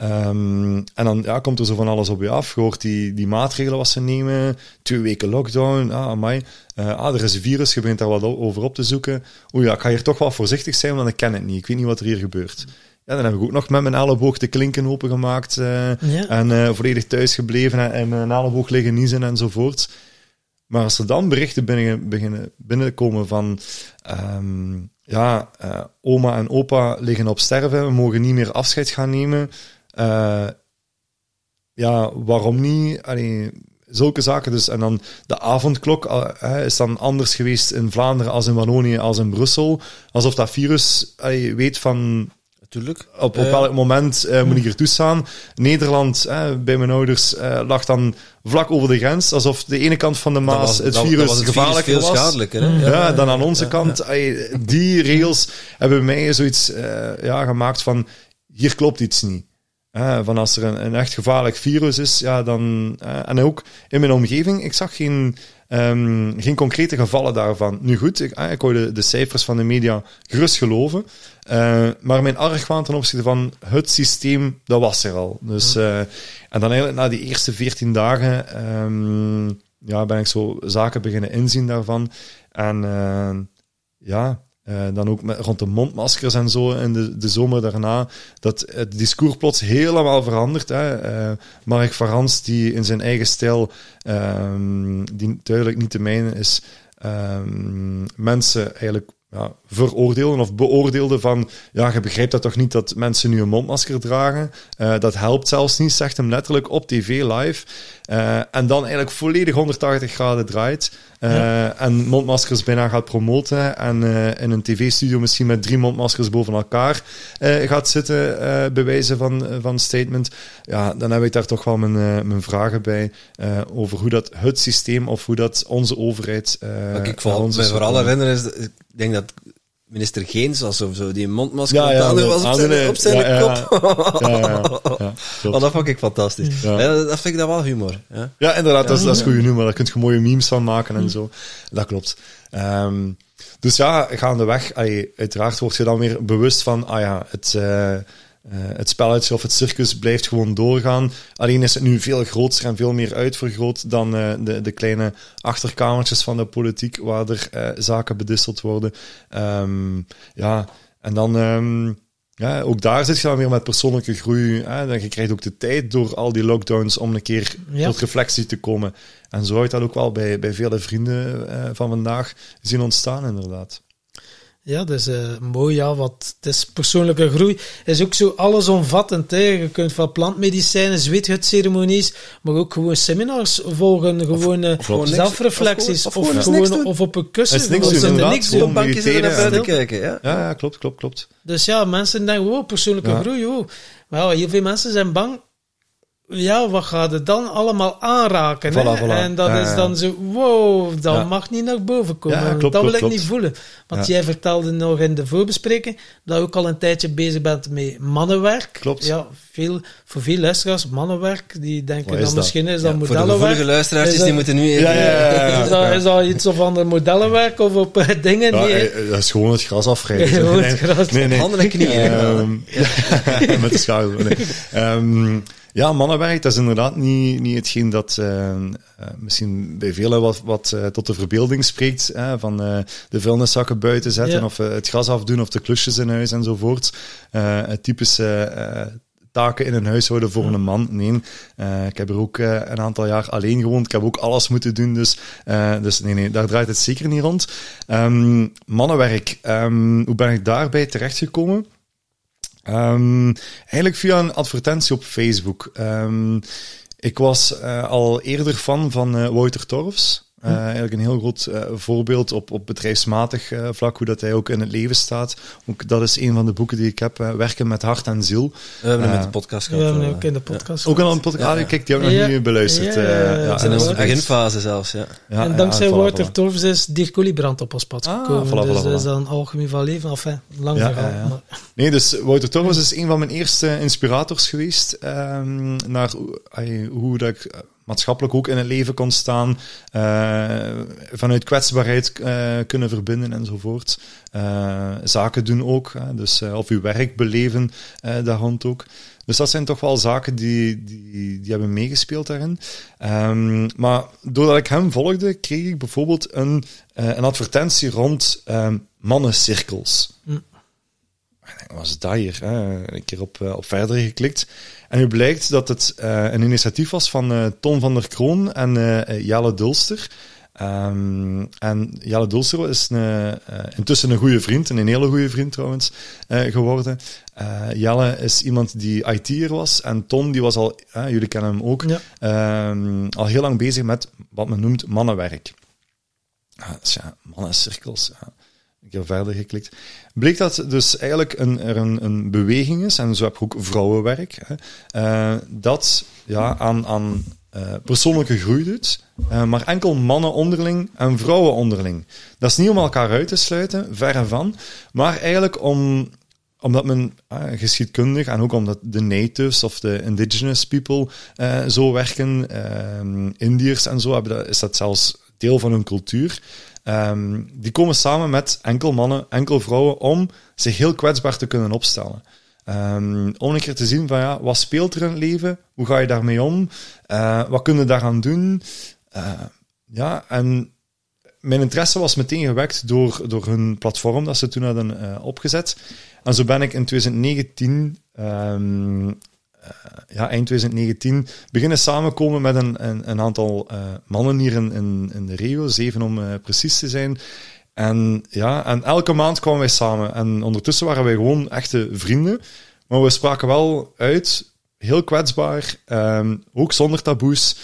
A: Um, en dan ja, komt er zo van alles op je af. Je hoort die, die maatregelen wat ze nemen. Twee weken lockdown. Ah, amai. Uh, ah, er is een virus. Je begint daar wat over op te zoeken. Oeh ja, ik ga hier toch wel voorzichtig zijn, want ik ken het niet. Ik weet niet wat er hier gebeurt. Ja, dan heb ik ook nog met mijn elleboog de klinken opengemaakt. Uh, ja. En uh, volledig thuis gebleven en, en mijn elleboog liggen niezen enzovoort. Maar als er dan berichten binnen, beginnen binnenkomen van... Um, ja, oma en opa liggen op sterven. We mogen niet meer afscheid gaan nemen. Uh, ja, waarom niet? Allee, zulke zaken. Dus, en dan de avondklok uh, is dan anders geweest in Vlaanderen als in Wallonië als in Brussel. Alsof dat virus allee, weet van...
B: Natuurlijk.
A: Op, op welk moment moet ik er toestaan? Nederland, bij mijn ouders, lag dan vlak over de grens. Alsof de ene kant van de Maas het virus dat, het gevaarlijker
B: virus
A: was.
B: schadelijker.
A: Hè? Ja, ja, dan aan onze kant. die regels hebben mij zoiets ja, gemaakt van... Hier klopt iets niet. Van als er een, een, echt gevaarlijk virus is, ja, dan... en ook in mijn omgeving, ik zag geen Um, geen concrete gevallen daarvan. Nu goed, ik, ah, ik hoorde de cijfers van de media gerust geloven. Uh, maar mijn argwaan ten opzichte van het systeem, dat was er al. Dus, uh, en dan eigenlijk na die eerste 14 dagen um, ja, ben ik zo zaken beginnen inzien daarvan. En uh, ja, uh, dan ook met, rond de mondmaskers en zo in de, de zomer daarna, dat het discours plots helemaal verandert. Hè. Uh, Mark Varans, die in zijn eigen stijl, um, die duidelijk niet de mijne is, um, mensen eigenlijk ja, veroordeelden of beoordeelden van, ja, je begrijpt dat toch niet dat mensen nu een mondmasker dragen. Uh, dat helpt zelfs niet, zegt hem letterlijk op tv live. Uh, en dan eigenlijk volledig 180 graden draait. Uh, ja. En mondmaskers bijna gaat promoten. En in een tv-studio misschien met drie mondmaskers boven elkaar gaat zitten, bewijzen van, van statement. Ja, dan heb ik daar toch wel mijn, mijn vragen bij over hoe dat het systeem of hoe dat onze overheid.
B: Wat ik vooral, mij vooral herinner is, ik denk dat minister Geens was of zo, die mondmasker
A: ja, ja,
B: was op zijn, op zijn kop.
A: Ja, ja, ja,
B: oh, dat vond ik fantastisch. dat vind ik dat wel humor. Ja,
A: ja inderdaad, dat, is, dat is goede humor. Daar kun je mooie memes van maken en zo. Dat klopt. Um, dus ja, gaandeweg, uiteraard word je dan weer bewust van, ah ja, het... Uh, het spelletje of het circus blijft gewoon doorgaan. Alleen is het nu veel groter en veel meer uitvergroot dan uh, de, de kleine achterkamertjes van de politiek waar er uh, zaken bedisseld worden. Um, ja, en dan... Um, ja, ook daar zit je dan weer met persoonlijke groei. Hè? Dan je krijgt ook de tijd door al die lockdowns om een keer ja. tot reflectie te komen. En zo heb ik dat ook wel bij, bij vele vrienden van vandaag zien ontstaan, inderdaad.
C: Ja, dat is uh, mooi. Ja, wat, het is persoonlijke groei. is ook zo allesomvattend. Hè. Je kunt van plantmedicijnen, zweethutceremonies, maar ook gewoon seminars volgen. Gewoon, of, of, of zelfreflecties. Of, gewoon, of op een kussen.
A: Niks doen,
B: niks doen. Op bankje zitten naar buiten kijken. Ja.
A: Ja, ja, klopt, klopt, klopt.
C: Dus ja, mensen denken, wow, persoonlijke ja. groei. Oh. Maar ja, heel veel mensen zijn bang ja, wat gaat het dan allemaal aanraken?
A: Voilà, voilà.
C: En dat is dan zo, wow, dat ja. mag niet naar boven komen.
A: Ja, klopt,
C: dat wil
A: klopt,
C: ik niet voelen. Want jij vertelde nog in de voorbespreking dat je ook al een tijdje bezig bent met mannenwerk.
A: Klopt.
C: Ja, veel, voor veel luisteraars, mannenwerk, die denken dan misschien is dat
B: ja,
C: modellenwerk.
B: Voor de luisteraars, die moeten nu even...
A: Ja, ja,
C: is, dat, is dat iets of ander modellenwerk of op dingen?
A: Ja,
C: die,
A: eh, dat is gewoon het gras afrijden. [laughs]
C: Gewoon het gras.
A: Nee, nee.
B: Handen en knieën.
A: Um, [laughs] met de schouder. Nee. Um, ja, mannenwerk, dat is inderdaad niet, niet hetgeen dat uh, uh, misschien bij velen wat, wat uh, tot de verbeelding spreekt. van de vuilniszakken buiten zetten, ja. of het gras afdoen, of de klusjes in huis enzovoort. het typische taken in een huishouden voor een man. Nee, ik heb er ook een aantal jaar alleen gewoond. Ik heb ook alles moeten doen. Dus, dus nee, nee, daar draait het zeker niet rond. Um, mannenwerk, um, hoe ben ik daarbij terechtgekomen? Um, eigenlijk via een advertentie op Facebook. Um, ik was uh, al eerder fan van uh, Wouter Torfs. Uh, eigenlijk een heel groot uh, voorbeeld op, op bedrijfsmatig uh, vlak, hoe dat hij ook in het leven staat. Ook dat is een van de boeken die ik heb, Werken met hart en ziel.
B: We hebben hem met de podcast gehad.
C: We hebben ook in de podcast
A: Ook al een podcast? Ja, ah, kijk, die hebben we nog niet beluisterd.
C: Ja, ja, ja,
B: ja, in de beginfase zelfs, ja.
C: en dankzij Wouter voilà. Torfs is Dirk Colibrand op ons pad gekomen.
A: Ah, voilà,
C: dus
A: voilà,
C: dat is dan algemeen van leven, enfin, lang
A: ja,
C: verhaal. Maar...
A: Nee, dus Wouter Torfs is een van mijn eerste inspirators geweest um, naar hoe dat ik maatschappelijk ook in het leven kon staan, uh, vanuit kwetsbaarheid uh, kunnen verbinden enzovoort. Uh, zaken doen ook, dus of uw werk beleven daar rond ook. Dus dat zijn toch wel zaken die, die, die hebben meegespeeld daarin. Um, maar doordat ik hem volgde, kreeg ik bijvoorbeeld een, een advertentie rond um, mannencirkels. Mm. Wat is dat hier? Hè? Een keer op, op verder geklikt. En nu blijkt dat het uh, een initiatief was van uh, Tom van der Kroon en uh, Jelle Dulster. Um, en Jelle Dulster is een, intussen een goede vriend, en een hele goede vriend trouwens, geworden. Jelle is iemand die IT'er was en Tom die was al, jullie kennen hem ook, ja. um, al heel lang bezig met wat men noemt mannenwerk. Dus ja, mannencirkels. Ja ik verder geklikt, bleek dat dus eigenlijk een, er een, een beweging is, en zo heb ik ook vrouwenwerk, hè, uh, dat ja, aan, aan uh, persoonlijke groei doet, uh, maar enkel mannen onderling en vrouwen onderling. Dat is niet om elkaar uit te sluiten, verre van, maar eigenlijk om omdat men geschiedkundig en ook omdat de natives of de indigenous people zo werken, uh, Indiërs en zo, hebben dat, is dat zelfs deel van hun cultuur. Um, die komen samen met enkel mannen, enkel vrouwen, om zich heel kwetsbaar te kunnen opstellen. Um, om een keer te zien van ja, wat speelt er in het leven? Hoe ga je daarmee om? Uh, wat kunnen we daaraan doen? Uh, ja, en mijn interesse was meteen gewekt door, door hun platform dat ze toen hadden uh, opgezet. En zo ben ik in 2019, um, uh, ja, eind 2019, beginnen samenkomen met een, een, een aantal uh, mannen hier in, in, in, de regio, zeven om precies te zijn. En ja, en elke maand kwamen wij samen. En ondertussen waren wij gewoon echte vrienden. Maar we spraken wel uit, heel kwetsbaar, um, ook zonder taboes.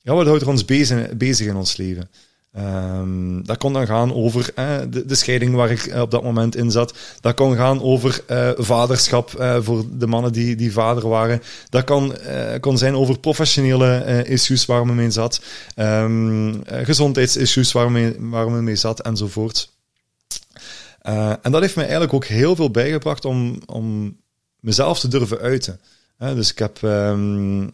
A: ja, wat houdt er ons bezig, bezig in ons leven? Um, dat kon dan gaan over eh, de, de, scheiding waar ik op dat moment in zat. Dat kon gaan over uh, vaderschap uh, voor de mannen die, die vader waren. Dat kan, kon zijn over professionele issues waar men mee zat. Um, gezondheidsissues waar men, men mee zat enzovoort. en dat heeft mij eigenlijk ook heel veel bijgebracht om, om mezelf te durven uiten. dus ik heb um,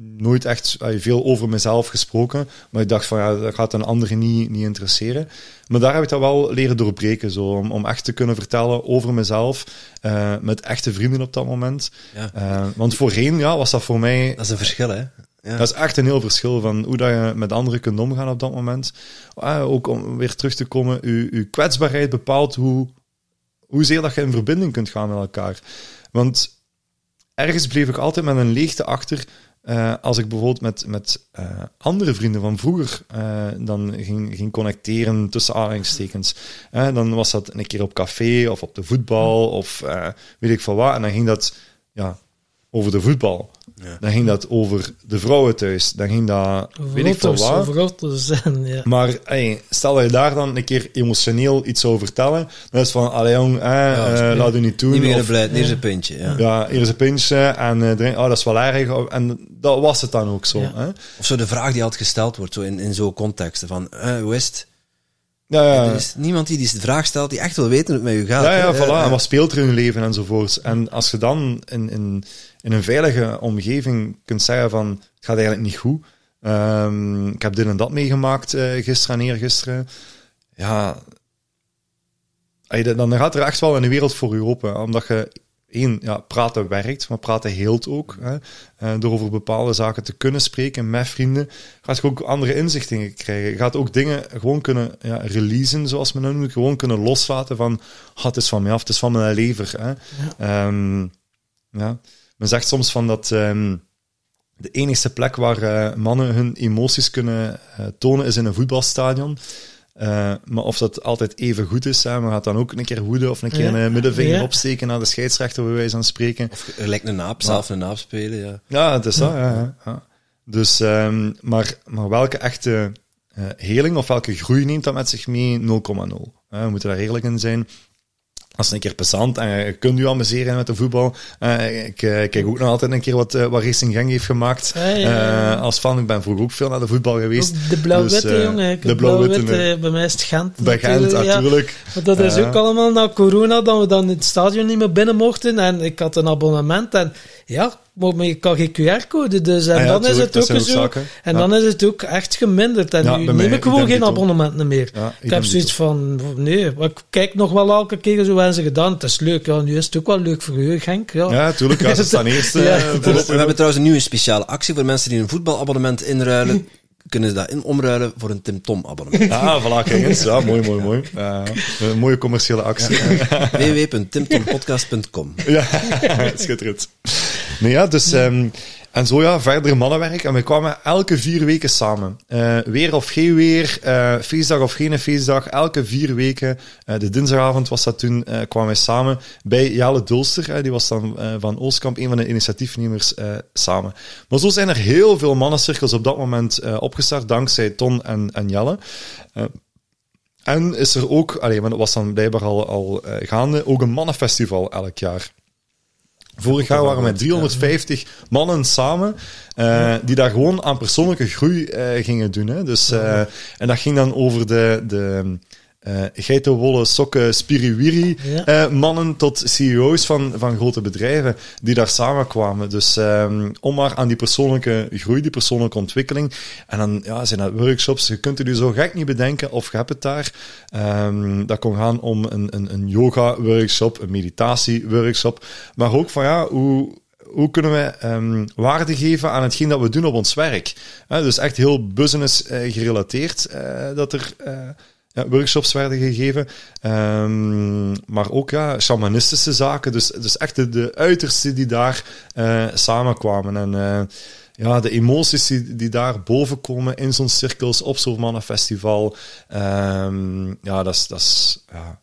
A: nooit echt veel over mezelf gesproken. Maar ik dacht van ja, dat gaat een ander niet, niet interesseren. Maar daar heb ik dat wel leren doorbreken. Zo, om, om echt te kunnen vertellen over mezelf. Uh, met echte vrienden op dat moment. Ja. Uh, want voorheen ja, was dat voor mij.
B: Dat is een verschil, hè?
A: Ja. Dat is echt een heel verschil van hoe dat je met anderen kunt omgaan op dat moment. Uh, ook om weer terug te komen, uw, uw kwetsbaarheid bepaalt hoe, hoezeer dat je in verbinding kunt gaan met elkaar. Want ergens bleef ik altijd met een leegte achter uh, als ik bijvoorbeeld met, met uh, andere vrienden van vroeger uh, dan ging, ging connecteren tussen aanhalingstekens, dan was dat een keer op café of op de voetbal of weet ik veel wat. En dan ging dat ja, over de voetbal. Ja. Dan ging dat over de vrouwen thuis. Dan ging dat, weet ik veel wat.
C: Zijn, ja.
A: Maar hey, stel dat je daar dan een keer emotioneel iets zou vertellen, dan is van, allee jong, eh, ja, uh, laat u niet doen.
B: Niet meer blij, hier is een pintje. Ja,
A: ja hier is een pintje en uh, drink, oh, dat is wel erg. En dat was het dan ook zo. Hè?
B: Of zo de vraag die altijd gesteld wordt, zo in, in zo'n contexten, van, uh, hoe is het?
A: Ja, ja.
B: Er is niemand die die vraag stelt die echt wil weten hoe het met u gaat.
A: Ja, ja, voilà. En wat speelt er in je leven enzovoorts. En als je dan in, in, in een veilige omgeving kunt zeggen van, het gaat eigenlijk niet goed. Um, ik heb dit en dat meegemaakt uh, gisteren en eergisteren. Ja, dan gaat er echt wel een wereld voor je open. Omdat je één, ja, praten werkt, maar praten heelt ook. Hè. Uh, door over bepaalde zaken te kunnen spreken met vrienden, gaat je ook andere inzichten krijgen. Je gaat ook dingen gewoon kunnen ja, releasen, zoals men dat noemt. Gewoon kunnen loslaten van, oh, het is van mij af, het is van mijn lever. Hè. Ja. Um, ja. Men zegt soms van dat um, de enigste plek waar uh, mannen hun emoties kunnen uh, tonen is in een voetbalstadion. Uh, maar of dat altijd even goed is, hè, maar gaat dan ook een keer woede of een keer een middenvinger ja. opsteken naar de scheidsrechter, bij wijze van spreken.
B: Of lijkt een naap, zelf een naap spelen, ja.
A: Ja, het is dat, ja. ja. Dus, um, maar, maar welke echte uh, heling of welke groei neemt dat met zich mee? 0,0. We moeten daar eerlijk in zijn als een keer passant en je kunt je amuseren met de voetbal. Uh, ik uh, kijk ook nog altijd een keer wat, uh, wat Racing Gang heeft gemaakt. Ja, ja, als fan, ik ben vroeger ook veel naar de voetbal geweest.
C: De blauw-witte, dus, jongen. De blauw-witte. bij mij is het Gent.
A: Bij Gent, natuurlijk.
C: Want dat is ook allemaal na corona, dat we dan het stadion niet meer binnen mochten. En ik had een abonnement en ja, maar je kan geen QR-code, dus en ah ja, dan is het ook zo. Zaken. En ja. dan is het ook echt geminderd. En ja, nu neem ik gewoon geen abonnementen meer. ik, ik heb zoiets van, nee, ik kijk nog wel elke keer zo en ze gedaan. Het is leuk, ja, nu is het ook wel leuk voor u, Genk. Ja,
A: ja tuurlijk, als het dan eerst. Uh,
B: we, hebben trouwens een nieuwe speciale actie voor mensen die een voetbalabonnement inruilen. [laughs] kunnen ze dat in omruilen voor een Tim Tom abonnement. [laughs]
A: Ah, voilà, kijk eens. Ja, mooi, mooi, mooi. Uh, [laughs] een mooie commerciële actie.
B: Www.timtompodcast.com
A: Ja, schitterend. Nee, ja, dus... Um, en zo ja, verder mannenwerk. En we kwamen elke vier weken samen. Uh, weer of geen weer, uh, feestdag of geen feestdag. Elke vier weken, uh, de dinsdagavond was dat toen, kwamen we samen bij Jelle Dulster. die was dan van Oostkamp, een van de initiatiefnemers, samen. Maar zo zijn er heel veel mannencirkels op dat moment opgestart, dankzij Ton en, en Jelle. en is er ook, alleen, maar dat was dan blijkbaar al, al gaande, ook een mannenfestival elk jaar. Vorig jaar waren we met 350 mannen samen, uh, die daar gewoon aan persoonlijke groei uh, gingen doen. Hè. Dus, uh, en dat ging dan over de, de uh, geitenwolle sokken spiriwiri
C: Ja.
A: uh, mannen tot CEO's van, van grote bedrijven die daar samenkwamen. Dus um, om maar aan die persoonlijke groei, die persoonlijke ontwikkeling. En dan ja, zijn dat workshops. Je kunt het je zo gek niet bedenken of je hebt het daar. Um, dat kon gaan om een, een, een yoga-workshop, een meditatie-workshop. Maar ook van ja, hoe hoe kunnen we um, waarde geven aan hetgeen dat we doen op ons werk? Uh, dus echt heel business uh, gerelateerd uh, dat er ja, workshops werden gegeven. Um, maar ook ja, shamanistische zaken. Dus, dus echt de, de uitersten die daar samenkwamen. En ja, de emoties die, die daar boven komen in zo'n cirkels, op zo'n mannenfestival. Um, ja, dat is... Dat is ja,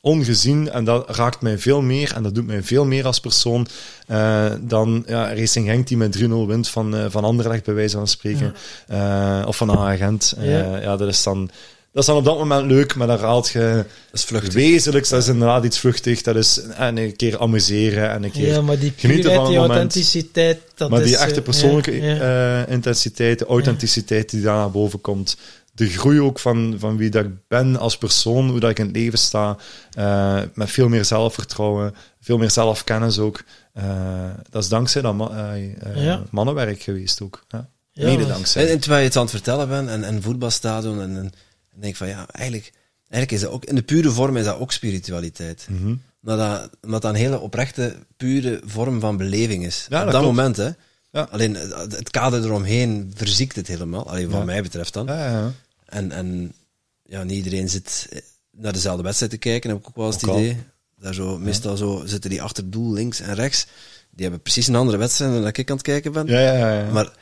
A: ongezien en dat raakt mij veel meer en dat doet mij veel meer als persoon uh, dan ja, Racing Genk die met 3-0 wint van, uh, van Anderlecht bij wijze van spreken ja. uh, of van een agent. Ja. ja, dat is dan dat is dan op dat moment leuk, maar dan haalt je
B: dat is vluchtig.
A: wezenlijks, dat is inderdaad iets vluchtig, dat is en een keer amuseren en een keer
C: ja, maar die
A: genieten van een
C: die
A: moment.
C: authenticiteit, dat
A: maar
C: is,
A: die echte persoonlijke
C: ja.
A: intensiteit, de authenticiteit die daar naar boven komt, de groei ook van, van wie dat ik ben als persoon, hoe dat ik in het leven sta, uh, met veel meer zelfvertrouwen, veel meer zelfkennis ook. Uh, dat is dankzij dat uh, mannenwerk geweest ook. Ja.
C: Ja,
A: Mede dankzij.
B: En, en terwijl je het aan het vertellen bent, en, en voetbalstadion, en, en, en denk van ja, eigenlijk, eigenlijk is dat ook, in de pure vorm is dat ook spiritualiteit.
A: Mhm.
B: Omdat dat, omdat dat een hele oprechte, pure vorm van beleving is.
A: Ja,
B: Op
A: dat
B: moment, hè.
A: Ja.
B: Alleen het het kader eromheen verziekt het helemaal. Alleen wat
A: Ja.
B: mij betreft dan.
A: Ja, ja.
B: En, en ja, niet iedereen zit naar dezelfde wedstrijd te kijken, heb ik ook wel eens het idee. Daar zo, meestal zo zitten die achter doel links en rechts. Die hebben precies een andere wedstrijd dan dat ik aan het kijken ben.
A: Ja, ja, ja, ja.
B: Maar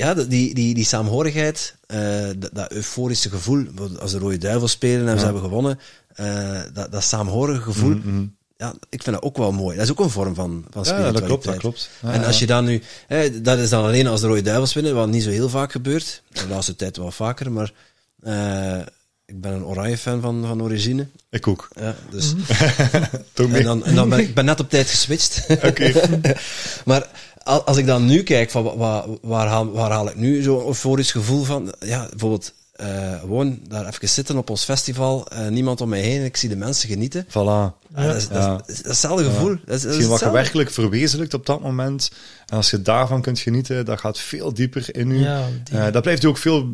B: ja, die, die, die saamhorigheid, eh, dat, dat euforische gevoel, als de Rode Duivels spelen en ze
A: Ja.
B: hebben gewonnen, eh, dat, dat saamhorige gevoel,
A: Mhm, mhm.
B: ja, ik vind dat ook wel mooi. Dat is ook een vorm van, van
A: Ja,
B: spiritualiteit.
A: dat klopt, dat klopt. Ja,
B: en als
A: ja.
B: je dan nu, hè, dat is dan alleen als de Rode Duivels winnen, wat niet zo heel vaak gebeurt. De laatste tijd wel vaker, maar eh, ik ben een oranje fan van, van origine.
A: Ik ook.
B: Ja, dus, [laughs] en dan, en dan ben ik ben net op tijd geswitcht.
A: Oké. [laughs]
B: maar als ik dan nu kijk, van wa- wa- waar, haal, waar haal ik nu zo'n euforisch gevoel van? Ja, bijvoorbeeld eh, gewoon daar even zitten op ons festival, eh, niemand om mij heen, ik zie de mensen genieten.
A: Voilà.
B: Dat, is, dat, is,
A: Ja.
B: dat is hetzelfde gevoel. Dat is, dat is
A: Hetgeen wat je werkelijk verwezenlijkt op dat moment. En als je daarvan kunt genieten, dat gaat veel dieper in u.
C: Ja, die-
A: Eh, dat blijft u ook veel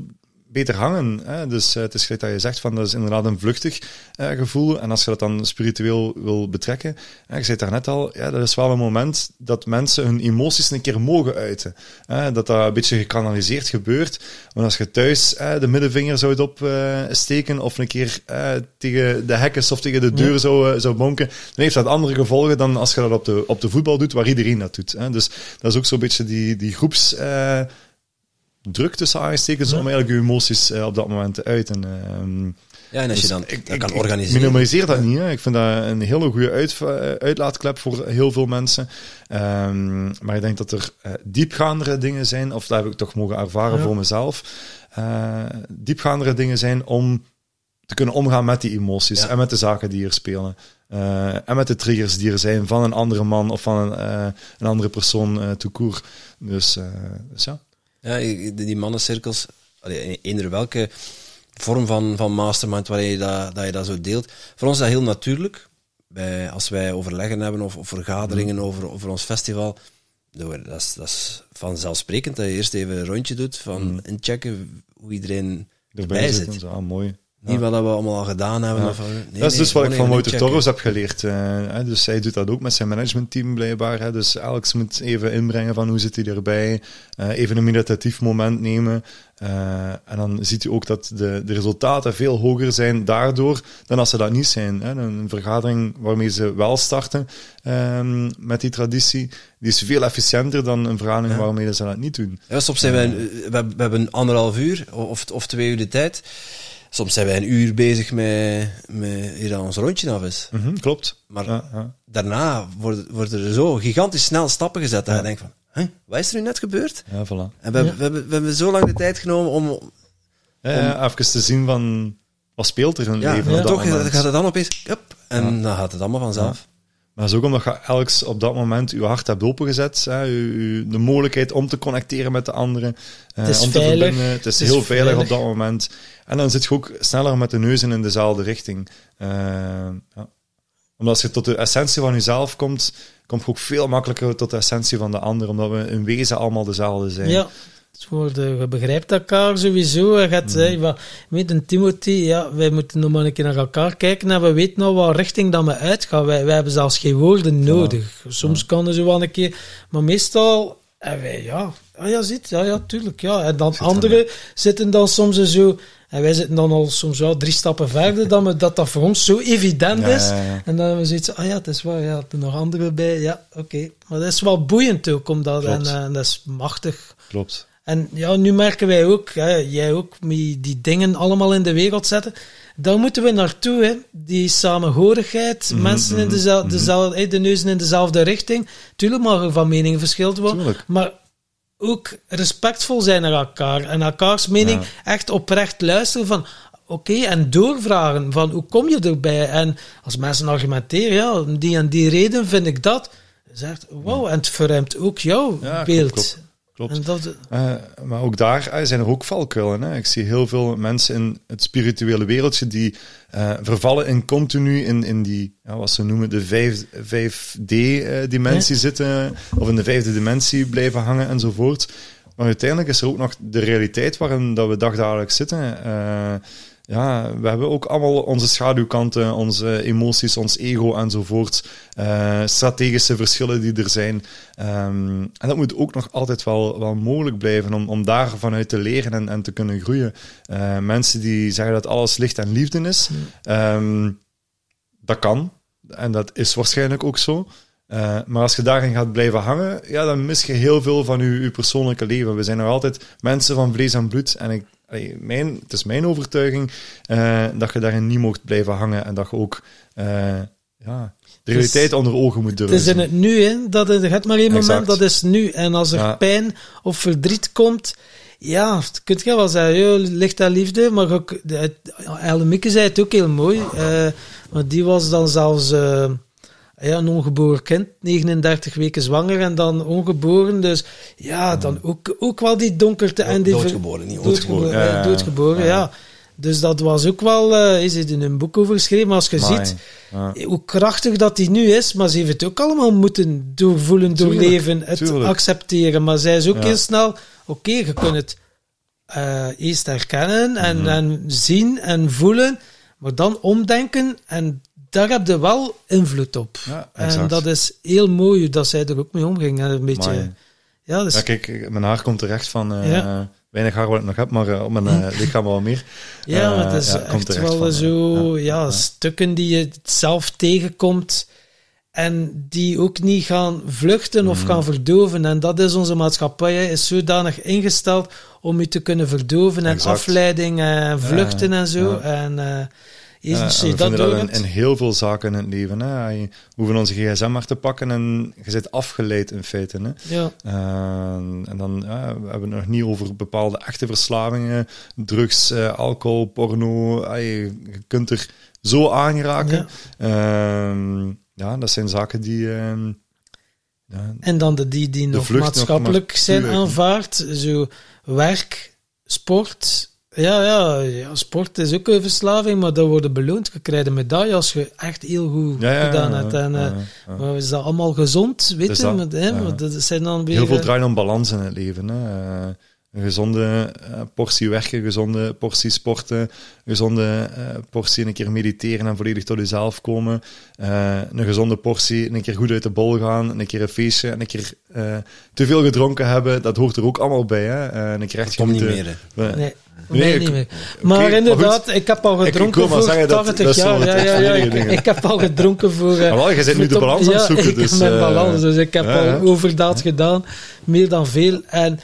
A: beter hangen. Hè? Dus eh, het is gelijk dat je zegt van dat is inderdaad een vluchtig eh, gevoel. En als je dat dan spiritueel wil betrekken, hè, je zei het daarnet al, ja, dat is wel een moment dat mensen hun emoties een keer mogen uiten. Hè? Dat dat een beetje gekanaliseerd gebeurt. Want als je thuis eh, de middenvinger zou opsteken of een keer eh, tegen de hekken of tegen de deur zou, eh, zou bonken, dan heeft dat andere gevolgen dan als je dat op de, op de voetbal doet, waar iedereen dat doet. Hè? Dus dat is ook zo'n beetje die, die groeps... eh, druk tussen aangestekens om eigenlijk je emoties eh, op dat moment te uiten. Ehm,
B: Ja, en als je
A: dus
B: dan
A: ik-
B: dat
A: ik-
B: kan
A: ik
B: organiseren.
A: minimaliseer dat niet. Hè. Ik vind dat een hele goede uit, eh, uitlaatklep voor heel veel mensen. Ehm, maar ik denk dat er eh, diepgaandere dingen zijn, of dat heb ik toch mogen ervaren
C: Ja.
A: voor mezelf. eh, diepgaandere dingen zijn om te kunnen omgaan met die emoties
B: Ja.
A: en met de zaken die er spelen. Eh, en met de triggers die er zijn van een andere man of van een, eh, een andere persoon uh, tout court. Dus, eh, dus ja.
B: Ja, die mannencirkels, allee, eender welke vorm van, van mastermind waarin je dat, dat je dat zo deelt. Voor ons is dat heel natuurlijk. Bij, als wij overleggen hebben of, of vergaderingen over, over ons festival, dat is, dat is vanzelfsprekend dat je eerst even een rondje doet van inchecken hoe iedereen erbij
A: en
B: zit.
A: zo. Ah, mooi.
B: Niet wat we allemaal al gedaan hebben.
A: Ja.
B: Of, nee,
A: dat is
B: nee,
A: dus wat ik van Wouter. Torres heb geleerd. eh, dus hij doet dat ook met zijn managementteam blijkbaar. Hè. Dus Alex moet even inbrengen van hoe zit hij erbij. Eh, even een meditatief moment nemen. Eh, en dan ziet hij ook dat de, de resultaten veel hoger zijn daardoor dan als ze dat niet zijn. Hè. Een vergadering waarmee ze wel starten ehm, met die traditie, die is veel efficiënter dan een vergadering
B: Ja.
A: waarmee ze dat niet doen.
B: Ja, soms zijn een- we, we hebben anderhalf uur of, of twee uur de tijd. Soms zijn wij een uur bezig met, met hier dat ons rondje af is.
A: Mhm, klopt.
B: Maar
A: Ja, ja.
B: daarna worden, worden er zo gigantisch snel stappen gezet dat
A: Ja.
B: je denkt van, hè, wat is er nu net gebeurd?
A: ja, voilà.
B: En we, hebben- we, hebben, we hebben zo lang de tijd genomen om...
A: Ja, ja, even te zien van wat speelt er in het
B: Ja,
A: leven
B: ja, toch gaat het dan opeens... Hup, en dan gaat het allemaal vanzelf.
A: Maar dat is ook omdat je elk op dat moment je hart hebt opengezet. Hè, je, je- de mogelijkheid om te connecteren met de anderen. eh,
C: Het is
A: om te verbinden. Het is
C: Het is
A: heel veilig, op dat moment. En dan zit je ook sneller met de neuzen in dezelfde richting. Eh, ja. Omdat als je tot de essentie van jezelf komt, kom je ook veel makkelijker tot de essentie van de ander. Omdat we in wezen allemaal dezelfde zijn.
C: Ja. Het wordt, eh, je begrijpt elkaar sowieso. Je gaat zeggen, van, met een Timothy, ja, wij moeten nog maar een keer naar elkaar kijken en we weten nou wat richting dat we uitgaan. Wij, wij hebben zelfs geen woorden nodig. Soms kan er zo wel een keer, maar meestal, en wij, ja, ah, ja, ziet, ja, ja, tuurlijk, ja. En dan anderen zitten dan soms zo, en wij zitten dan al soms wel drie stappen verder, dan we, dat dat voor ons zo evident
A: Ja,
C: is. En dan hebben we zoiets, ah ja, het is waar, ja, er nog anderen bij, ja, oké. Maar dat is wel boeiend ook, omdat, en,
A: Klopt.
C: eh, en dat is machtig.
A: Klopt.
C: En ja, nu merken wij ook, hè, jij ook, met die dingen allemaal in de wereld zetten. Daar moeten we naartoe, hè. die samenhorigheid,
A: Mhm,
C: mensen in
A: mhm,
C: dezelfde, dezelfde, hè, de neuzen in dezelfde richting. Tuurlijk mag er van mening verschild worden,
A: Tuurlijk.
C: maar ook respectvol zijn naar elkaar en elkaars mening
A: Ja.
C: echt oprecht luisteren van. Oké, en doorvragen van hoe kom je erbij? En als mensen argumenteren, ja, die en die reden vind ik dat. Zegt, wow, en het verruimt ook jouw
A: Ja,
C: beeld.
A: klopt. Klopt.
C: En dat,
A: Eh, maar ook daar eh, zijn er ook valkuilen. Hè. Ik zie heel veel mensen in het spirituele wereldje die eh, vervallen in continu in, in die, ja, wat ze noemen, de 5D-dimensie zitten, of in de vijfde dimensie blijven hangen enzovoort. Maar uiteindelijk is er ook nog de realiteit waarin dat we dagdagelijks zitten. Ja, we hebben ook allemaal onze schaduwkanten, onze emoties, ons ego enzovoort. Eh, strategische verschillen die er zijn. Ehm, en dat moet ook nog altijd wel, wel mogelijk blijven om, om daar vanuit te leren en, en te kunnen groeien. Eh, mensen die zeggen dat alles licht en liefde is, ehm, dat kan. En dat is waarschijnlijk ook zo. Eh, maar als je daarin gaat blijven hangen, ja, dan mis je heel veel van je, je persoonlijke leven. We zijn nog altijd mensen van vlees en bloed. En ik, allee, mijn, het is mijn overtuiging eh, dat je daarin niet mocht blijven hangen. En dat je ook eh, ja, de realiteit onder ogen moet durven
C: Het is in het nu, hè. Dat is, je hebt maar één moment, dat is nu. En als er
A: Ja.
C: pijn of verdriet komt, ja, kun je wel zeggen, joh, licht en liefde, maar ook, het- Ellemieke zei het ook heel mooi, eh, want die was dan zelfs ja, een ongeboren kind, 39 weken zwanger en dan ongeboren, dus ja, dan ook, ook wel die donkerte en die...
B: Doodgeboren, niet
C: Doodgeboren,
A: Doodgeboren,
C: ja,
A: ja, ja.
C: doodgeboren, ja.
A: Ja.
C: Dus dat was ook wel, eh, is het in een boek over geschreven, maar als je
A: Amai.
C: ziet
A: Ja.
C: hoe krachtig dat die nu is, maar ze heeft het ook allemaal moeten doorvoelen,
A: Tuurlijk,
C: doorleven, het
A: tuurlijk.
C: accepteren. Maar zij is ook
A: Ja.
C: heel snel, oké, je kunt het eh, eerst herkennen en,
A: Mhm.
C: en zien en voelen, maar dan omdenken en daar heb je wel invloed op.
A: Ja,
C: en dat is heel mooi dat zij er ook mee omging. En Een beetje,
A: Amai.
C: ja, dus,
A: Ja, kijk, mijn haar komt terecht van eh,
C: Ja.
A: weinig haar wat ik nog heb, maar eh, op mijn eh, [laughs] lichaam wel meer.
C: Ja, het is echt wel
A: van,
C: zo, ja, stukken die je zelf tegenkomt en die ook niet gaan vluchten of
A: Mhm.
C: gaan verdoven. En dat is onze maatschappij, is zodanig ingesteld om je te kunnen verdoven en
A: Exact.
C: afleiding en vluchten en zo. En je
A: we
C: dat
A: dat in, heel veel zaken in het leven. Hè. Je- We hoeven onze gsm maar te pakken en je zit afgeleid in feite. Hè.
C: ja,
A: Eh, en dan we hebben het nog niet over bepaalde echte verslavingen, drugs, eh, alcohol, porno. Ah, je, kunt er zo aangeraken.
C: Ja.
A: Ehm, ja, dat zijn zaken die... ehm,
C: En dan de die die nog maatschappelijk zijn aanvaard. Zo werk, sport. Ja, ja, ja, sport is ook een verslaving, maar daar worden beloond. Je krijgt een medaille als je echt heel goed
A: ja,
C: gedaan hebt. En, eh, maar is dat allemaal gezond? Weet
A: Is
C: je?
A: dat?
C: Met, hè, maar dat zijn dan weer...
A: Heel veel
C: eh,
A: draait om balans in het leven. Hè. Een gezonde eh, portie werken, gezonde portie sporten, een gezonde eh, portie een keer mediteren en volledig tot jezelf komen. Eh, een gezonde portie een keer goed uit de bol gaan, een keer een feestje en een keer eh, te veel gedronken hebben. Dat hoort er ook allemaal bij. Hè. Eh, een keer echt
B: Komt niet
A: genieten.
B: meer.
C: Nee,
A: Nee,
C: nee,
A: ik-
C: niet meer. Maar
A: maar
C: inderdaad, ik heb al
A: ik
C: gedronken
A: wil maar
C: voor
A: zeggen dat-
C: 80
A: dat is
C: jaar. Ja, ja, ja, ik, ik heb al gedronken voor...
A: Ah, wel, je bent nu de balans aan het
C: ja,
A: zoeken,
C: ik
A: dus,
C: heb mijn
A: eh,
C: balans, dus ik heb
A: ja,
C: al
A: ja.
C: overdaad gedaan. Meer dan veel. En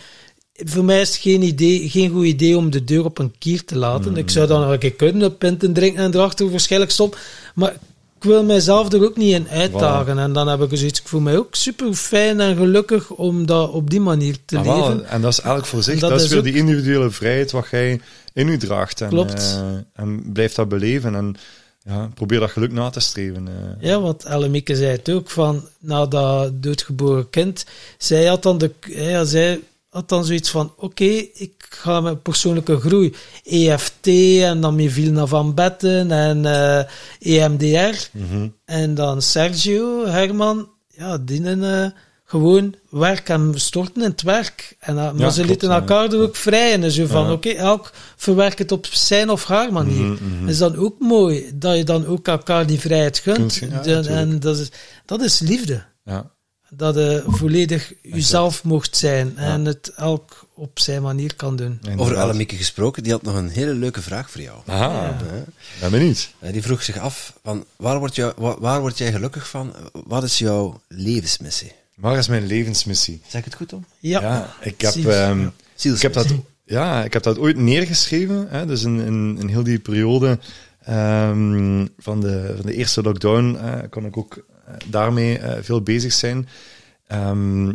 C: voor mij is het geen, idee, geen goed idee om de deur op een kier te laten.
A: Mm.
C: Ik zou dan nog een keer kunnen, pinten drinken en erachter waarschijnlijk stop. Maar ik wil mijzelf er ook niet in uitdagen. En dan heb ik zoiets, ik voel mij ook super fijn en gelukkig om dat op die manier te
A: Ah, wel,
C: leven.
A: en dat is elk voor zich.
C: Dat
A: Dat, is weer
C: ook-
A: die individuele vrijheid wat jij in u draagt. En,
C: Klopt.
A: eh, en blijft dat beleven. En ja, probeer dat geluk na te streven. eh.
C: Ja, want Ellemieke zei het ook, van na dat doodgeboren kind, zij had dan, de, ja, zij had dan zoiets van, oké, ik ga mijn persoonlijke groei, EFT en dan Mivilna van Betten en eh, EMDR.
A: Mhm.
C: En dan Sergio, Herman, ja, die eh, gewoon werk en storten in het werk. En, uh, maar
A: Ja,
C: ze
A: klopt,
C: lieten
A: ja.
C: elkaar er ook vrij in. En zo van,
A: Ja.
C: oké, elk verwerkt het op zijn of haar manier.
A: Mhm, mhm.
C: Is dan ook mooi dat je dan ook elkaar die vrijheid gunt.
A: Je-
C: en dat is, dat is liefde.
A: Ja.
C: Dat je volledig jezelf mocht zijn en het elk op zijn manier kan doen.
B: Over. Annemieke gesproken, die had nog een hele leuke vraag voor jou.
A: Aha,
B: Ja.
A: ben benieuwd.
B: Eh, Die vroeg zich af, van, waar, word jou, wa- waar word jij gelukkig van? Wat is jouw levensmissie?
A: Waar is mijn levensmissie?
B: Zeg ik het goed, Tom?
C: Ja,
A: Ja, ik heb,
C: Ziels.
A: ehm, ik heb dat, ja, ik heb dat ooit neergeschreven. Hè, dus in, in, in heel die periode ehm, van, de, van de eerste lockdown eh, kon ik ook eh, daarmee eh, veel bezig zijn. Ehm,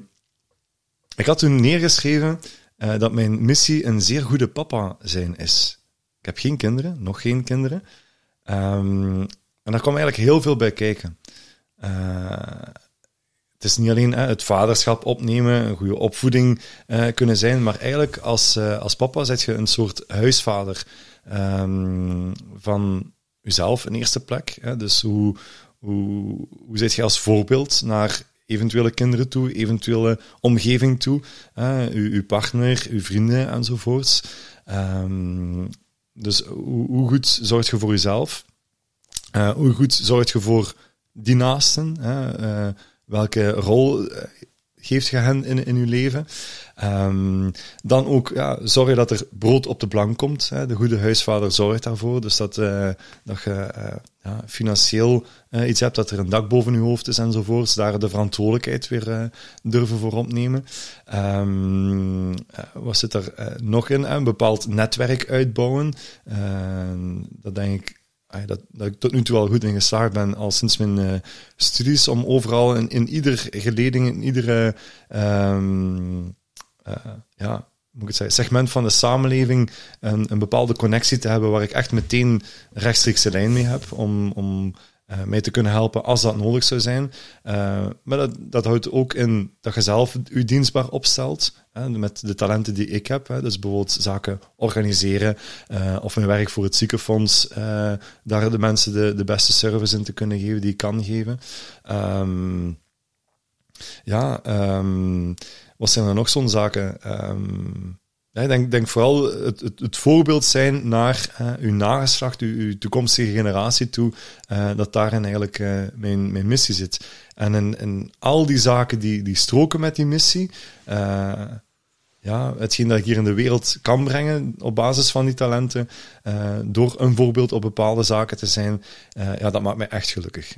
A: ik had toen neergeschreven eh, dat mijn missie een zeer goede papa zijn is. Ik heb geen kinderen, nog geen kinderen. Ehm, en daar kwam eigenlijk heel veel bij kijken. Eh, het is niet alleen het vaderschap opnemen, een goede opvoeding eh, kunnen zijn, maar eigenlijk als, eh, als papa zet je een soort huisvader ehm, van jezelf in eerste plek. Hè. Dus hoe, hoe, hoe zit je als voorbeeld naar eventuele kinderen toe, eventuele omgeving toe, hè, uw, uw partner, uw vrienden enzovoorts. Ehm, dus hoe, hoe goed zorg je voor jezelf? Eh, hoe goed zorg je voor die naasten? Eh, welke rol eh, geeft je hen in, in je leven? Ehm, dan ook ja, zorg je dat er brood op de plank komt. Hè? De goede huisvader zorgt daarvoor. Dus dat, eh, dat je eh, ja, financieel eh, iets hebt, dat er een dak boven je hoofd is enzovoorts. Daar de verantwoordelijkheid weer durven voor opnemen. Eh, wat zit er nog in? Een bepaald netwerk uitbouwen. Ehm, dat denk ik ah, dat, dat ik tot nu toe al goed in geslaagd ben, al sinds mijn studies, om overal in, in ieder geleding, in iedere eh, ja, hoe moet ik het zeggen, segment van de samenleving een, een bepaalde connectie te hebben waar ik echt meteen rechtstreekse lijn mee heb om, om eh, mij te kunnen helpen als dat nodig zou zijn. Eh, maar dat, dat houdt ook in dat je zelf je dienstbaar opstelt hè, met de talenten die ik heb. Hè, dus bijvoorbeeld zaken organiseren eh, of mijn werk voor het ziekenfonds, eh, daar de mensen de, de beste service in te kunnen geven die ik kan geven. Ehm, ja, ehm, wat zijn er nog zo'n zaken? Ehm, ja, ik denk, denk vooral het, het, het voorbeeld zijn naar uw nageslacht, uw, uw toekomstige generatie toe, eh, dat daarin eigenlijk eh, mijn, mijn missie zit. En in, al die zaken die, die stroken met die missie, eh, ja, hetgeen dat ik hier in de wereld kan brengen op basis van die talenten, door een voorbeeld op bepaalde zaken te zijn, ja, dat maakt mij echt gelukkig.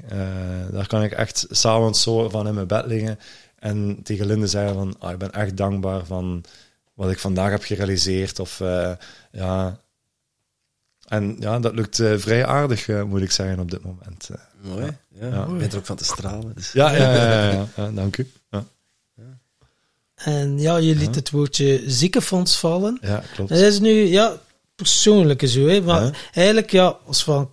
A: Daar kan ik echt s'avonds zo van in mijn bed liggen en tegen Linde zeggen van, ah, ik ben echt dankbaar van wat ik vandaag heb gerealiseerd. Of eh, ja. En ja, dat lukt eh, vrij aardig, eh, moet ik zeggen, op dit moment. eh.
B: Mooi. Ja.
A: Ja.
B: Je bent er ook van te stralen. Dus.
A: Ja, ja, ja, ja, ja, ja, dank u. Ja,
C: En ja, je liet het woordje ziekenfonds vallen.
A: ja klopt.
C: Dat is nu, ja, persoonlijke zo, hè. Maar
A: Ja.
C: eigenlijk, ja, als van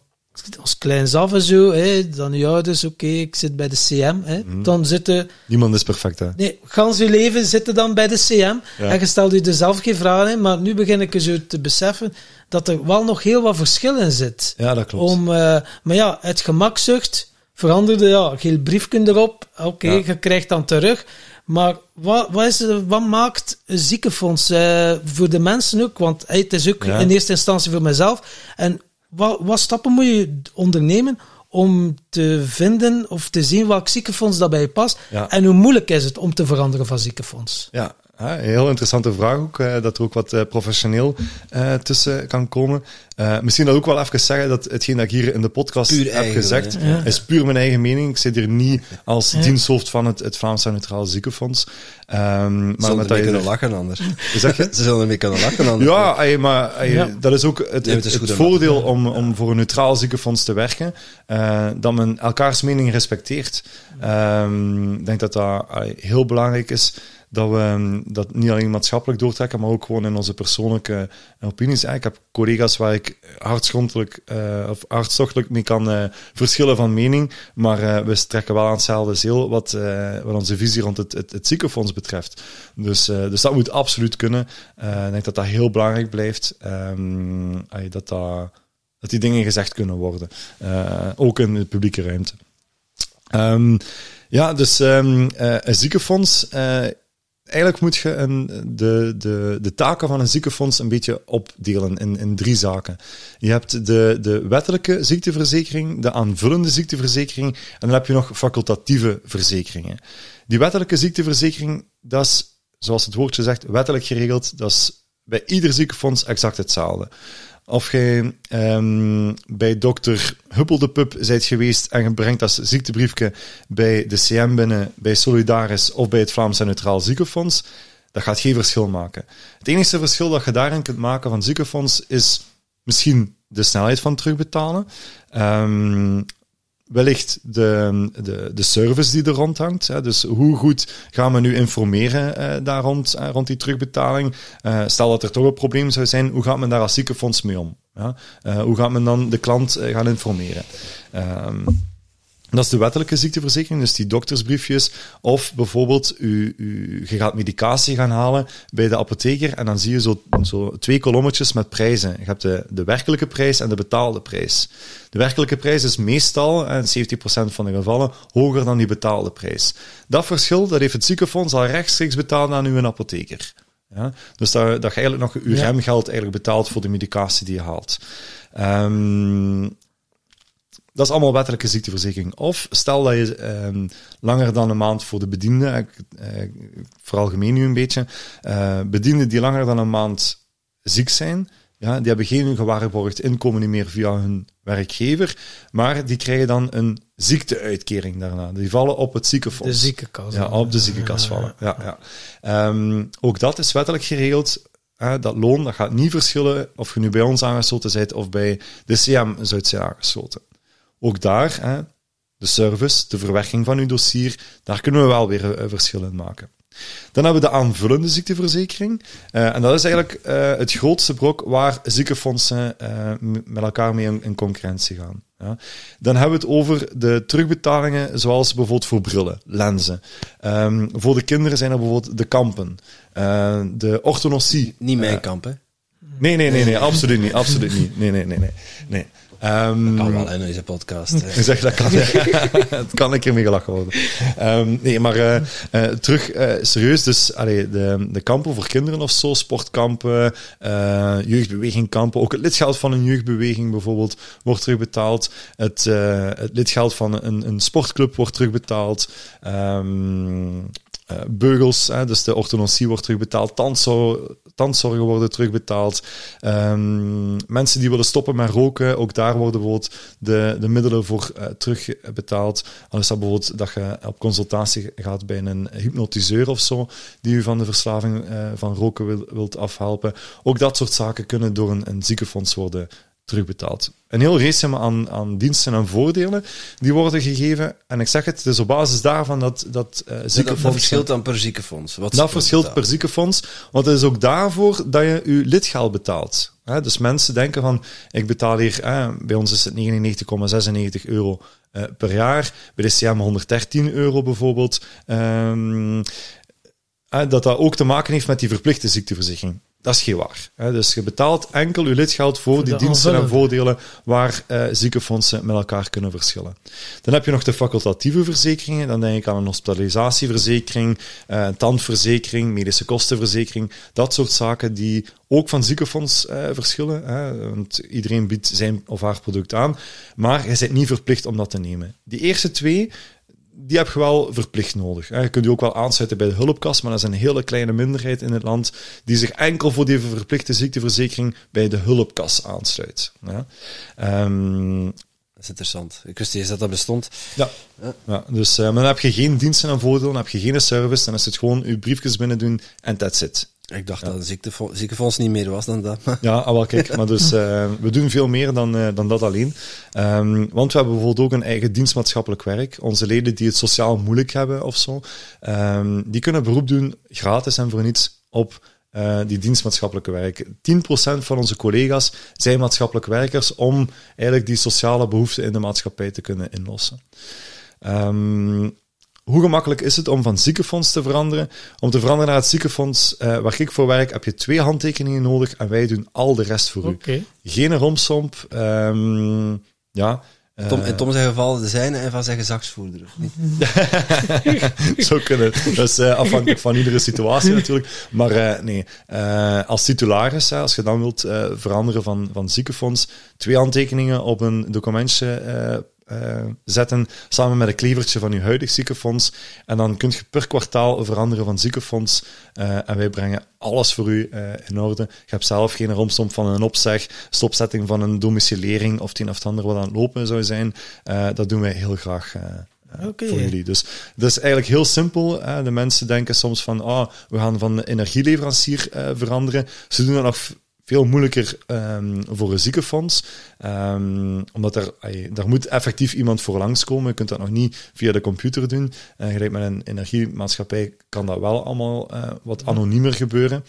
C: als kleins af en zo, hè, dan je ouders, oké, ik zit bij de CM, hè.
A: Mhm.
C: Dan zitten,
A: Niemand is perfect, hè?
C: nee, gans je leven zitten dan bij de CM. En je stelt je er zelf geen vragen in, maar nu begin ik zo te beseffen dat er wel nog heel wat verschil in zit.
A: Ja, dat klopt.
C: Om, eh, maar ja, het gemakzucht veranderde, ja, geel briefje erop. Oké,
A: Ja.
C: je krijgt dan terug. Maar wat, wat, is, wat maakt een ziekenfonds eh, voor de mensen ook? Want hey, het is ook
A: Ja.
C: in eerste instantie voor mezelf. En wat, wat stappen moet je ondernemen om te vinden of te zien welk ziekenfonds dat bij je past?
A: Ja.
C: En hoe moeilijk is het om te veranderen van ziekenfonds?
A: Ja, een heel interessante vraag ook, eh, dat er ook wat eh, professioneel eh, tussen kan komen. Eh, misschien dat ook wel even zeggen dat hetgeen dat ik hier in de podcast
B: Puur
A: heb
B: eigen,
A: gezegd?
C: Ja.
A: is puur mijn eigen mening. Ik zit hier niet als
C: Ja.
A: diensthoofd van het, het Vlaamse Neutraal Ziekenfonds. Ehm, maar
B: Ze
A: met
B: zullen
A: dat
B: ermee
A: je
B: kunnen
A: er-
B: lachen anders. [laughs]
A: Zeg je?
B: Ze zullen ermee kunnen lachen anders.
A: Ja, ey, maar ey,
C: Ja.
A: dat is ook het, voordeel om, om voor een neutraal ziekenfonds te werken, eh, dat men elkaars mening respecteert. Ehm, ik denk dat dat heel belangrijk is, dat we ehm, dat niet alleen maatschappelijk doortrekken, maar ook gewoon in onze persoonlijke opinies. Ik heb collega's waar ik hartstochtelijk, uh, of hartstochtelijk mee kan uh, verschillen van mening, maar we trekken wel aan hetzelfde zeel wat, wat onze visie rond het, het, het ziekenfonds betreft. Dus, dus dat moet absoluut kunnen. ik denk dat dat heel belangrijk blijft. Um, dat, dat, dat die dingen gezegd kunnen worden. ook in de publieke ruimte. Um, ja, dus een ziekenfonds eigenlijk moet je een, de, de, de taken van een ziekenfonds een beetje opdelen in, in drie zaken. Je hebt de, de wettelijke ziekteverzekering, de aanvullende ziekteverzekering en dan heb je nog facultatieve verzekeringen. Die wettelijke ziekteverzekering, dat is, zoals het woordje zegt, wettelijk geregeld. Dat is bij ieder ziekenfonds exact hetzelfde. Of jij um, bij dokter Huppel de bent geweest en je brengt dat ziektebriefje bij de CM binnen, bij Solidaris of bij het Vlaams Neutraal Ziekenfonds, dat gaat geen verschil maken. Het enige verschil dat je daarin kunt maken van ziekenfonds is misschien de snelheid van terugbetalen. Um, wellicht de, de, de service die er rond hangt. Hè. Dus hoe goed gaan we nu informeren uh, daar rond, uh, rond die terugbetaling? Uh, stel dat er toch een probleem zou zijn, hoe gaat men daar als ziekenfonds mee om? Ja? hoe gaat men dan de klant gaan informeren? Ehm, dat is de wettelijke ziekteverzekering, dus die doktersbriefjes. Of bijvoorbeeld, u, u, je gaat medicatie gaan halen bij de apotheker en dan zie je zo, zo twee kolommetjes met prijzen. Je hebt de, de werkelijke prijs en de betaalde prijs. De werkelijke prijs is meestal, in 70% van de gevallen, hoger dan die betaalde prijs. Dat verschil, dat heeft het ziekenfonds al rechtstreeks betaald aan uw apotheker. Ja? Dus dat, dat je eigenlijk nog uw remgeld eigenlijk betaalt voor de medicatie die je haalt. Um, dat is allemaal wettelijke ziekteverzekering. Of stel dat je um, langer dan een maand voor de bedienden, uh, vooral gemeen nu een beetje, uh, bedienden die langer dan een maand ziek zijn, ja, die hebben geen gewaarborgd inkomen meer via hun werkgever, maar die krijgen dan een ziekteuitkering daarna. Die vallen op het ziekenfonds.
C: De ziekenkas.
A: Ja, op de ziekenkas vallen. Ja, ja. Um, ook dat is wettelijk geregeld. dat loon dat gaat niet verschillen of je nu bij ons aangesloten bent of bij de CM zou zijn aangesloten. Ook daar, hè, de service, de verwerking van uw dossier, daar kunnen we wel weer een eh, verschil in maken. Dan hebben we de aanvullende ziekteverzekering. Uh, en dat is eigenlijk uh, het grootste brok waar ziekenfondsen uh, met elkaar mee in, in concurrentie gaan. Ja. Dan hebben we het over de terugbetalingen, zoals bijvoorbeeld voor brillen, lenzen. Um, voor de kinderen zijn er bijvoorbeeld de kampen, de orthodontie.
B: Niet mijn kamp, hè?
A: Nee, nee, nee, nee, absoluut niet. Absoluut niet. Nee, nee, nee, nee. nee.
B: Um, dat kan wel in deze podcast. [laughs]
A: zeg, dat kan. [laughs] het kan een keer mee gelachen worden. Um, nee, maar uh, uh, terug uh, serieus. Dus allee, de, de kampen voor kinderen of zo, sportkampen, jeugdbewegingkampen, ook het lidgeld van een jeugdbeweging bijvoorbeeld wordt terugbetaald. Het, het lidgeld van een, een sportclub wordt terugbetaald. Um, uh, beugels, hè, dus de orthodontie wordt terugbetaald, tandzorgen worden terugbetaald. Um, mensen die willen stoppen met roken, ook daar worden bijvoorbeeld de, de middelen voor uh, terugbetaald. Al is dat bijvoorbeeld dat je op consultatie gaat bij een hypnotiseur of zo, die u van de verslaving uh, van roken wil, wilt afhelpen. Ook dat soort zaken kunnen door een, een ziekenfonds worden terugbetaald. Een heel race aan, aan diensten en voordelen die worden gegeven. En ik zeg het, het is op basis daarvan dat, dat uh, ziekenfonds...
B: Dat verschilt dan per ziekenfonds?
A: Wat dat verschilt per ziekenfonds, want het is ook daarvoor dat je je lidgeld betaalt. dus mensen denken van, ik betaal hier, bij ons is het 99,96 euro uh, per jaar, bij de CM 113 euro bijvoorbeeld. Um, dat dat ook te maken heeft met die verplichte ziekteverzekering. Dat is geen waar. Hè. Dus je betaalt enkel je lidgeld voor, die diensten en voordelen waar uh, ziekenfondsen met elkaar kunnen verschillen. Dan heb je nog de facultatieve verzekeringen. Dan denk ik aan een hospitalisatieverzekering, een tandverzekering, medische kostenverzekering. Dat soort zaken die ook van ziekenfonds uh, verschillen. Hè. Want iedereen biedt zijn of haar product aan. Maar je bent niet verplicht om dat te nemen. Die eerste twee die heb je wel verplicht nodig. Je kunt je ook wel aansluiten bij de hulpkas, maar dat is een hele kleine minderheid in het land die zich enkel voor die verplichte ziekteverzekering bij de hulpkas aansluit. Ja.
B: Um, dat is interessant. Ik wist niet dat dat bestond.
A: Ja, ja. dus uh, maar dan heb je geen diensten en voordelen, dan heb je geen service, dan is het gewoon je briefjes binnen doen en that's it.
B: Ik dacht dat een ziektefo- ziekenfonds niet meer was dan dat.
A: Ja, ah, wel kijk, maar dus eh, we doen veel meer dan, eh, dan dat alleen. Ehm, want we hebben bijvoorbeeld ook een eigen dienstmaatschappelijk werk. Onze leden die het sociaal moeilijk hebben of zo, ehm, die kunnen beroep doen, gratis en voor niets, op eh, die dienstmaatschappelijke werk. 10% van onze collega's zijn maatschappelijk werkers om eigenlijk die sociale behoeften in de maatschappij te kunnen inlossen. Ehm, hoe gemakkelijk is het om van ziekenfonds te veranderen? Om te veranderen naar het ziekenfonds eh, waar ik voor werk, heb je twee handtekeningen nodig en wij doen al de rest voor
C: Oké.
A: u. Geen romsomp. ehm, ja. eh,
B: Tom, in Tom zijn geval de zijne en van zijn gezagsvoerder. Of niet? [laughs]
A: zou kunnen. Dat is eh, afhankelijk van iedere situatie natuurlijk. Maar eh, nee, Eh, als titularis, hè, als je dan wilt eh, veranderen van, van ziekenfonds, twee handtekeningen op een documentje eh, zetten, samen met een klevertje van je huidig ziekenfonds. En dan kun je per kwartaal veranderen van ziekenfonds. eh, en wij brengen alles voor u eh, in orde. Je hebt zelf geen romstomp van een opzeg, stopzetting van een domicilering of het een of het ander wat aan het lopen zou zijn. Dat doen wij heel graag. voor jullie. Dus dat is eigenlijk heel simpel. Hè. De mensen denken soms van, ah, we gaan van energieleverancier eh, veranderen. Ze doen dat nog veel moeilijker ehm, voor een ziekenfonds. Ehm, omdat er, daar moet effectief iemand voor langskomen. Je kunt dat nog niet via de computer doen. En gelijk met een energiemaatschappij kan dat wel allemaal eh, wat anoniemer gebeuren.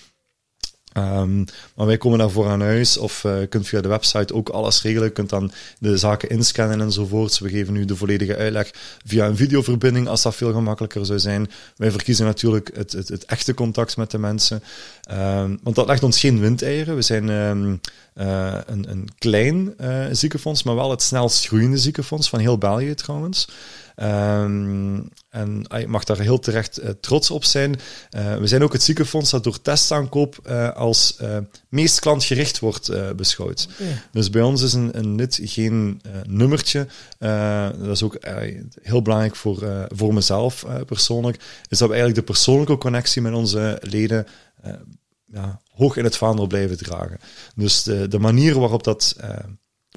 A: Ehm, maar wij komen daarvoor aan huis of eh, je kunt via de website ook alles regelen. Je kunt dan de zaken inscannen enzovoorts. We geven u de volledige uitleg via een videoverbinding als dat veel gemakkelijker zou zijn. Wij verkiezen natuurlijk het, het, het echte contact met de mensen. Ehm, want dat legt ons geen windeieren. We zijn ehm, eh, een, een klein eh, ziekenfonds, maar wel het snelst groeiende ziekenfonds van heel België trouwens. Ehm, en ah, je mag daar heel terecht eh, trots op zijn. We zijn ook het ziekenfonds dat door testaankoop als meest klantgericht wordt beschouwd. Dus bij ons is een, een lid geen nummertje. Dat is ook heel belangrijk voor, voor mezelf persoonlijk. Is dat we eigenlijk de persoonlijke connectie met onze leden ja, hoog in het vaandel blijven dragen. Dus de, de manier waarop dat eh,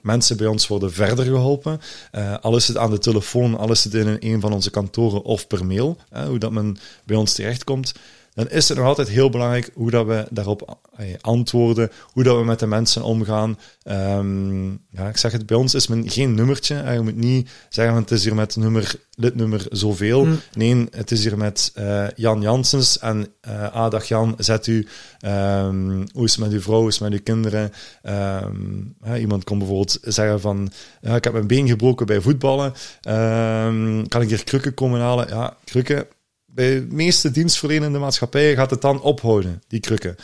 A: mensen bij ons worden verder geholpen, eh, al is het aan de telefoon, al is het in een, een van onze kantoren of per mail, eh, hoe dat men bij ons terechtkomt, dan is het nog altijd heel belangrijk hoe dat we daarop eh, antwoorden, hoe dat we met de mensen omgaan. Ehm, ja, ik zeg het, bij ons is men geen nummertje. Eh, je moet niet zeggen, het is hier met nummer, lidnummer zoveel. Nee, het is hier met eh, Jan Janssens en eh ah, dag Jan, zet u, ehm, hoe is het met uw vrouw, hoe is het met uw kinderen? Ehm, iemand kon bijvoorbeeld zeggen van, ja, ik heb mijn been gebroken bij voetballen, kan ik hier krukken komen halen? Ja, krukken, bij de meeste dienstverlenende maatschappijen gaat het dan ophouden, die krukken.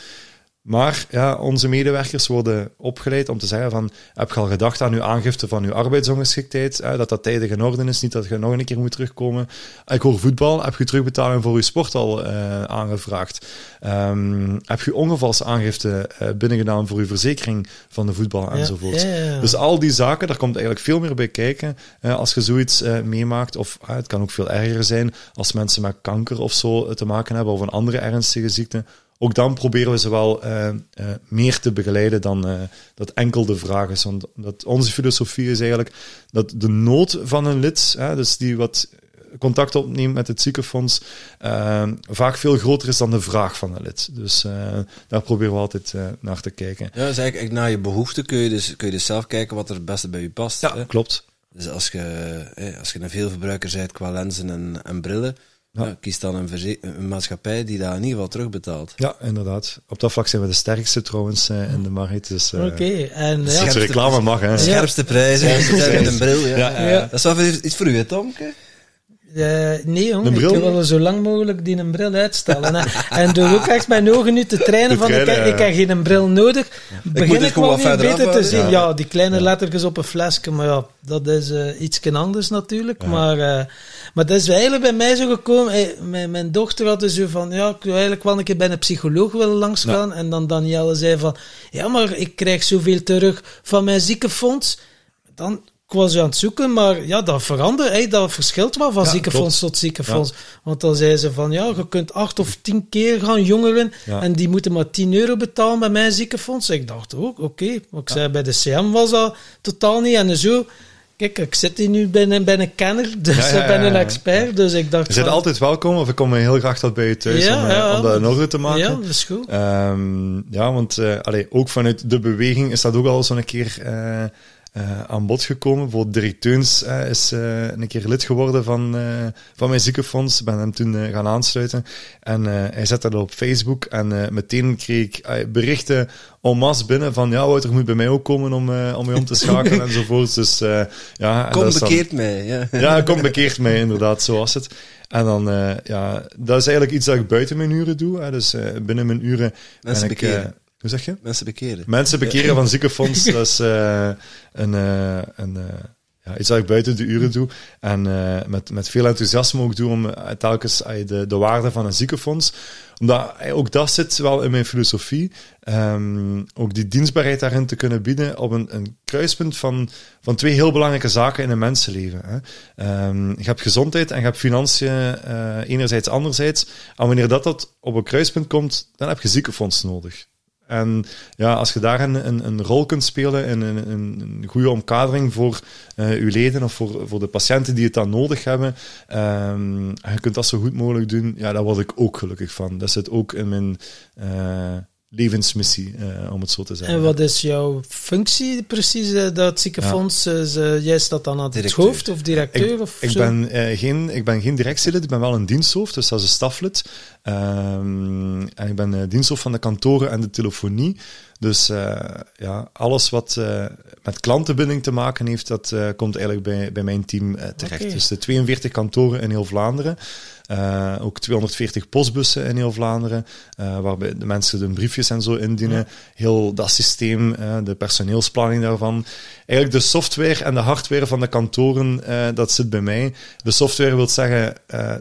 A: Maar ja, onze medewerkers worden opgeleid om te zeggen van, heb je al gedacht aan uw aangifte van uw arbeidsongeschiktheid, hè, dat dat tijdig in orde is, niet dat je nog een keer moet terugkomen. Ik hoor voetbal, heb je terugbetaling voor uw sport al eh, aangevraagd? Ehm, heb je ongevalsaangifte eh binnengedaan voor uw verzekering van de voetbal enzovoort?
C: ja, ja.
A: Dus al die zaken, daar komt eigenlijk veel meer bij kijken eh, als je zoiets eh, meemaakt. Of het kan ook veel erger zijn als mensen met kanker of zo te maken hebben, of een andere ernstige ziekte. Ook dan proberen we ze wel eh, eh, meer te begeleiden dan eh, dat enkel de vraag is. Want dat onze filosofie is eigenlijk dat de nood van een lid, hè, dus die wat contact opneemt met het ziekenfonds, vaak veel groter is dan de vraag van een lid. Dus daar proberen we altijd naar te kijken.
B: Ja, dus eigenlijk naar je behoeften kun je, dus, kun je dus zelf kijken wat er het beste bij je past.
A: Ja,
B: hè.
A: klopt.
B: Dus als je, als je een veelverbruiker bent qua lenzen en, en brillen,
A: Ja.
B: ja, kies dan een, maatschappij die dat in ieder geval terugbetaalt.
A: Ja, inderdaad. Op dat vlak zijn we de sterkste trouwens eh, in de markt. Dus, eh,
C: Oké, en
A: Als
C: ja,
A: reclame mag, hè.
B: De scherpste prijzen,
A: Scherpste
B: met een bril. Ja.
A: Ja,
C: ja.
B: Dat is wel iets voor u, hè, Tomke?
C: Eh, nee, jong, ik wil zo lang mogelijk die een bril uitstellen. hè. [laughs] en door ook echt mijn ogen nu te trainen van
A: trainen,
C: ik, ik
A: ja.
C: heb geen bril nodig, begin
B: het
C: ik
B: gewoon wat verder
C: beter te zien.
A: Ja.
C: Ja, die kleine lettertjes op een flesje, maar ja, dat is eh iets anders natuurlijk. Maar, eh, maar dat is eigenlijk bij mij zo gekomen. mijn, mijn dochter had dus zo van, ja, ik wil eigenlijk wel een keer bij een psycholoog willen langsgaan. En dan Danielle zei van, ja, maar ik krijg zoveel terug van mijn ziekenfonds. Dan, ik was aan het zoeken, maar ja, dat verandert. Hè, dat verschilt wel van
A: Ja,
C: ziekenfonds tot ziekenfonds. Want dan zei ze van, ja, je kunt acht of tien keer gaan jongeren
A: Ja.
C: en die moeten maar 10 euro betalen bij mijn ziekenfonds. Ik dacht ook, oké. Maar ik zei, bij de CM was dat totaal niet. En zo Kijk, ik zit hier nu bij een, bij een kenner, [laughs] dus ik ben een expert, dus ik dacht
A: Je bent altijd welkom, of ik kom heel graag tot bij je thuis om, eh, om dat in orde te maken.
C: Ja, dat is goed.
A: Ehm, ja, want allee, ook vanuit de beweging is dat ook al zo'n keer eh, eh, aan bod gekomen. Bijvoorbeeld Dirk Teuns eh, is eh, een keer lid geworden van, van mijn ziekenfonds. Ik ben hem toen gaan aansluiten. En hij zette dat op Facebook. En meteen kreeg ik berichten en masse binnen van ja, Wouter moet bij mij ook komen om, om mij om te schakelen [laughs] enzovoort. Dus ja, en
B: Kom,
A: is dan-
B: mij. Ja.
A: ja, kom bekeert mij inderdaad, zo was het. En dan, ja, dat is eigenlijk iets dat ik buiten mijn uren doe. Hè. Dus binnen mijn uren
B: Mensen
A: ben ik...
B: bekeren.
A: Hoe zeg je?
B: Mensen bekeren.
A: Mensen bekeren van ziekenfonds, [laughs] dat is eh, een, eh, een, eh, ja, iets dat ik buiten de uren doe. En met, met veel enthousiasme ook doe om telkens de, de waarde van een ziekenfonds. Omdat ook dat zit wel in mijn filosofie. Ehm, ook die dienstbaarheid daarin te kunnen bieden op een, een kruispunt van, van twee heel belangrijke zaken in een mensenleven. Hè. Ehm, je hebt gezondheid en je hebt financiën, enerzijds, anderzijds. En wanneer dat, dat op een kruispunt komt, dan heb je ziekenfonds nodig. En ja, als je daar een, een, rol kunt spelen in een, een, goede omkadering voor eh uw leden of voor, voor de patiënten die het dan nodig hebben, ehm, je kunt dat zo goed mogelijk doen, ja, daar word ik ook gelukkig van. Dat zit ook in mijn eh, levensmissie, eh, om het zo te zeggen.
C: En wat is jouw functie precies, eh, dat ziekenfonds? Is, eh, jij staat dan aan het
B: Directeur.
C: hoofd of directeur?
A: Ik,
C: of
A: ik,
C: zo?
A: ben, eh, geen, ik ben geen directielid, ik ben wel een diensthoofd, dus dat is een staflid. Ehm, en ik ben diensthoofd van de kantoren en de telefonie. Dus eh, ja, alles wat eh, met klantenbinding te maken heeft, dat eh, komt eigenlijk bij, bij mijn team terecht. Dus de 42 kantoren in heel Vlaanderen. Eh, ook 240 postbussen in heel Vlaanderen, eh, waarbij de mensen hun briefjes en zo indienen. Heel dat systeem, eh, de personeelsplanning daarvan. Eigenlijk de software en de hardware van de kantoren, dat zit bij mij. De software wil zeggen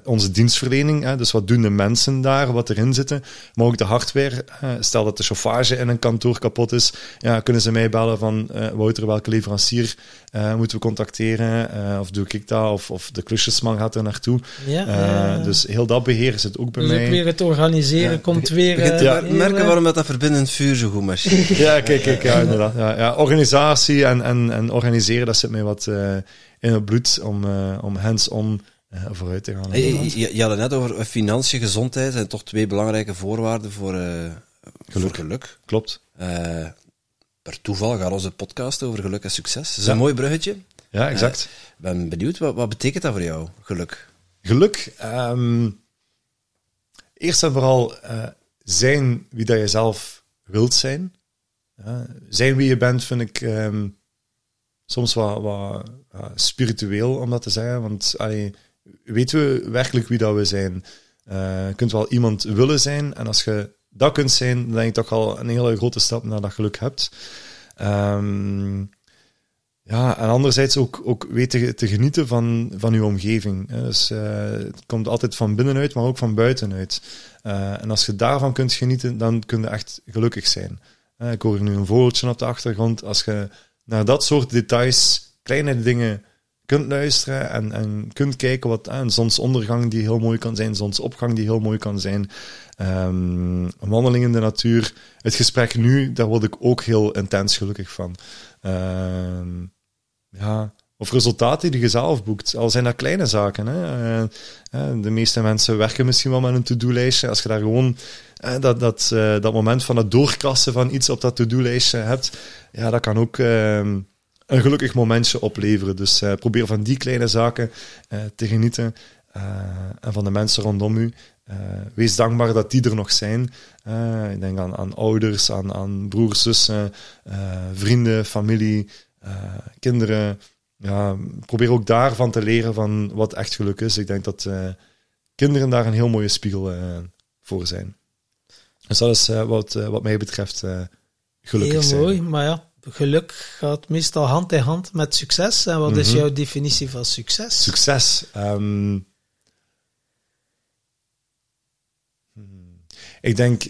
A: onze dienstverlening, dus wat doen de mensen daar, wat erin zitten. Maar ook de hardware, stel dat de chauffage in een kantoor kapot is, ja, kunnen ze mij bellen van Wouter, welke leverancier moeten we contacteren? Of doe ik dat? Of, of de klusjesman gaat er naartoe.
C: Ja, ja, ja.
A: Dus heel dat beheer zit ook bij
C: Dus ook
A: mij.
C: weer het organiseren
A: Ja.
C: komt weer...
B: begint te
C: eh,
B: merken
C: eh,
B: waarom dat, dat verbindend vuur zo goed marcheert. [laughs]
A: Ja, kijk, kijk, ja, inderdaad. Ja, ja, organisatie en, en, en organiseren, dat zit mij wat eh, in het bloed om, eh, om hands-on eh, vooruit te gaan.
B: Hey, je, had het net over financiën, gezondheid. zijn toch twee belangrijke voorwaarden voor, eh, voor geluk.
A: Klopt.
B: Eh, per toeval gaat onze podcast over geluk en succes. Dat is
A: Ja.
B: een mooi bruggetje.
A: Ja, exact.
B: Ik ben benieuwd, wat, wat betekent dat voor jou, geluk?
A: Geluk. ehm, eerst en vooral eh, zijn wie dat je zelf wilt zijn. Zijn wie je bent vind ik ehm, soms wat, wat spiritueel om dat te zeggen. Want allee, weten we werkelijk wie dat we zijn? Eh, je kunt wel iemand willen zijn. En als je dat kunt zijn, dan denk ik toch al een hele grote stap naar dat geluk hebt. Ehm, ja, en anderzijds ook, ook weten te genieten van, van uw omgeving. Dus, eh, het komt altijd van binnenuit, maar ook van buitenuit. Eh, en als je daarvan kunt genieten, dan kun je echt gelukkig zijn. Eh, ik hoor nu een vogeltje op de achtergrond. Als je naar dat soort details, kleine dingen kunt luisteren en, en kunt kijken wat een zonsondergang die heel mooi kan zijn, zonsopgang die heel mooi kan zijn, ehm, een wandeling in de natuur, het gesprek nu, daar word ik ook heel intens gelukkig van. Ehm, ja, of resultaten die je zelf boekt. Al zijn dat kleine zaken. Hè. Eh, eh, de meeste mensen werken misschien wel met een to-do-lijstje. Als je daar gewoon eh, dat, dat, dat moment van het doorkrassen van iets op dat to-do-lijstje hebt, ja, dat kan ook ehm, een gelukkig momentje opleveren. Dus probeer van die kleine zaken te genieten en van de mensen rondom u. Wees dankbaar dat die er nog zijn. Ik denk aan, aan ouders, aan, aan broers, zussen, vrienden, familie, kinderen. Ja, probeer ook daarvan te leren van wat echt geluk is. Ik denk dat eh, kinderen daar een heel mooie spiegel eh, voor zijn. Dus dat is eh, wat, eh, wat mij betreft eh, gelukkig
C: Heel
A: zijn.
C: mooi, maar ja, geluk gaat meestal hand in hand met succes. En wat is
A: Mhm.
C: jouw definitie van succes?
A: Succes. ehm, ik denk.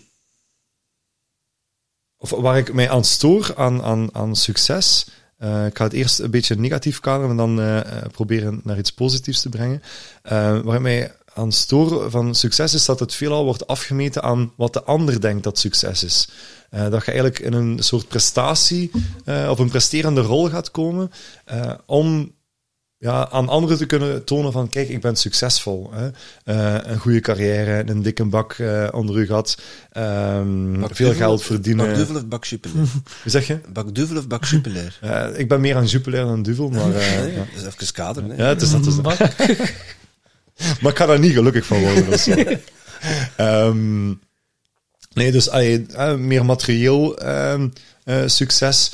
A: Of waar ik mij aan stoor aan, aan, aan succes. Eh, ik ga het eerst een beetje negatief kaderen en dan eh, eh, proberen naar iets positiefs te brengen. Eh, waar mij aan stoor van succes is dat het veelal wordt afgemeten aan wat de ander denkt dat succes is. Uh, dat je eigenlijk in een soort prestatie uh, of een presterende rol gaat komen uh, om ja, aan anderen te kunnen tonen van kijk, ik ben succesvol. Hè? een goede carrière, een dikke bak onder u gehad, um, veel geld verdienen.
B: Bak duvel of bak Jupiler? [laughs]
A: Hoe zeg je?
B: Bak duvel of bak Jupiler? [laughs]
A: ik ben meer aan Jupiler dan duvel, maar... [laughs]
B: nee, dat is even kaderen. Hè?
A: Ja, het is dat. Is dat. maar ik ga daar niet gelukkig van worden. Dus, um, nee, dus uh, meer materieel uh, uh, succes.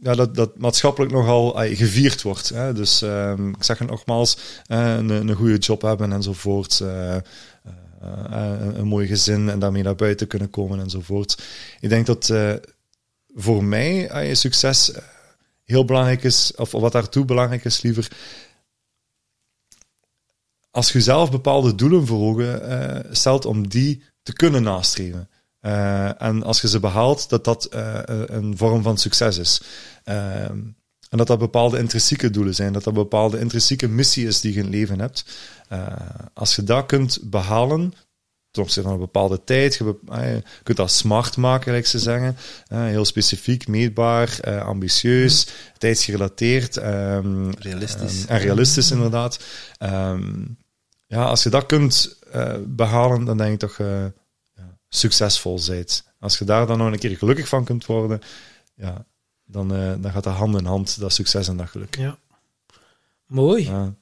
A: Ja, dat, dat maatschappelijk nogal gevierd wordt. Hè? Dus ehm, ik zeg het nogmaals, een, een goede job hebben enzovoort. Een, een mooi gezin en daarmee naar buiten kunnen komen enzovoort. Ik denk dat voor mij succes heel belangrijk is, of wat daartoe belangrijk is liever, als je zelf bepaalde doelen voor ogen stelt om die te kunnen nastreven. Uh, en als je ze behaalt, dat dat uh, een vorm van succes is. Ehm, en dat dat bepaalde intrinsieke doelen zijn, dat dat bepaalde intrinsieke missie is die je in leven hebt. als je dat kunt behalen, ten opzichte van een bepaalde tijd, je, je kunt dat smart maken, gelijk ze zeggen. heel specifiek, meetbaar, ambitieus, mm. tijdsgerelateerd. Um,
B: realistisch.
A: en realistisch, inderdaad. Um, ja, als je dat kunt behalen, dan denk ik toch succesvol bent. Als je daar dan nog een keer gelukkig van kunt worden, ja, dan, uh, dan gaat dat hand in hand, dat succes en dat geluk.
C: Ja. Mooi. Ja.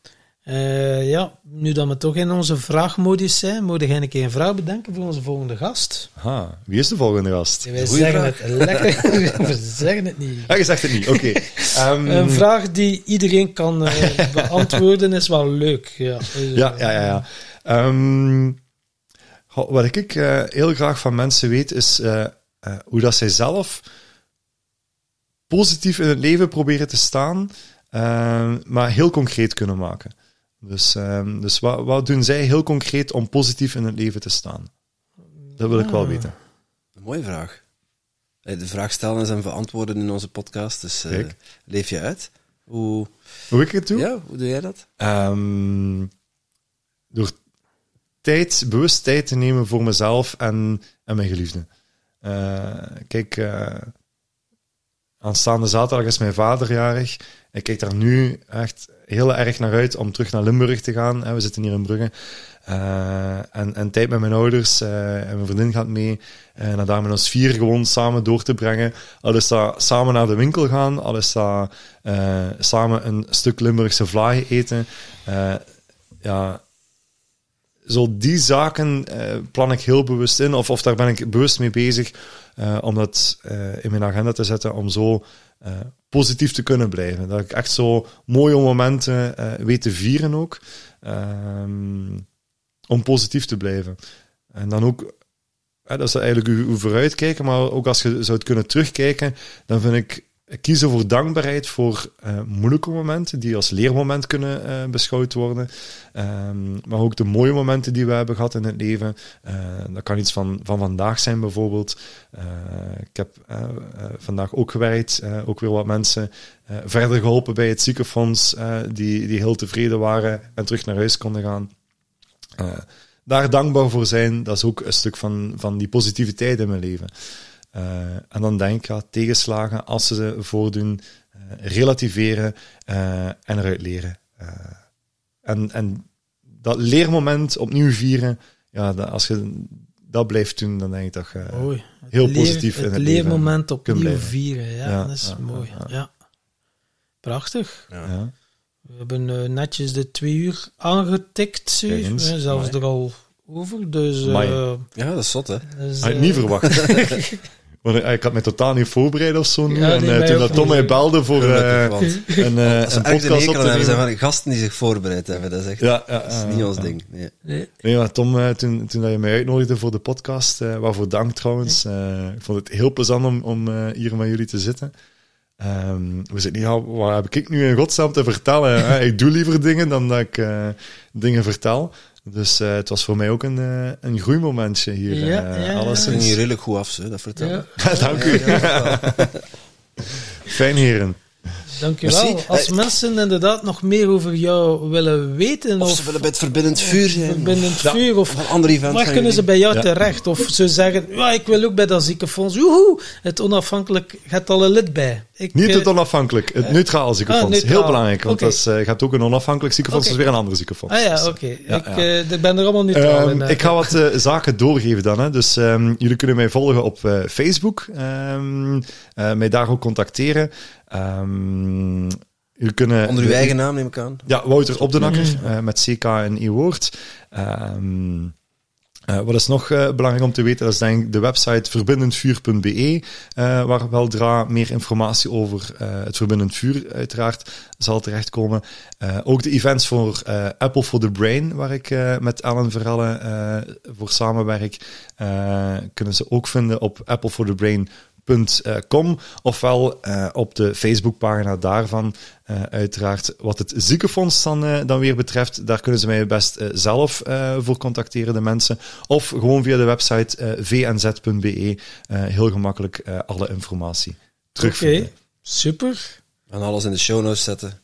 C: Uh, ja, nu dat we toch in onze vraagmodus zijn, moeten we een keer een vraag bedenken voor onze volgende gast.
A: Ha, wie is de volgende gast?
C: Ja, wij zeggen het lekker, [laughs] [laughs] we zeggen het niet.
A: Ah, je zegt het niet, oké.
C: Okay. [laughs] Um... Een vraag die iedereen kan uh, beantwoorden is wel leuk. Ja,
A: ja, ja, ja. ja. Um, wat ik uh, heel graag van mensen weet, is hoe dat zij zelf positief in het leven proberen te staan, maar heel concreet kunnen maken. Dus, um, dus wat, wat doen zij heel concreet om positief in het leven te staan? Dat wil ik wel ah. weten.
B: Een mooie vraag. De vraag stellen en beantwoorden in onze podcast. Dus uh, leef je uit. Hoe,
A: hoe ik het doe?
B: Ja, hoe doe jij dat?
A: Um, door tijd, bewust tijd te nemen voor mezelf en, en mijn geliefde. Uh, kijk, uh, aanstaande zaterdag is mijn vader jarig. Ik kijk daar nu echt heel erg naar uit om terug naar Limburg te gaan. We zitten hier in Brugge. Uh, en, en tijd met mijn ouders en mijn vriendin gaat mee. En daar met ons vier gewoon samen door te brengen. Al is dat samen naar de winkel gaan, al is dat samen een stuk Limburgse vlaai eten. ja, zo die zaken plan ik heel bewust in, of, of daar ben ik bewust mee bezig om dat in mijn agenda te zetten, om zo positief te kunnen blijven. Dat ik echt zo mooie momenten weet te vieren ook. Um, om positief te blijven. En dan ook, dat is eigenlijk uw, uw vooruitkijken, maar ook als je zou kunnen terugkijken, dan vind ik kiezen voor dankbaarheid voor uh, moeilijke momenten, die als leermoment kunnen uh, beschouwd worden. Um, maar ook de mooie momenten die we hebben gehad in het leven. Uh, dat kan iets van, van vandaag zijn bijvoorbeeld. ik heb vandaag ook gewerkt, ook weer wat mensen verder geholpen bij het ziekenfonds, die, die heel tevreden waren en terug naar huis konden gaan. daar dankbaar voor zijn, dat is ook een stuk van, van die positiviteit in mijn leven. Uh, en dan denk ik, ja, tegenslagen, als ze ze voordoen, uh, relativeren uh, en eruit leren. en, en dat leermoment opnieuw vieren, ja, dat, als je dat blijft doen, dan denk ik dat je
C: mooi.
A: heel leer, positief in het,
C: het leermoment opnieuw vieren. Ja, ja, dat is ja, mooi. Ja, Prachtig. We hebben netjes de twee uur aangetikt, zelfs er al over. Dus,
B: ja, dat is zot, hè?
A: Dus, Had ik niet verwacht. [laughs] [laughs] Want ik had me totaal niet voorbereid of zo. en uh, toen dat Tom mij belde voor uh, [laughs] een, uh, een podcast op te nemen.
B: zijn van gasten die zich voorbereid hebben. Dat is echt ja, ja, dat is niet ons ding. Nee,
A: nee. nee maar Tom, toen, toen dat je mij uitnodigde voor de podcast, waarvoor dank trouwens. ik vond het heel plezant om, om hier met jullie te zitten. Um, we zitten niet, ja, wat heb ik nu in godsnaam te vertellen? [laughs] ik doe liever dingen dan dat ik dingen vertel. Dus uh, het was voor mij ook een, uh, een groeimomentje hier. Ja, uh,
B: ja, alles ging je redelijk goed af, zo, dat vertel
A: ja. [laughs] Dank u. [laughs] Fijn, heren.
C: Dankjewel.
B: Merci.
C: Als
B: Eh,
C: mensen inderdaad nog meer over jou willen weten,
B: Of
C: of,
B: ze willen bij het verbindend vuur zijn.
C: verbindend vuur, of
B: Of een ander event.
C: waar kunnen ze bij jou
A: Ja.
C: terecht? Of ze zeggen, ja, ik wil ook bij dat ziekenfonds. Woehoe, het onafhankelijk, gaat al een lid bij. Ik,
A: Niet
C: eh,
A: het onafhankelijk, het neutraal ziekenfonds.
C: Ah, neutraal.
A: Heel belangrijk, want dat is, eh, hebt ook een onafhankelijk ziekenfonds, dat is weer een ander ziekenfonds.
C: Ah ja,
A: Dus,
C: oké.
A: ja,
C: ik,
A: ja.
C: eh, ik ben er allemaal neutraal
A: Ehm,
C: in. eh.
A: ik ga wat eh, zaken doorgeven dan. Hè. Dus ehm, jullie kunnen mij volgen op eh, Facebook. ehm, eh, mij daar ook contacteren. Ehm, jullie kunnen...
B: Onder uw eigen naam neem ik aan.
A: Ja, Wouter Opdenakker,
C: Mm.
A: eh, met CK en E-woord. Ehm, eh, wat is nog eh, belangrijk om te weten? Dat is denk ik de website verbindendvuur.be, eh, waar weldra meer informatie over eh, het verbindend vuur uiteraard zal terechtkomen. Eh, ook de events voor eh, Apple for the Brain, waar ik eh, met Ellen Verelle eh, voor samenwerk, eh, kunnen ze ook vinden op Apple for the Brain Com, ofwel eh, op de Facebookpagina daarvan. eh, uiteraard, wat het ziekenfonds dan, eh, dan weer betreft, daar kunnen ze mij best eh, zelf eh, voor contacteren, de mensen. Of gewoon via de website vnz.be. eh, heel gemakkelijk eh, alle informatie
C: Oké,
A: terugvinden.
C: super.
B: En alles in de show notes zetten.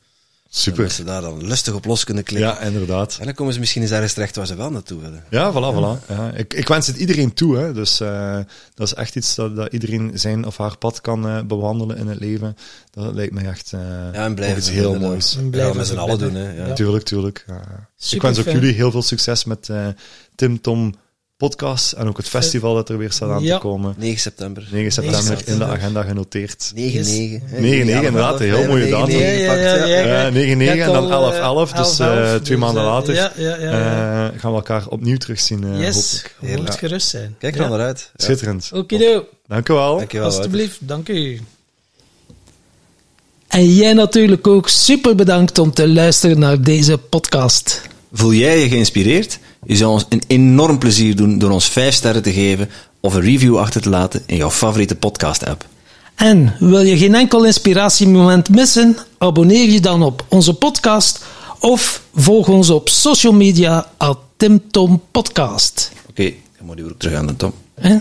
A: Super.
B: Zodat ze daar dan lustig op los kunnen klikken.
A: Ja, inderdaad.
B: En dan komen ze misschien eens ergens terecht waar ze wel naartoe willen.
A: Ja, voilà, voilà. Ja, ik, ik wens het iedereen toe. Hè. Dus eh, dat is echt iets dat, dat iedereen zijn of haar pad kan eh, bewandelen in het leven. Dat lijkt mij echt eh,
B: Ja, en blijven
A: iets heel moois.
C: En
B: Ja,
C: blijven
B: met z'n allen doen, hè. Ja.
A: Tuurlijk, tuurlijk. Ja. Ik wens ook jullie heel veel succes met eh, Tim Tom podcast en ook het festival dat er weer staat aan
C: Ja.
A: te komen.
B: 9 september.
A: 9 september in de agenda genoteerd.
B: 9-9.
C: Yes.
B: hè.
A: 9-9,
B: Ja,
A: inderdaad, een heel mooie datum.
B: 9-9
C: Ja, ja,
B: gepakt,
C: ja,
B: ja.
C: ja.
A: Ja, 9-9
C: Je
A: en dan
C: al,
A: 11-11,
C: eh,
A: dus
C: 11-11,
A: eh, twee maanden
C: eh,
A: later
C: Ja, ja, ja. ja.
A: eh, gaan we elkaar opnieuw terugzien, eh
C: yes, je
B: Heerlijk.
C: gerust zijn.
B: Kijk er naar uit. Ja.
A: Schitterend.
C: Okido,
A: Dank u wel.
C: Alstublieft, dank u. En jij natuurlijk ook super bedankt om te luisteren naar deze podcast.
B: Voel jij je geïnspireerd? Je zou ons een enorm plezier doen door ons 5 sterren te geven of een review achter te laten in jouw favoriete podcast-app.
C: En wil je geen enkel inspiratiemoment missen? Abonneer je dan op onze podcast of volg ons op social media at Tim Tom Podcast.
B: Oké, dan moet je terug aan de Tom.
C: Hè?